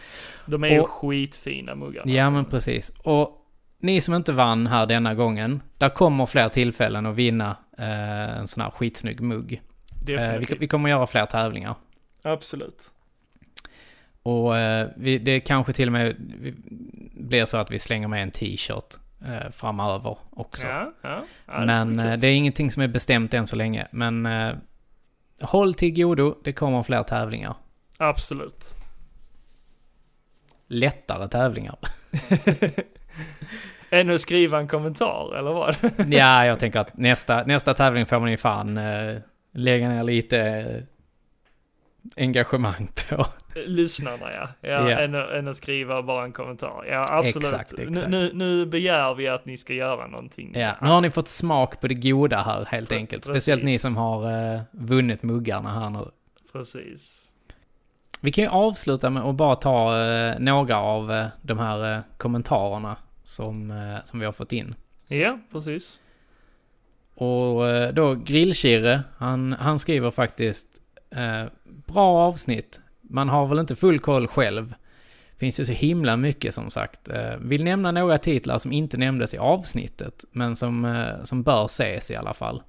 B: De är ju
A: Och-
B: skitfina muggarna.
A: Ja,
B: alltså.
A: men precis. Och ni som inte vann här denna gången, där kommer fler tillfällen att vinna eh, en sån här skitsnygg mugg. Eh, vi, vi kommer göra fler tävlingar.
B: Absolut.
A: Och eh, vi, det kanske till och med blir så att vi slänger med en t-shirt eh, framöver också.
B: Ja, ja. ja
A: Men eh, det är ingenting som är bestämt än så länge. Men eh, håll till godo, det kommer fler tävlingar.
B: Absolut.
A: Lättare tävlingar.
B: Ännu skriva en kommentar, eller vad?
A: ja, jag tänker att nästa, nästa tävling får man ju fan eh, lägga ner lite engagemang på.
B: Lyssnarna ja. Ja,
A: Ja.
B: Än, än att skriva bara en kommentar. Ja, absolut.
A: Exakt,
B: Nu,
A: exakt.
B: nu, nu begär vi att ni ska göra någonting.
A: Ja, nu har ni fått smak på det goda här helt
B: Pre-
A: enkelt. Speciellt ni
B: precis.
A: som har eh, vunnit muggarna här nu.
B: Precis.
A: Vi kan ju avsluta med att bara ta eh, några av eh, de här eh, kommentarerna som, eh, som vi har fått in.
B: Ja, precis.
A: Och eh, då Grillkirre, han, han skriver faktiskt eh, bra avsnitt. Man har väl inte full koll själv. Finns ju så himla mycket som sagt. Eh, vill nämna några titlar som inte nämndes i avsnittet, men som, eh, som bör ses i alla fall.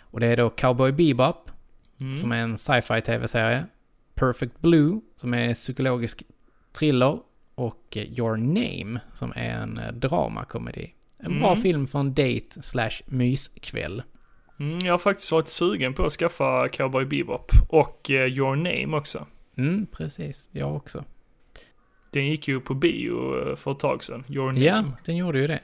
A: Och det är då Cowboy Bebop,
B: Mm.
A: som är en sci-fi tv-serie. Perfect Blue, som är psykologisk thriller. Och Your Name, som är en eh, dramakomedi. En bra
B: Mm.
A: film för en date slash myskväll.
B: Mm, jag har faktiskt varit sugen på att skaffa Cowboy Bebop och Your Name också.
A: Mm, precis. Jag också.
B: Den gick ju på bio eh, för ett tag sedan, Your Name.
A: Ja, den gjorde ju det.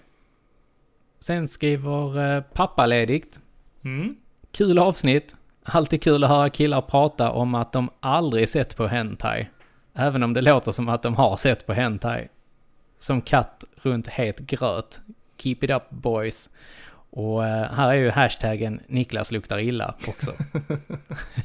A: Sen skriver eh, pappaledigt.
B: Mm.
A: Kul avsnitt. Alltid kul att höra killar prata om att de aldrig sett på hentai. Även om det låter som att de har sett på hentai. Som katt runt het gröt. Keep it up boys. Och eh, här är ju hashtaggen Niklas luktar illa också.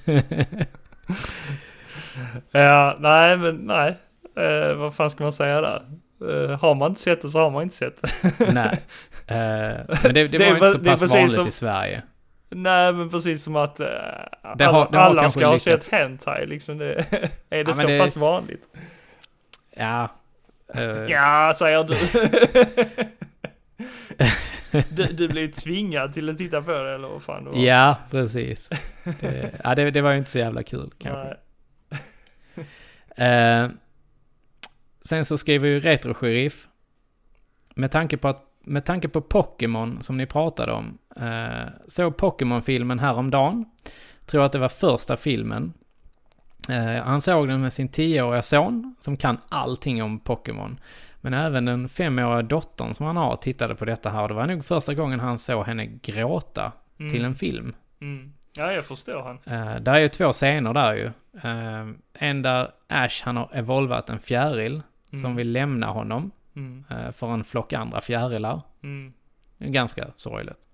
B: Ja, nej men nej. Eh, vad fan ska man säga där? Eh, har man inte sett det så har man inte sett det.
A: Nej. Eh, men det, det,
B: Det
A: var
B: pre-
A: inte så
B: det
A: pass vanligt
B: som-
A: i Sverige.
B: Nej men precis som att
A: Det har-
B: alla,
A: det har
B: alla ska ha sett hentai liksom. Det, är det
A: men
B: så
A: det-
B: pass vanligt?
A: Ja. eh,
B: Ja, säger du. du, du blev tvingad till att titta på det eller vad fan det var?
A: Ja, precis. Det, ja, det, det var ju inte så jävla kul kanske.
B: Nej.
A: Eh, sen så skriver ju Retro Sheriff. Med tanke på att med tanke på Pokémon som ni pratade om. Eh, såg Pokémon-filmen häromdagen. Tror att det var första filmen. Eh, han såg den med sin tioåriga son som kan allting om Pokémon. Men även den femåriga dottern som han har tittade på detta här. och Det var nog första gången han såg henne gråta
B: Mm.
A: till en film.
B: Mm. Ja, jag förstår han.
A: Uh, där är ju två scener där ju. Uh, en där Ash han har evolvat en fjäril som
B: Mm.
A: vill lämna honom
B: Mm.
A: uh, för en flock andra fjärilar.
B: Mm.
A: Ganska sorgligt.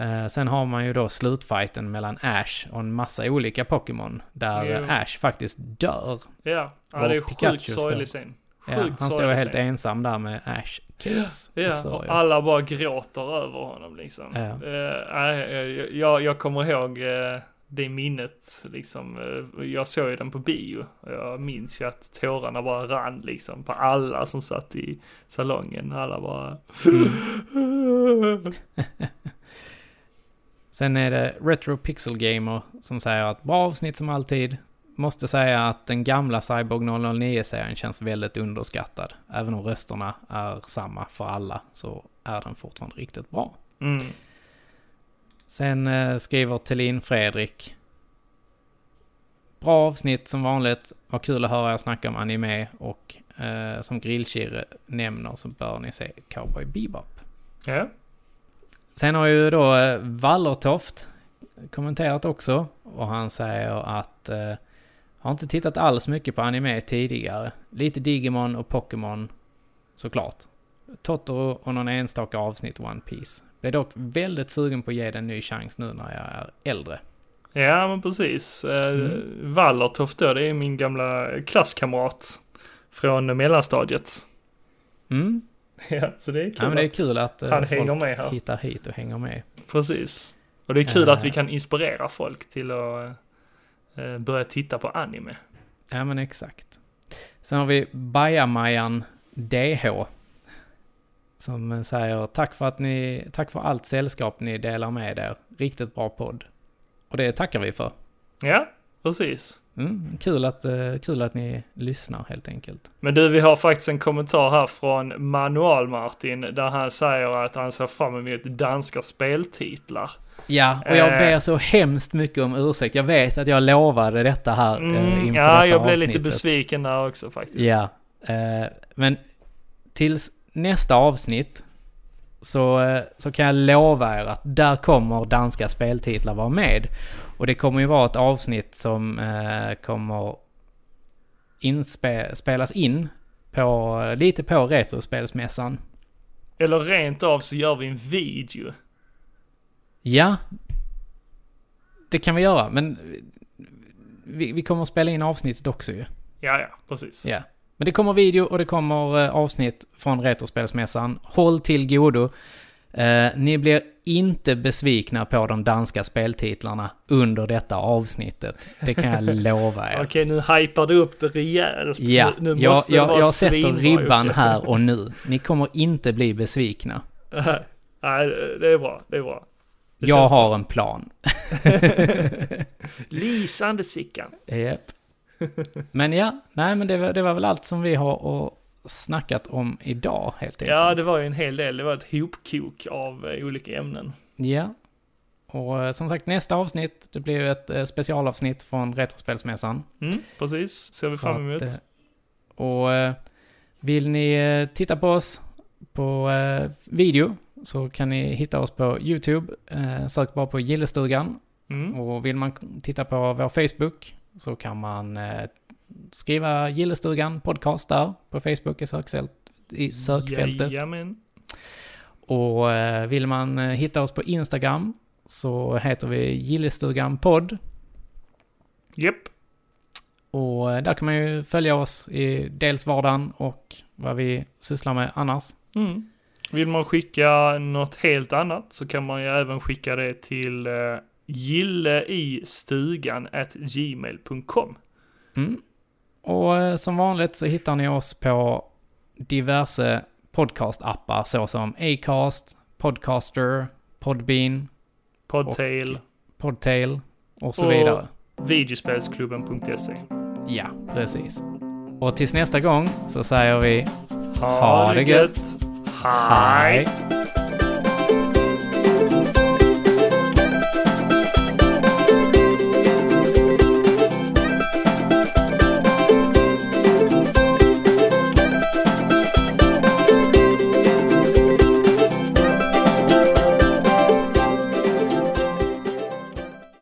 A: Uh, sen har man ju då slutfighten mellan Ash och en massa olika Pokémon. Där
B: Jo.
A: Ash faktiskt dör.
B: Ja, ja det är sjukt
A: står-
B: sorglig scen.
A: Ja,
B: Sjukt
A: han står helt
B: scen.
A: ensam där med Ash Kids.
B: Ja,
A: och sörjer.
B: och alla bara gråter över honom liksom.
A: Ja.
B: Eh, jag, jag kommer ihåg eh, det minnet liksom. Eh, jag såg ju den på bio. Jag minns ju att tårarna bara rann liksom på alla som satt i salongen. Alla bara...
A: Sen är det Retro Pixel Gamer som säger att bra avsnitt som alltid. Måste säga att den gamla Cyborg 009-serien känns väldigt underskattad. Även om rösterna är samma för alla så är den fortfarande riktigt bra.
B: Mm.
A: Sen eh, skriver Thelin Fredrik. Bra avsnitt som vanligt. Vad kul att höra er snacka om anime och eh, som Grillkirre nämner så bör ni se Cowboy Bebop.
B: Ja.
A: Sen har ju då eh, Wallertoft kommenterat också och han säger att eh, har inte tittat alls mycket på anime tidigare. Lite Digimon och Pokémon såklart. Totoro och någon enstaka avsnitt One Piece. Blev dock väldigt sugen på att ge den en ny chans nu när jag är äldre.
B: Ja, men precis. Eh,
A: Mm.
B: Wallertoft då, det är min gamla klasskamrat från mellanstadiet.
A: Mm.
B: Ja, så det är kul,
A: Ja, men det är
B: att
A: kul att eh,
B: han
A: folk
B: hänger med här.
A: hittar hit och hänger med.
B: Precis. Och det är kul
A: Eh.
B: att vi kan inspirera folk till att eh, börja titta på anime.
A: Ja men exakt. Sen har vi Bajamajan DH. Som eh, säger tack för att ni, tack för allt sällskap ni delar med er. Riktigt bra podd. Och det tackar vi för.
B: Ja, precis.
A: Mm, kul, att, eh, kul att ni lyssnar helt enkelt.
B: Men du, vi har faktiskt en kommentar här från Manual Martin där han säger att han ser fram emot danska speltitlar.
A: Ja, och jag
B: Eh.
A: ber så hemskt mycket om ursäkt. Jag vet att jag lovade detta här eh,
B: Mm,
A: inför
B: ja,
A: detta
B: jag blev
A: avsnittet.
B: lite besviken där också faktiskt.
A: Ja, eh, men tills nästa avsnitt så, så kan jag lova er att där kommer danska speltitlar vara med. Och det kommer ju vara ett avsnitt som kommer inspe- spelas in på, lite på Retrospelsmässan.
B: Eller rent av så gör vi en video.
A: Ja, det kan vi göra, men vi, vi kommer att spela in avsnittet också ju.
B: Ja, ja, precis.
A: Ja. Men det kommer video och det kommer eh, avsnitt från Retrospelsmässan. Håll till godo. Eh, ni blir inte besvikna på de danska speltitlarna under detta avsnittet. Det kan jag lova er.
B: Okej, nu hypar du upp det rejält.
A: Ja,
B: nu, nu
A: jag, jag, jag sätter ribban här och nu. Ni kommer inte bli besvikna.
B: Nej, det är bra. Det är bra. Det
A: Jag har en plan.
B: Lysande Sickan.
A: Japp. Men ja, nej men det var, det var väl allt som vi har och snackat om idag helt enkelt.
B: Ja, det var ju en hel del. Det var ett hopkok av eh, olika ämnen.
A: Ja. Och eh, som sagt, nästa avsnitt, det blir ju ett eh, specialavsnitt från Retrospelsmässan.
B: Mm, precis. Ser vi
A: Så
B: fram emot.
A: att, och vill ni titta på oss på video så kan ni hitta oss på YouTube. Eh, sök bara på Gillestugan.
B: Mm.
A: Och vill man titta på vår Facebook så kan man eh, skriva Gillestugan podcast där på Facebook i, sökfält, i sökfältet.
B: Jajamän.
A: Och eh, vill man eh, hitta oss på Instagram så heter vi Gillestugan podd.
B: Japp.
A: Och eh, där kan man ju följa oss i dels vardagen och vad vi sysslar med annars.
B: Mm. Vill man skicka något helt annat så kan man ju även skicka det till uh, gilleistugan at gmail.com.
A: Mm. Och eh, som vanligt så hittar ni oss på diverse podcast-appar såsom Acast, Podcaster, Podbean,
B: Podtail.
A: Och, Podtail och så
B: Och-
A: vidare.
B: Videospelsklubben.se.
A: Ja, precis. Och tills nästa gång så säger vi
B: Ha,
A: Ha
B: det
A: det
B: gött. Hej!
A: hej.